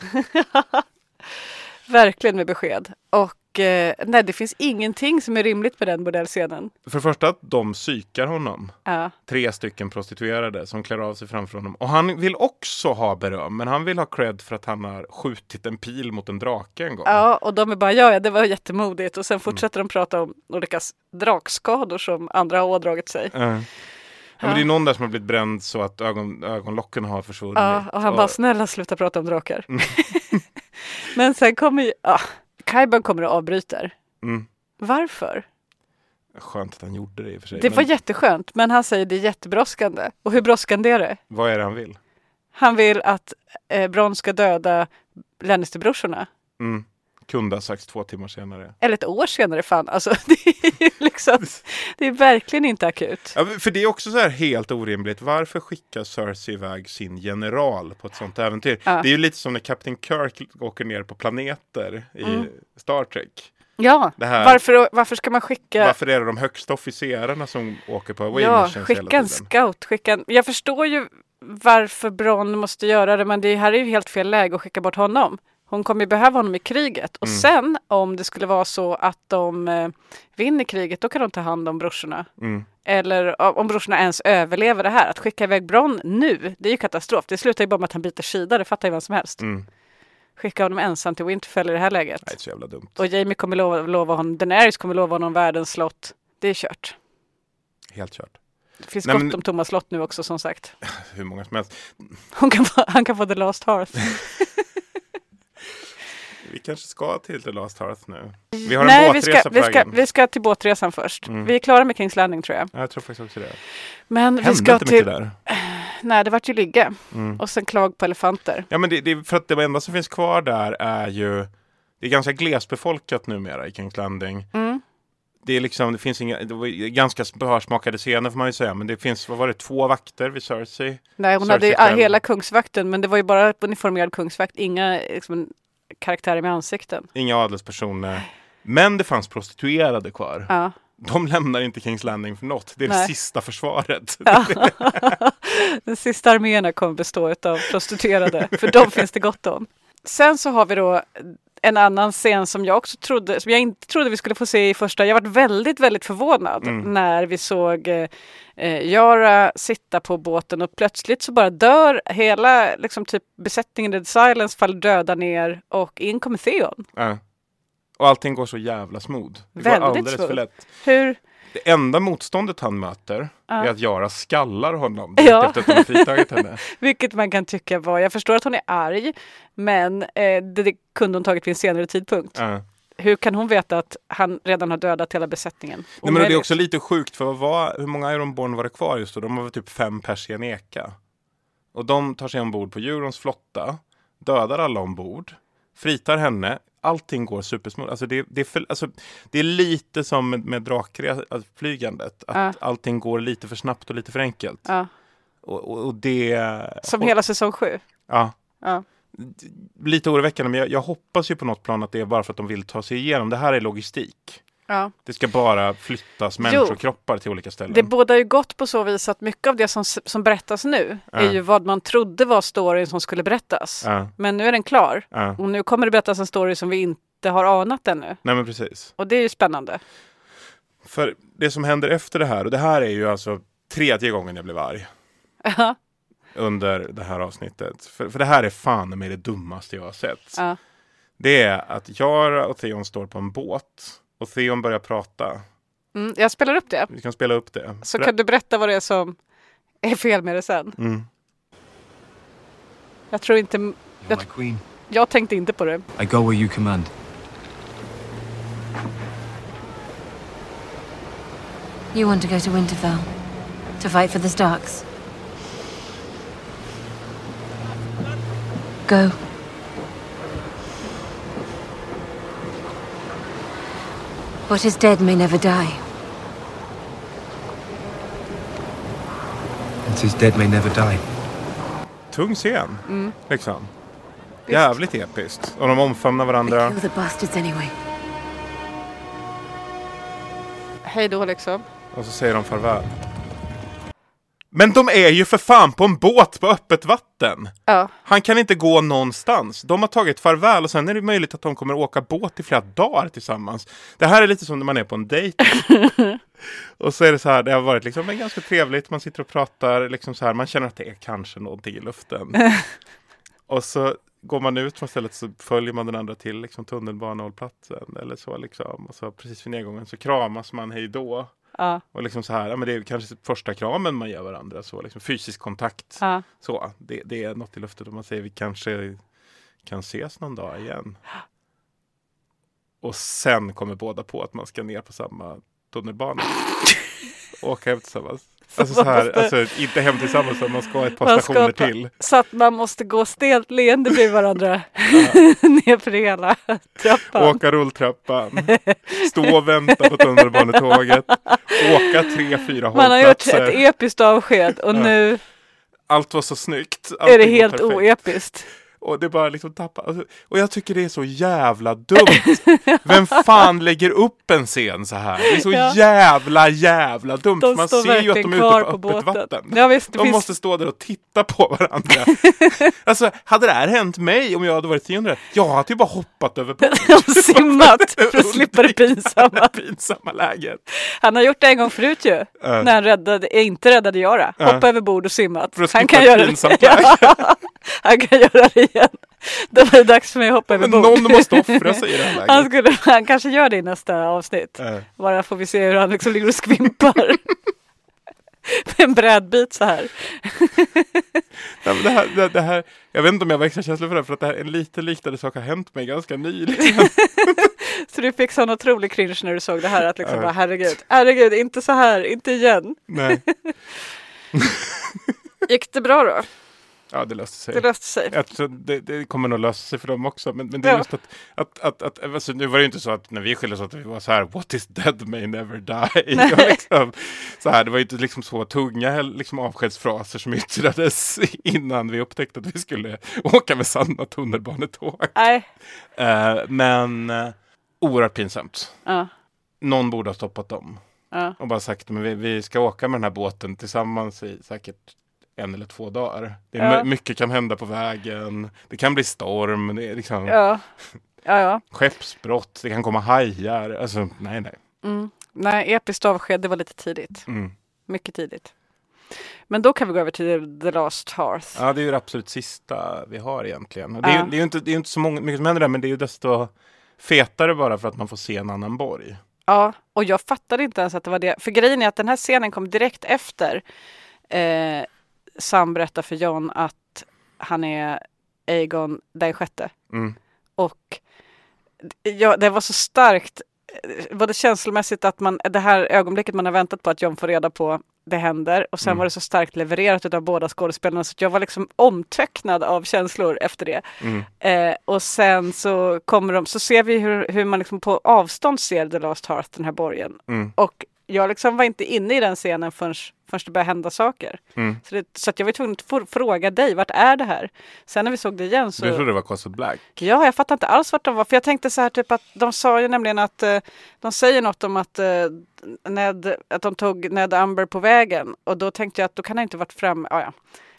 Speaker 2: Verkligen med besked. Och eh, nej, det finns ingenting som är rimligt med den bordellscenen.
Speaker 1: För det första att de psykar honom.
Speaker 2: Ja.
Speaker 1: Tre stycken prostituerade som klär av sig framför honom. Och han vill också ha beröm. Men han vill ha cred för att han har skjutit en pil mot en drake en gång.
Speaker 2: Ja, och de är bara ja, ja, det var jättemodigt. Och sen fortsätter de prata om olika drakskador som andra har ådragit sig.
Speaker 1: Ja. Ja, men det är någon där som har blivit bränd så att ögon, ögonlocken har försvunnit.
Speaker 2: Ja, och han bara snälla sluta prata om drakar. Men sen kommer ju, ja, Kaiban kommer och avbryter.
Speaker 1: Mm.
Speaker 2: Varför?
Speaker 1: Skönt att han gjorde det i och för sig.
Speaker 2: Det
Speaker 1: men
Speaker 2: var jätteskönt, men han säger det är jättebrådskande. Och hur brådskande är det?
Speaker 1: Vad är det han vill?
Speaker 2: Han vill att eh, Bronn ska döda Lannisterbrorsorna.
Speaker 1: Mm. Kunde ha sagts två timmar senare.
Speaker 2: Eller ett år senare fan. Alltså, det, är liksom, det är verkligen inte akut.
Speaker 1: Ja, för det är också så här helt orimligt. Varför skickar Cersei iväg sin general på ett sånt äventyr?
Speaker 2: Ja.
Speaker 1: Det är ju lite som när Captain Kirk åker ner på planeter i
Speaker 2: Mm.
Speaker 1: Star Trek.
Speaker 2: Ja, varför, varför ska man skicka...
Speaker 1: Varför är det de högsta officerarna som åker på away
Speaker 2: Ja, skicka en scout. Skicka en... Jag förstår ju varför Bronn måste göra det, men det här är ju helt fel läge att skicka bort honom. Hon kommer ju behöva honom i kriget. Och
Speaker 1: Mm.
Speaker 2: sen om det skulle vara så att de eh, vinner kriget, då kan de ta hand om brorsorna.
Speaker 1: Mm.
Speaker 2: Eller om brorsorna ens överlever det här. Att skicka iväg Bronn nu, det är ju katastrof. Det slutar ju bara med att han byter sida, det fattar ju vem som helst.
Speaker 1: Mm.
Speaker 2: Skicka honom ensam till Winterfell i det här läget.
Speaker 1: Nej, så jävla dumt.
Speaker 2: Och Jamie kommer lova, lova honom, Daenerys kommer lova honom världens slott. Det är kört.
Speaker 1: Helt kört.
Speaker 2: Det finns
Speaker 1: Nej,
Speaker 2: gott
Speaker 1: men-
Speaker 2: om tomma slott nu också som sagt.
Speaker 1: Hur många som helst.
Speaker 2: Hon kan få, han kan få The Last Hearth.
Speaker 1: Vi kanske ska till The Last Hearth nu. Vi har en
Speaker 2: Nej, vi
Speaker 1: båtresa
Speaker 2: ska,
Speaker 1: på
Speaker 2: vi, ska,
Speaker 1: vägen.
Speaker 2: vi ska till båtresan först.
Speaker 1: Mm.
Speaker 2: Vi är klara med Kings Landing tror jag.
Speaker 1: Ja, jag tror faktiskt också det.
Speaker 2: Men vi
Speaker 1: Hände
Speaker 2: ska
Speaker 1: inte
Speaker 2: till...
Speaker 1: mycket där.
Speaker 2: Nej, det vart ju ligga.
Speaker 1: Mm.
Speaker 2: Och sen klag på elefanter.
Speaker 1: Ja, men det, det för att det enda som finns kvar där är ju det är ganska glesbefolkat numera i Kings Landing.
Speaker 2: Mm.
Speaker 1: Det är liksom, det finns inga, det var ganska hörsmakade scener får man ju säga, men det finns, vad var det, två vakter vid Cersei?
Speaker 2: Nej, hon
Speaker 1: Cersei
Speaker 2: hade ju
Speaker 1: själv.
Speaker 2: hela kungsvakten, men det var ju bara uniformerad kungsvakt. Inga liksom, karaktärer med ansikten.
Speaker 1: Inga adelspersoner. Men det fanns prostituerade kvar.
Speaker 2: Ja.
Speaker 1: De lämnar inte Kings Landing för något. Det är det
Speaker 2: Nej.
Speaker 1: sista försvaret.
Speaker 2: Ja. Den sista arméerna kommer bestå av prostituerade, för de finns det gott om. Sen så har vi då en annan scen som jag också trodde, som jag inte trodde vi skulle få se i första. Jag varit väldigt, väldigt förvånad
Speaker 12: Mm.
Speaker 2: när vi såg eh, eh, Yara sitta på båten och plötsligt så bara dör hela liksom typ besättningen i The Silence faller döda ner och in kommer Theon.
Speaker 1: Ja. Och allting går så jävla smooth. Det går
Speaker 2: Väldigt
Speaker 1: alldeles
Speaker 2: smooth.
Speaker 1: för lätt.
Speaker 2: Hur?
Speaker 1: Det enda motståndet han möter är att Jara skallar honom
Speaker 2: Ja.
Speaker 1: efter att de har fritagit henne.
Speaker 2: Vilket man kan tycka var, jag förstår att hon är arg, men eh, det, det kunde hon tagit vid en senare tidpunkt.
Speaker 1: Ja.
Speaker 2: Hur kan hon veta att han redan har dödat hela besättningen?
Speaker 1: Nej, men det är också lite sjukt för vad hur många Ironborn var det kvar just då? De var typ fem pers i en eka. Och de tar sig ombord på Eurons flotta, dödar alla ombord, fritar henne. Allting går supersmooth. Alltså det, det, är för, alltså det är lite som med, med drakflygandet. Att
Speaker 2: Ja.
Speaker 1: allting går lite för snabbt och lite för enkelt.
Speaker 2: Ja.
Speaker 1: Och, och, och det...
Speaker 2: Som hela säsong sju.
Speaker 1: Ja.
Speaker 2: Ja.
Speaker 1: Lite oroväckande, men jag, jag hoppas ju på något plan att det är bara för att de vill ta sig igenom. Det här är logistik.
Speaker 2: Ja.
Speaker 1: Det ska bara flyttas människokroppar till olika ställen.
Speaker 2: Det bådar ju gott på så vis att mycket av det som, som berättas nu
Speaker 1: Ja.
Speaker 2: är ju vad man trodde var storyn som skulle berättas.
Speaker 1: Ja.
Speaker 2: Men nu är den klar. Och nu kommer det berättas en story som vi inte har anat ännu.
Speaker 1: Nej men precis.
Speaker 2: Och det är ju spännande.
Speaker 1: För det som händer efter det här, och det här är ju alltså tredje gången jag blev arg under det här avsnittet. För, för det här är fan med det dummaste jag har sett. Det är att Jara och Theon står på en båt och Theon börjar prata.
Speaker 2: Mm, jag spelar upp det.
Speaker 1: Vi kan spela upp det.
Speaker 2: Så
Speaker 1: Ber-
Speaker 2: kan du berätta vad det är som är fel med det sen.
Speaker 1: Mm.
Speaker 2: Jag tror inte... Jag, jag tänkte inte på det.
Speaker 12: I go where you command.
Speaker 4: You want to go to Winterfell? To fight for the Starks? Go. What is dead may never die.
Speaker 11: It says dead may never die.
Speaker 1: Tung scen.
Speaker 2: Mm.
Speaker 1: Liksom. Jävligt episkt. Och de omfamnar varandra.
Speaker 4: Kill the bastards anyway.
Speaker 2: Hej då liksom.
Speaker 1: Och så säger de farväl. Men de är ju för fan på en båt på öppet vatten.
Speaker 2: Ja.
Speaker 1: Han kan inte gå någonstans. De har tagit farväl och sen är det möjligt att de kommer åka båt i flera dagar tillsammans. Det här är lite som när man är på en dejt. och så är det så här, det har varit liksom men ganska trevligt. Man sitter och pratar liksom så här. Man känner att det är kanske någonting i luften. och så går man ut från stället så följer man den andra till liksom tunnelbanehållplatsen eller så liksom. Och så precis vid nedgången så kramas man hej då.
Speaker 2: Ja.
Speaker 1: Och liksom så här, ja, men det är kanske första kramen man ger varandra. Så liksom fysisk kontakt.
Speaker 2: Ja.
Speaker 1: Så, det, det är något i luften och man säger vi kanske kan ses någon dag igen. Och sen kommer båda på att man ska ner på samma tunnelbana. och åka hem tillsammans. Alltså, så här,
Speaker 2: måste-
Speaker 1: alltså inte hem tillsammans man ska ett par
Speaker 2: Man
Speaker 1: stationer
Speaker 2: ska-
Speaker 1: till.
Speaker 2: Så att man måste gå stelt leende bredvid varandra. Ner för hela trappan.
Speaker 1: Åka rulltrappan, stå och vänta på tunnelbanetåget, åka tre, fyra
Speaker 2: Man har gjort
Speaker 1: hållplatser.
Speaker 2: ett episkt avsked och nu
Speaker 1: Allt var så snyggt.
Speaker 2: är det helt oepiskt.
Speaker 1: Och det bara liksom tappar. Alltså, Och jag tycker det är så jävla dumt. Vem fan lägger upp en scen så här? Det är så
Speaker 2: Ja.
Speaker 1: jävla jävla dumt.
Speaker 2: De
Speaker 1: Man ser ju att de är ute på,
Speaker 2: på
Speaker 1: öppet
Speaker 2: båten.
Speaker 1: vatten.
Speaker 2: Ja, visst,
Speaker 1: de
Speaker 2: finns-
Speaker 1: måste stå där och titta på varandra. alltså, hade det här hänt mig om jag hade varit tionde? Jag hade ju bara hoppat över båten.
Speaker 2: Och simmat för att slippa det pinsamma.
Speaker 1: pinsamma läget.
Speaker 2: Han har gjort det en gång förut ju.
Speaker 1: Ja.
Speaker 2: När han räddade, eh, inte räddade Jara.
Speaker 1: Ja.
Speaker 2: Hoppa över bord och simmat.
Speaker 1: För att
Speaker 2: Han kan, göra det. han kan göra det igen. Då var det dags för mig att hoppa över bord.
Speaker 1: någon måste offra sig i det här läget.
Speaker 2: Han, skulle, han kanske gör det i nästa avsnitt.
Speaker 1: Ja.
Speaker 2: Bara får vi se hur han liksom ligger och skvimpar. Med en brädbit så här.
Speaker 1: Men det, här, det, det här, jag vet inte om jag har extra känsla för det, här, för att det här, en lite liknande sak har hänt mig ganska nyligen.
Speaker 2: Så du fick sån otrolig cringe när du såg det här. Att liksom
Speaker 1: Ja.
Speaker 2: bara herregud, herregud, inte så här, inte igen.
Speaker 1: Nej.
Speaker 2: Gick det bra då?
Speaker 1: Ja, det löste sig.
Speaker 2: Det löste sig.
Speaker 1: Jag det, det kommer nog lösa sig för dem också. Men, men det är
Speaker 2: Ja.
Speaker 1: just att, att, att, att alltså, nu var det ju inte så att när vi skildes att vi var så här What is dead may never die. Liksom, så här, det var ju inte liksom så tunga liksom, avskedsfraser som yttrades innan vi upptäckte att vi skulle åka med samma tunnelbanetåg.
Speaker 2: Nej.
Speaker 1: Eh, men uh, oerhört pinsamt.
Speaker 2: Ja.
Speaker 1: Någon borde ha stoppat dem. Och bara sagt men vi, vi ska åka med den här båten tillsammans i säkert en eller två dagar. Det är
Speaker 2: Ja.
Speaker 1: my- Mycket kan hända på vägen. Det kan bli storm. Det är liksom
Speaker 2: Ja. Ja, ja.
Speaker 1: skeppsbrott. Det kan komma hajar. Alltså nej, nej.
Speaker 2: Mm. Nej, episkt avsked, det var lite tidigt.
Speaker 1: Mm.
Speaker 2: Mycket tidigt. Men då kan vi gå över till The Last Hearth.
Speaker 1: Ja, det är ju det absolut sista vi har egentligen. Det, är,
Speaker 2: Ja.
Speaker 1: ju- det är ju inte, det är inte så många, mycket som händer där, men det är ju desto fetare bara för att man får se en annan borg.
Speaker 2: Ja, och jag fattade inte ens att det var det. För grejen är att den här scenen kom direkt efter eh, Sam berättar för John att han är Aegon den sjätte.
Speaker 1: Mm.
Speaker 2: Och ja, det var så starkt, både känslomässigt att man, det här ögonblicket man har väntat på att John får reda på, det händer. Och sen
Speaker 1: Mm.
Speaker 2: var det så starkt levererat av båda skådespelarna så jag var liksom omtöcknad av känslor efter det.
Speaker 1: Mm.
Speaker 2: Eh, och sen så kommer de, så ser vi hur, hur man liksom på avstånd ser The Last Hearth, den här borgen.
Speaker 1: Mm.
Speaker 2: Och jag liksom var inte inne i den scenen förrän, förrän det började hända saker.
Speaker 1: Mm.
Speaker 2: Så, det, så jag var tvungen att fråga dig, vart är det här? Sen när vi såg det igen så...
Speaker 1: Du trodde det var Castle Black?
Speaker 2: Ja, jag fattar inte alls vart de var. För jag tänkte så här typ att de sa ju nämligen att eh, de säger något om att, eh, Ned, att de tog Ned Amber på vägen. Och då tänkte jag att då kan han inte varit fram... Ja, ja.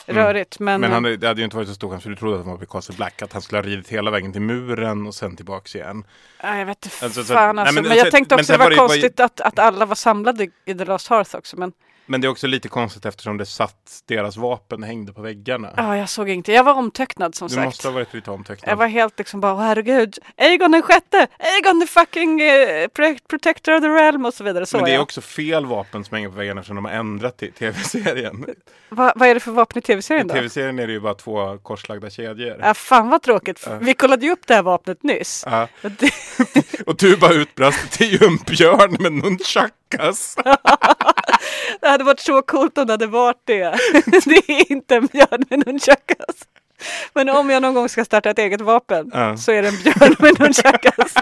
Speaker 2: Rörigt. Men,
Speaker 1: men han, det hade ju inte varit så stor chans för du trodde att han var vid Castle Black. Att han skulle ha ridit hela vägen till muren och sen tillbaks igen.
Speaker 2: Ja, jag vet inte
Speaker 1: Alltså, så-
Speaker 2: fan
Speaker 1: nej,
Speaker 2: alltså.
Speaker 1: men-
Speaker 2: Men, jag
Speaker 1: så-
Speaker 2: tänkte också
Speaker 1: sen
Speaker 2: det var,
Speaker 1: var var ju-
Speaker 2: konstigt att, att alla var samlade i The Lost Hearth också. Men
Speaker 1: Men det är också lite konstigt eftersom det satt, deras vapen hängde på väggarna.
Speaker 2: Ja, jag såg inte. Jag var omtöcknad som
Speaker 1: du
Speaker 2: sagt.
Speaker 1: måste ha varit lite omtöcknad.
Speaker 2: Jag var helt liksom bara, "Åh, herregud, Aegon den sjätte, Aegon the fucking pro- protector of the realm och så vidare. Så
Speaker 1: Men det är
Speaker 2: jag.
Speaker 1: också fel vapen som hänger på väggarna eftersom de har ändrat i tv-serien.
Speaker 2: Va, vad är det för vapen i
Speaker 1: I
Speaker 2: tv-serien då?
Speaker 1: tv-serien är det ju bara två korslagda kedjor.
Speaker 2: Ja, fan vad tråkigt.
Speaker 1: Ja.
Speaker 2: Vi kollade ju upp det här vapnet nyss.
Speaker 1: Ja.
Speaker 2: Och
Speaker 1: du bara utbrast, det är ju en björn med nunchakas.
Speaker 2: Det hade varit så coolt om det hade varit det. Det är inte en björn med nunchakas. Men om jag någon gång ska starta ett eget vapen
Speaker 1: Ja.
Speaker 2: så är det en björn med nunchakas.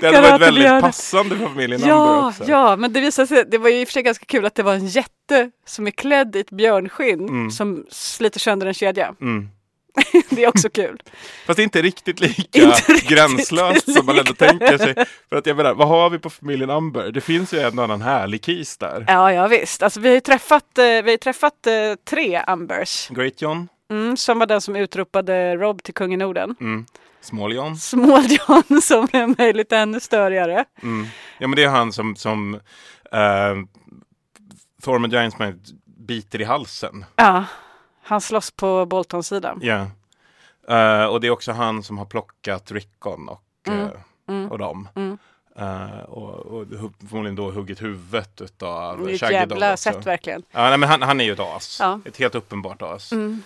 Speaker 1: Det hade varit väldigt passande för familjen
Speaker 2: Ja,
Speaker 1: också.
Speaker 2: ja, men det visade sig, det var ju i och för sig ganska kul att det var en jätte som är klädd i ett björnskinn
Speaker 1: Mm.
Speaker 2: som sliter sönder en kedja.
Speaker 1: Mm.
Speaker 2: Det är också kul.
Speaker 1: Fast inte riktigt lika
Speaker 2: Inte riktigt
Speaker 1: gränslöst som man ändå
Speaker 2: lika.
Speaker 1: tänker sig. För att jag menar, vad har vi på familjen Amber? Det finns ju en annan härlig kis där.
Speaker 2: Ja, ja visst. Alltså, vi har ju träffat, eh, vi har träffat eh, tre Ambers.
Speaker 1: Great John,
Speaker 2: Mm, som var den som utropade Rob till kung i Norden.
Speaker 1: mm. Small John.
Speaker 2: Som är möjligt ännu störigare.
Speaker 1: Mm. Ja men det är han som, som uh, Thormund Giantsman biter i halsen.
Speaker 2: Ja, han slåss på Bolton-sidan.
Speaker 1: Ja. Eh, och det är också han som har plockat Rickon och,
Speaker 2: Mm. Mm.
Speaker 1: och dem.
Speaker 2: Mm.
Speaker 1: Eh, och, och förmodligen då huggit huvudet utav Shaggy Dog
Speaker 2: jävla sätt verkligen.
Speaker 1: Ja, nej, men han, han är ju ett as.
Speaker 2: Ja.
Speaker 1: Ett helt uppenbart as.
Speaker 2: Mm.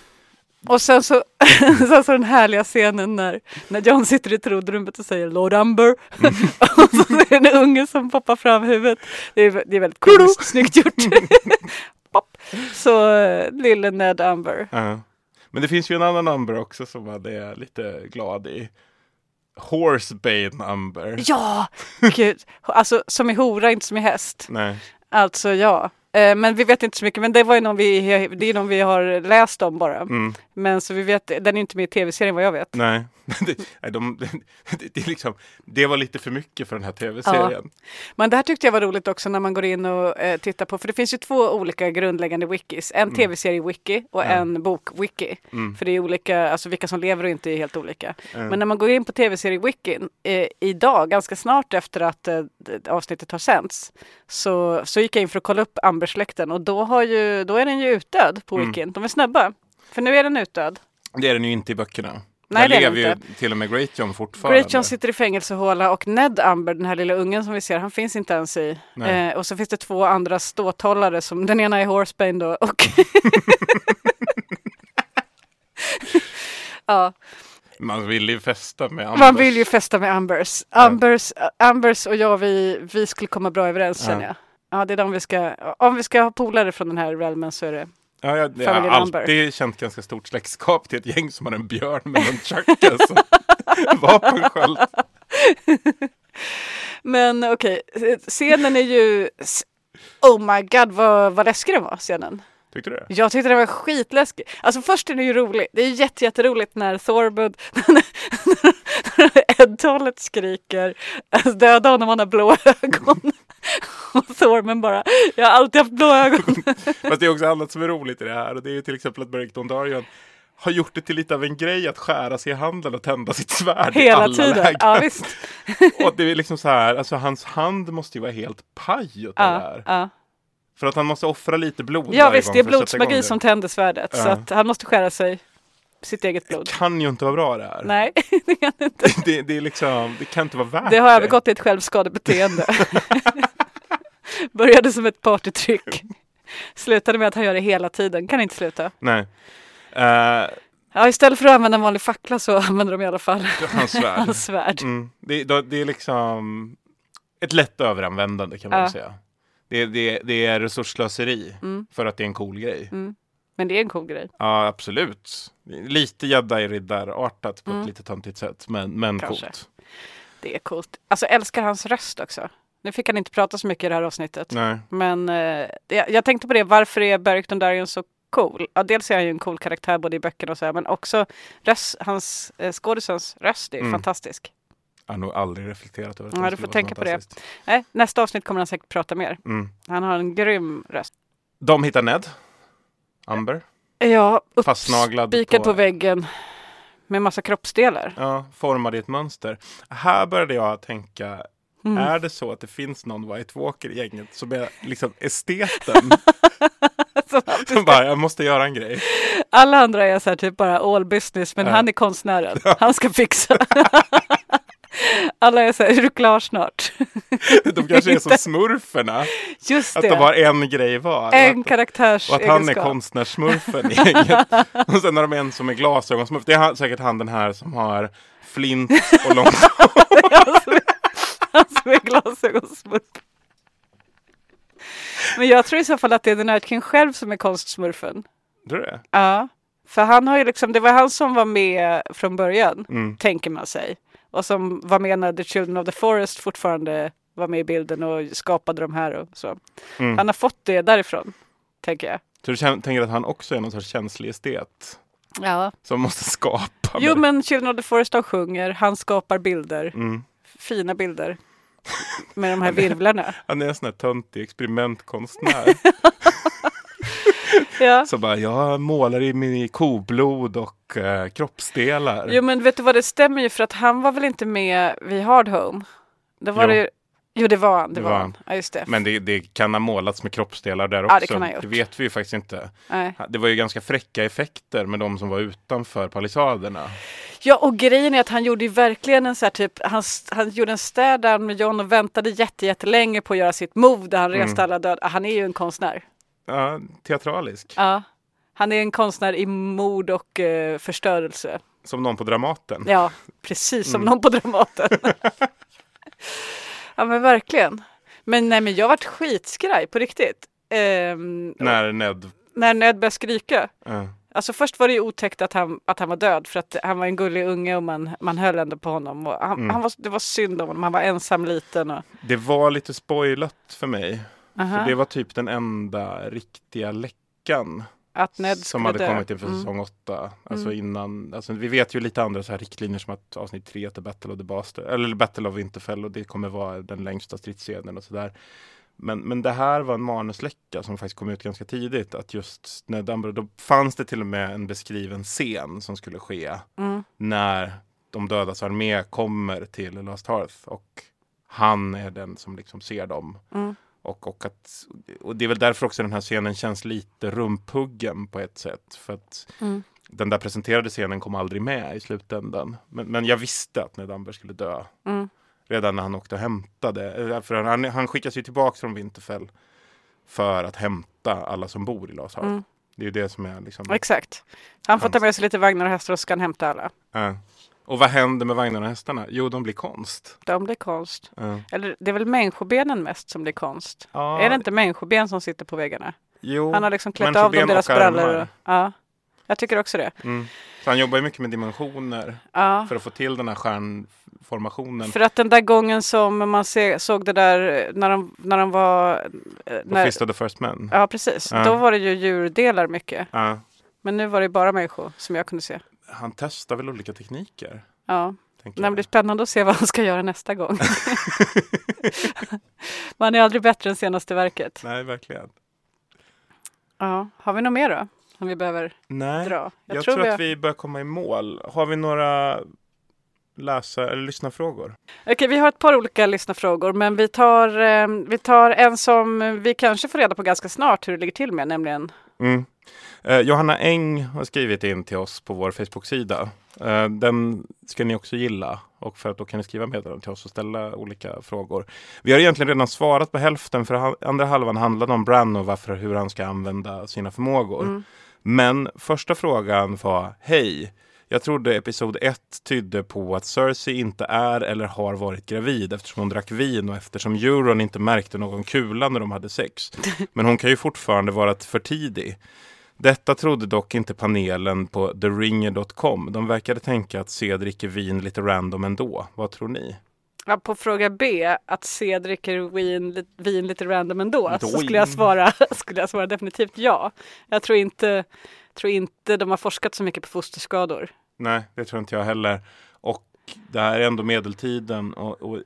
Speaker 2: Och sen så, sen så den härliga scenen när, när John sitter i trodrummet och säger Lord Amber. och så är det en unge som poppar fram huvudet. Det är, det är väldigt komiskt, snyggt gjort. Pop. Så eh, lille Ned Amber.
Speaker 1: Ja. Men det finns ju en annan Amber också som man är lite glad i. Horsebane Amber.
Speaker 2: Ja, gud. Alltså som i hora, inte som i häst.
Speaker 1: Nej.
Speaker 2: Alltså ja. Eh, Men vi vet inte så mycket, men det var ju någon vi, det är någon vi har läst om bara.
Speaker 1: Mm.
Speaker 2: Men så vi vet, den är inte med i tv-serien vad jag vet.
Speaker 1: Nej, det, de, det, det, är liksom, det var lite för mycket för den här tv-serien.
Speaker 2: Men det här tyckte jag var roligt också när man går in och eh, tittar på, för det finns ju två olika grundläggande wikis. En
Speaker 1: Mm.
Speaker 2: tv-serie-wiki och
Speaker 1: Ja.
Speaker 2: en bok-wiki.
Speaker 1: Mm.
Speaker 2: För det är olika, alltså vilka som lever och inte är helt olika. Men när man går in på tv-serie-wikin eh, idag, ganska snart efter att eh, avsnittet har sänts, så, så gick jag in för att kolla upp Ambersläkten och då, har ju, då är den ju utdöd på
Speaker 1: Mm.
Speaker 2: wikin. De är snabba. För nu är den utdöd.
Speaker 1: Det är den ju inte i böckerna.
Speaker 2: Nej,
Speaker 1: Där
Speaker 2: det är den
Speaker 1: lever ju till och med Great John fortfarande.
Speaker 2: Great John sitter i fängelsehåla och Ned Amber, den här lilla ungen som vi ser, han finns inte ens i. Eh, och så finns det två andra ståthållare, som, den ena är Horsebane då och Ja,
Speaker 1: Man vill ju festa med Ambers.
Speaker 2: man vill ju festa med Ambers. Ambers, Ambers och jag, vi, vi skulle komma bra överens
Speaker 1: Ja.
Speaker 2: känner jag. Ja, det är de vi ska, om vi ska ha polare från den här realmen så är det
Speaker 1: Ja, jag, jag har alltid känt ganska stort släktskap till ett gäng som har en björn med en tjacka som vapensköld.
Speaker 2: Men okej, scenen är ju... Oh my god vad, vad läskig den var, scenen.
Speaker 1: Tyckte du det?
Speaker 2: Jag tyckte den var skitläskig. Alltså först är det ju roligt. Det är ju jätte, jätteroligt när Thorbud, Ed-talet skriker alltså, döda honom, han har blå ögon. Och Thormen bara, jag har alltid haft blå ögon.
Speaker 1: Fast det är också annat som är roligt i det här. Och det är ju till exempel att Beric Dondarrion har gjort det till lite av en grej att skära sig i handen och tända sitt svärd i
Speaker 2: Hela
Speaker 1: alla
Speaker 2: tiden.
Speaker 1: lägen.
Speaker 2: Ja,
Speaker 1: och det är liksom så här, alltså hans hand måste ju vara helt paj det
Speaker 2: Ja,
Speaker 1: här.
Speaker 2: ja.
Speaker 1: För att han måste offra lite blod
Speaker 2: ja visst, det är blodsmagi
Speaker 1: det.
Speaker 2: som tänder svärdet. Så att han måste skära sig sitt eget blod.
Speaker 1: kan ju inte vara bra det här.
Speaker 2: Nej, det kan det inte.
Speaker 1: Det, det är liksom, det kan inte vara värt
Speaker 2: Det har övergått till ett självskadebeteende. Började som ett partytryck. Slutade med att han gör det hela tiden. Kan inte sluta.
Speaker 1: Nej. Eh,
Speaker 2: Ja, istället för att använda en vanlig fackla så använder de i alla fall
Speaker 1: hans svärd.
Speaker 2: hans svärd.
Speaker 1: Mm. Det, det är liksom ett lätt överanvändande kan man
Speaker 2: Ja.
Speaker 1: säga. Det, det, det är resursslöseri
Speaker 2: Mm.
Speaker 1: för att det är en cool grej.
Speaker 2: Mm. Men det är en cool grej.
Speaker 1: Ja, absolut. Lite jedi-riddarartat på
Speaker 2: Mm.
Speaker 1: ett lite töntigt sätt, men, men
Speaker 2: Kanske.
Speaker 1: coolt.
Speaker 2: Det är coolt. Alltså älskar hans röst också. Nu fick han inte prata så mycket i det här avsnittet.
Speaker 1: Nej.
Speaker 2: Men eh, jag, jag tänkte på det, varför är Beric Dondarrion så cool? Ja, dels är han ju en cool karaktär både i böckerna och så här, men också röst, hans eh, skådisens röst är
Speaker 1: Mm.
Speaker 2: fantastisk.
Speaker 1: Jag har nog aldrig reflekterat över att
Speaker 2: Ja, du får tänka på det. Nej, nästa avsnitt kommer han säkert prata mer.
Speaker 1: Mm.
Speaker 2: Han har en grym röst.
Speaker 1: De hittar Ned. Amber.
Speaker 2: Ja, uppspikad på...
Speaker 1: på-
Speaker 2: väggen med massa kroppsdelar.
Speaker 1: Ja, formad i ett mönster. Här började jag tänka,
Speaker 2: Mm.
Speaker 1: Är det så att det finns någon White Walker i gänget som är liksom esteten? som bara, jag måste göra en grej.
Speaker 2: Alla andra är så här typ bara all business, men
Speaker 1: Ja.
Speaker 2: han är konstnären. Han ska fixa. Alla är så här, är du klar snart?
Speaker 1: De kanske är som smurferna.
Speaker 2: Just
Speaker 1: att
Speaker 2: det.
Speaker 1: de har en grej var.
Speaker 2: En
Speaker 1: Att-
Speaker 2: karaktärs
Speaker 1: Och att han är
Speaker 2: egenskap.
Speaker 1: konstnärssmurfen i gänget. Och sen har de en som är glasögonsmurf. Det är säkert han den här som har flint och långt
Speaker 2: Är glasögonsmurf. Men jag tror i så fall att det är The Night King själv som är konstsmurfen.
Speaker 1: Tror du det?
Speaker 2: Ja, för han har ju liksom, det var han som var med från början,
Speaker 1: Mm.
Speaker 2: tänker man sig. Och som var med när The Children of the Forest fortfarande var med i bilden och skapade de här och så.
Speaker 1: Mm.
Speaker 2: Han har fått det därifrån, tänker jag.
Speaker 1: Så du tänker att han också är någon sorts känslig estet?
Speaker 2: Ja.
Speaker 1: Som måste skapa?
Speaker 2: Jo
Speaker 1: med-
Speaker 2: men Children of the Forest de sjunger, han skapar bilder,
Speaker 1: Mm.
Speaker 2: fina bilder. Med de här virvlarna.
Speaker 1: Han är en sån här töntig experimentkonstnär.
Speaker 2: Ja.
Speaker 1: Så bara, jag målar i min koblod och eh, kroppsdelar.
Speaker 2: Jo men vet du vad det stämmer ju för att han var väl inte med vid Hard Home? Då var
Speaker 1: Jo.
Speaker 2: det ju, jo det var han, det,
Speaker 1: Det
Speaker 2: var
Speaker 1: var
Speaker 2: han. Ja just det.
Speaker 1: Men det, det kan ha målats med kroppsdelar där
Speaker 2: Ja,
Speaker 1: också.
Speaker 2: det
Speaker 1: det vet vi ju faktiskt inte.
Speaker 2: Nej.
Speaker 1: Det var ju ganska fräcka effekter med de som var utanför palissaderna.
Speaker 2: Ja och grejen är att han gjorde ju verkligen en så här typ, han, han gjorde en städan med John och väntade jätte, jättelänge på att göra sitt move där han reste
Speaker 1: Mm.
Speaker 2: alla döda. Han är ju en konstnär.
Speaker 1: Ja, teatralisk.
Speaker 2: Ja. Han är en konstnär i mord och eh, förstörelse.
Speaker 1: Som någon på Dramaten.
Speaker 2: Ja, precis som
Speaker 1: Mm.
Speaker 2: någon på Dramaten. ja men verkligen. Men nej men jag vart skitskraj på riktigt. Ehm,
Speaker 1: När Ned...
Speaker 2: när Ned började skrika.
Speaker 1: Ja.
Speaker 2: Alltså först var det ju otäckt att han, att han var död för att han var en gullig unge och man, man höll ändå på honom. Och han,
Speaker 1: Mm.
Speaker 2: han var, det var synd om honom, han var ensam liten. Och,
Speaker 1: Det var lite spoilat för mig.
Speaker 2: Aha.
Speaker 1: För det var typ den enda riktiga läckan.
Speaker 2: Att Ned
Speaker 1: som hade
Speaker 2: dö.
Speaker 1: kommit inför
Speaker 2: Mm.
Speaker 1: säsong 8. Alltså
Speaker 2: Mm.
Speaker 1: innan, alltså vi vet ju lite andra så här riktlinjer som att avsnitt 3 heter Battle of the Bastard, eller Battle of Winterfell och det kommer vara den längsta stridsscenen och sådär. Men, men det här var en manusläcka som faktiskt kom ut ganska tidigt. Att just Ned Dumbledore, då fanns det till och med en beskriven scen som skulle ske
Speaker 2: Mm.
Speaker 1: när de dödas armé kommer till Last Hearth och han är den som liksom ser dem.
Speaker 2: Mm.
Speaker 1: Och, och, att, och det är väl därför också den här scenen känns lite rumpuggen på ett sätt. För att
Speaker 2: Mm.
Speaker 1: den där presenterade scenen kom aldrig med i slutändan. Men, men jag visste att Ned Amber skulle dö.
Speaker 2: Mm.
Speaker 1: Redan när han åkte och hämtade. eh, För han, han skickas ju tillbaka från Winterfell för att hämta alla som bor i Hearth.
Speaker 2: Mm.
Speaker 1: Det är ju det som är liksom...
Speaker 2: Exakt. Han får ta med sig lite vagnar och hästar och så ska han hämta alla.
Speaker 1: Ja. Och vad händer med vagnarna och hästarna? Jo, de blir konst.
Speaker 2: De blir konst.
Speaker 1: Ja.
Speaker 2: Eller det är väl människobenen mest som blir konst?
Speaker 1: Ja.
Speaker 2: Är det inte människoben som sitter på väggarna?
Speaker 1: Jo,
Speaker 2: Han har liksom klätt av dem deras brallor. ja, jag tycker också det.
Speaker 1: Mm. Så han jobbar ju mycket med dimensioner
Speaker 2: Ja.
Speaker 1: för att få till den här stjärnformationen.
Speaker 2: För att den där gången som man se, såg det där eh, när de, när de var... eh, När,
Speaker 1: Fist of the First Man.
Speaker 2: ja, precis. Då var det ju djurdelar mycket. Men nu var det bara människor som jag kunde se.
Speaker 1: Han testar väl olika tekniker.
Speaker 2: Ja. Det blir spännande att se vad han ska göra nästa gång. Man är aldrig bättre än senaste verket.
Speaker 1: Nej, verkligen.
Speaker 2: Ja. Har vi något mer då? Som vi behöver
Speaker 1: Nej,
Speaker 2: dra?
Speaker 1: jag, tror, att vi börjar komma i mål. Har vi några läsa eller lyssnarfrågor?
Speaker 2: Okej, vi har ett par olika lyssnarfrågor, men vi tar, eh, vi tar en som vi kanske får reda på ganska snart hur det ligger till med, nämligen
Speaker 1: Mm. Eh, Johanna Eng har skrivit in till oss på vår Facebook-sida. Eh, den ska ni också gilla och för att då kan ni skriva meddelanden till oss och ställa olika frågor. Vi har egentligen redan svarat på hälften för andra halvan handlade om Bran och varför, hur han ska använda sina förmågor.
Speaker 2: Mm.
Speaker 1: Men första frågan var Hej! Jag trodde episod 1 tydde på att Cersei inte är eller har varit gravid eftersom hon drack vin och eftersom Euron inte märkte någon kula när de hade sex. Men hon kan ju fortfarande vara för tidig. Detta trodde dock inte panelen på theringer.com. De verkade tänka att C dricker vin lite random ändå. Vad tror ni?
Speaker 2: ja, på fråga B, att C dricker vin, vin lite random ändå,
Speaker 1: Lite
Speaker 2: så skulle jag, svara, skulle jag svara definitivt ja. Jag tror inte, tror inte de har forskat så mycket på fosterskador.
Speaker 1: Nej, det tror inte jag heller. Och det här är ändå medeltiden och, och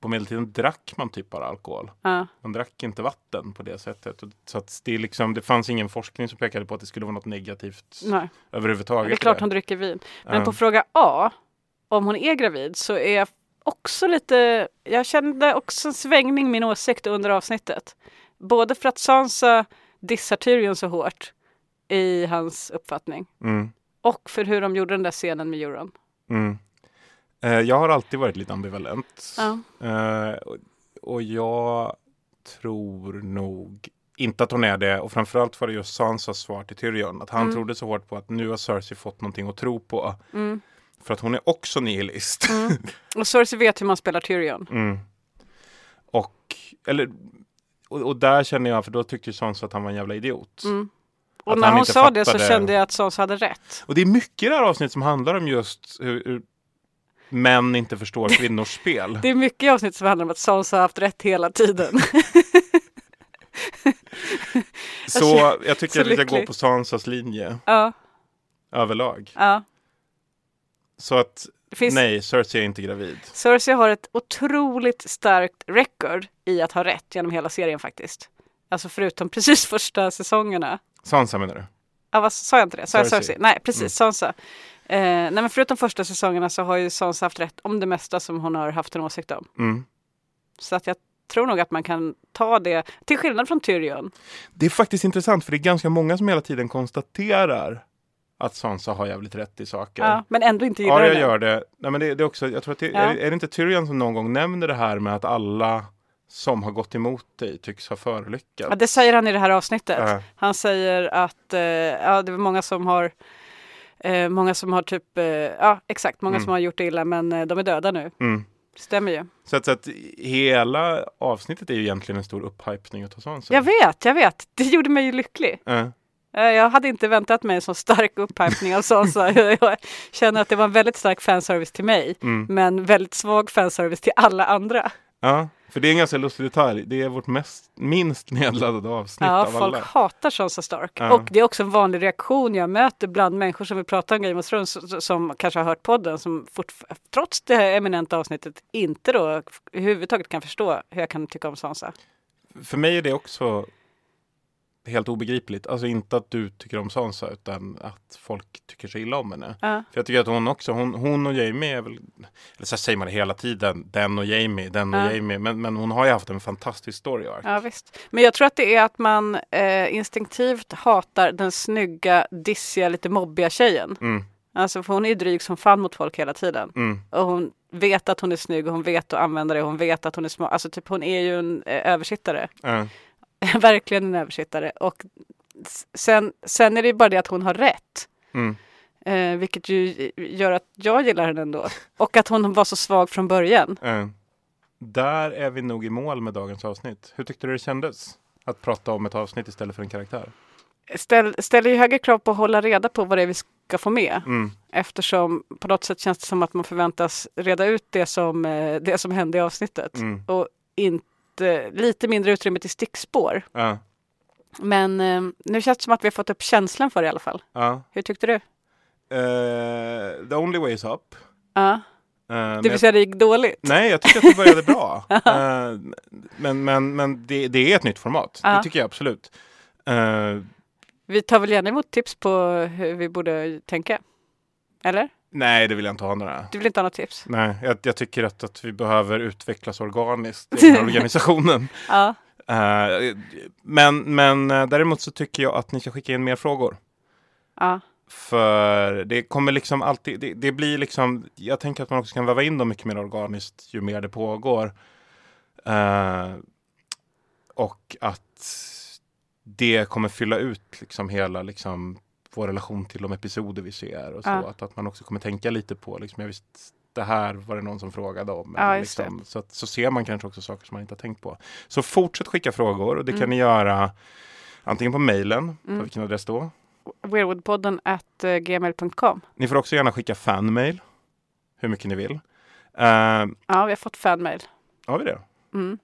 Speaker 1: på medeltiden drack man typ bara alkohol.
Speaker 2: Ja.
Speaker 1: Man drack inte vatten på det sättet. Så att det, liksom, det fanns ingen forskning som pekade på att det skulle vara något negativt
Speaker 2: Nej.
Speaker 1: överhuvudtaget.
Speaker 2: Det är klart hon dricker vin. Men på fråga A, om hon är gravid, så är jag också lite, jag kände också en svängning i min åsikt under avsnittet. Både för att Sansa dissar Tyrion så hårt i hans uppfattning.
Speaker 1: Mm.
Speaker 2: Och för hur de gjorde den där scenen med Euron.
Speaker 1: Mm. Eh, jag har alltid varit lite ambivalent.
Speaker 2: Ja.
Speaker 1: Eh, och, jag tror nog inte att hon är det. Och framförallt var det just Sansas svar till Tyrion. Att han
Speaker 2: Mm.
Speaker 1: trodde så hårt på att nu har Cersei fått någonting att tro på.
Speaker 2: Mm.
Speaker 1: För att hon är också nihilist.
Speaker 2: Mm. Och Cersei vet hur man spelar Tyrion.
Speaker 1: Mm. Och, eller, och, och där känner jag, för då tyckte ju Sansa att han var en jävla idiot.
Speaker 2: Mm. Och
Speaker 1: Att
Speaker 2: när hon sa det så
Speaker 1: fattade-
Speaker 2: kände jag att Sansa hade rätt.
Speaker 1: Och det är mycket i det här avsnittet som handlar om just hur, hur män inte förstår kvinnors spel.
Speaker 2: Det är mycket i avsnittet som handlar om att Sansa har haft rätt hela tiden.
Speaker 1: Så jag tycker
Speaker 2: så
Speaker 1: att vi ska
Speaker 2: lycklig.
Speaker 1: gå på Sansas linje
Speaker 2: Ja,
Speaker 1: överlag.
Speaker 2: ja.
Speaker 1: Så att
Speaker 2: finns-
Speaker 1: nej, Cersei är inte gravid.
Speaker 2: Cersei har ett otroligt starkt record i att ha rätt genom hela serien faktiskt. Alltså förutom precis första säsongerna.
Speaker 1: Sansa menar du?
Speaker 2: Ja, vad sa jag inte det? Sa jag
Speaker 1: Cersei.
Speaker 2: Cersei? Nej, precis.
Speaker 1: Mm.
Speaker 2: Sansa. Eh, nej, men förutom första säsongerna så har ju Sansa haft rätt om det mesta som hon har haft en åsikt om.
Speaker 1: Mm.
Speaker 2: Så att jag tror nog att man kan ta det, till skillnad från Tyrion.
Speaker 1: Det är faktiskt intressant för det är ganska många som hela tiden konstaterar att Sansa har jävligt rätt i saker.
Speaker 2: Ja, men ändå inte gillar
Speaker 1: Arya
Speaker 2: henne.
Speaker 1: gör det. Nej, men det, det är också, jag tror att det,
Speaker 2: Ja.
Speaker 1: är, är det inte Tyrion som någon gång nämner det här med att alla som har gått emot dig tycks ha förolyckats?
Speaker 2: Ja, det säger han i det här avsnittet.
Speaker 1: Ja.
Speaker 2: Han säger att eh, ja, det är många som har eh, Många som har typ, eh, ja exakt, många
Speaker 1: Mm.
Speaker 2: som har gjort det illa men eh, de är döda nu.
Speaker 1: Mm.
Speaker 2: Stämmer ju.
Speaker 1: Så att, så att hela avsnittet är ju egentligen en stor upphypning utav Sansa.
Speaker 2: Jag vet, jag vet. Det gjorde mig ju lycklig. Eh, Jag hade inte väntat mig en så stark upphypning av Sansa. Jag känner att det var en väldigt stark fanservice till mig,
Speaker 1: Mm.
Speaker 2: men väldigt svag fanservice till alla andra.
Speaker 1: Ja, för det är en ganska lustig detalj. Det är vårt mest, minst nedladdade avsnitt
Speaker 2: Ja,
Speaker 1: av
Speaker 2: folk
Speaker 1: alla.
Speaker 2: hatar Sansa Stark.
Speaker 1: Ja.
Speaker 2: Och det är också en vanlig reaktion jag möter bland människor som vill prata om Game of Thrones, s- som kanske har hört podden, som trots det här eminenta avsnittet inte då överhuvudtaget kan förstå hur jag kan tycka om Sansa.
Speaker 1: För mig är det också helt obegripligt. Alltså inte att du tycker om Sansa utan att folk tycker så illa om henne.
Speaker 2: Ja.
Speaker 1: För jag tycker att hon också, hon, hon och Jamie är väl, eller så säger man det hela tiden, den och Jamie, den och
Speaker 2: Ja.
Speaker 1: Jamie. Men, men hon har ju haft en fantastisk story arc.
Speaker 2: Ja, visst. Men jag tror att det är att man eh, instinktivt hatar den snygga, dissiga, lite mobbiga tjejen.
Speaker 1: Mm.
Speaker 2: Alltså för hon är ju dryg som fan mot folk hela tiden.
Speaker 1: Mm.
Speaker 2: Och hon vet att hon är snygg och hon vet att använda det hon vet att hon är smart. Alltså typ hon är ju en eh, översittare.
Speaker 1: Ja.
Speaker 2: Verkligen en översittare. Och sen, sen är det ju bara det att hon har rätt.
Speaker 1: Mm.
Speaker 2: Eh, vilket ju gör att jag gillar henne ändå. Och att hon var så svag från början.
Speaker 1: Ja. Där är vi nog i mål med dagens avsnitt. Hur tyckte du det kändes? Att prata om ett avsnitt istället för en karaktär.
Speaker 2: Ställ, ställer ju högre krav på att hålla reda på vad det är vi ska få med.
Speaker 1: Mm.
Speaker 2: Eftersom på något sätt känns det som att man förväntas reda ut det som, eh, det som hände i avsnittet.
Speaker 1: Mm.
Speaker 2: Och inte, lite mindre utrymme till stickspår.
Speaker 1: Ja.
Speaker 2: Men eh, nu känns det som att vi har fått upp känslan för det i alla fall.
Speaker 1: Ja.
Speaker 2: Hur tyckte du?
Speaker 1: Eh, the only way is up.
Speaker 2: Ja.
Speaker 1: Eh, men
Speaker 2: Det vill säga det gick dåligt?
Speaker 1: Nej, jag tycker att det började bra. Eh, men men, men det, det är ett nytt format.
Speaker 2: Ja.
Speaker 1: Det tycker jag absolut. Eh,
Speaker 2: Vi tar väl gärna emot tips på hur vi borde tänka? Eller?
Speaker 1: Nej, det vill jag inte ha några.
Speaker 2: Du vill inte ha något tips?
Speaker 1: Nej, jag, jag tycker att, att vi behöver utvecklas organiskt i organisationen.
Speaker 2: Ja.
Speaker 1: Eh, men, men eh, däremot så tycker jag att ni ska skicka in mer frågor.
Speaker 2: Ja.
Speaker 1: För det kommer liksom alltid, det, det blir liksom, jag tänker att man också kan väva in dem mycket mer organiskt ju mer det pågår. Eh, och att det kommer fylla ut liksom hela liksom vår relation till de episoder vi ser och så.
Speaker 2: Ja.
Speaker 1: Att, att man också kommer tänka lite på, liksom, jag visst, det här var det någon som frågade om.
Speaker 2: Ja,
Speaker 1: liksom, så, att, så ser man kanske också saker som man inte har tänkt på. Så fortsätt skicka frågor och det kan
Speaker 2: Mm.
Speaker 1: ni göra antingen på mejlen, på
Speaker 2: Mm.
Speaker 1: vilken adress då?
Speaker 2: Weirdwoodpodden at eh, gmail.com.
Speaker 1: Ni får också gärna skicka fanmail. Hur mycket ni vill. Uh,
Speaker 2: Ja, vi har fått fanmail.
Speaker 1: har vi det?
Speaker 2: Mm.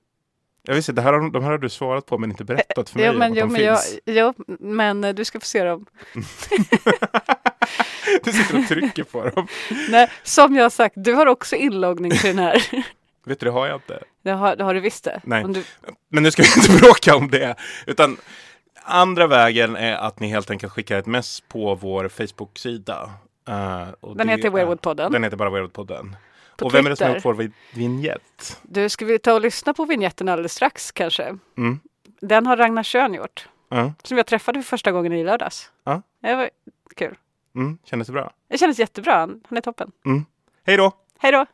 Speaker 1: Jag visste, det här har, de här har du svarat på men inte berättat för mig
Speaker 2: Jo, men,
Speaker 1: att
Speaker 2: jo,
Speaker 1: de
Speaker 2: men, jag,
Speaker 1: finns.
Speaker 2: jo, men eh, du ska få se dem.
Speaker 1: Du sitter och trycker på dem.
Speaker 2: Nej, som jag har sagt, du har också inloggning till den här.
Speaker 1: Vet du, det har jag inte.
Speaker 2: Det har, det har du visst det?
Speaker 1: Nej.
Speaker 2: Du,
Speaker 1: Men nu ska vi inte bråka om det. Utan andra vägen är att ni helt enkelt skickar ett mess på vår Facebook-sida. Eh, och
Speaker 2: Den heter Weirwoodpodden.
Speaker 1: Den heter bara Weirwoodpodden.
Speaker 2: På
Speaker 1: Och vem är det som har
Speaker 2: Twitter.
Speaker 1: gjort vår vi- vignett?
Speaker 2: Du, ska vi ta och lyssna på vignetten alldeles strax kanske?
Speaker 1: Mm.
Speaker 2: Den har Ragnar Schön gjort.
Speaker 1: Ja.
Speaker 2: Som jag träffade för första gången i lördags.
Speaker 1: Ja.
Speaker 2: Det var kul.
Speaker 1: Mm. Kändes det bra?
Speaker 2: Det kändes jättebra. Han är toppen.
Speaker 1: Mm. Hej då!
Speaker 2: Hej då!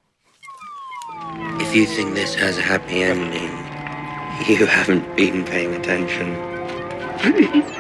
Speaker 3: If you think this has a happy ending, you haven't been paying attention.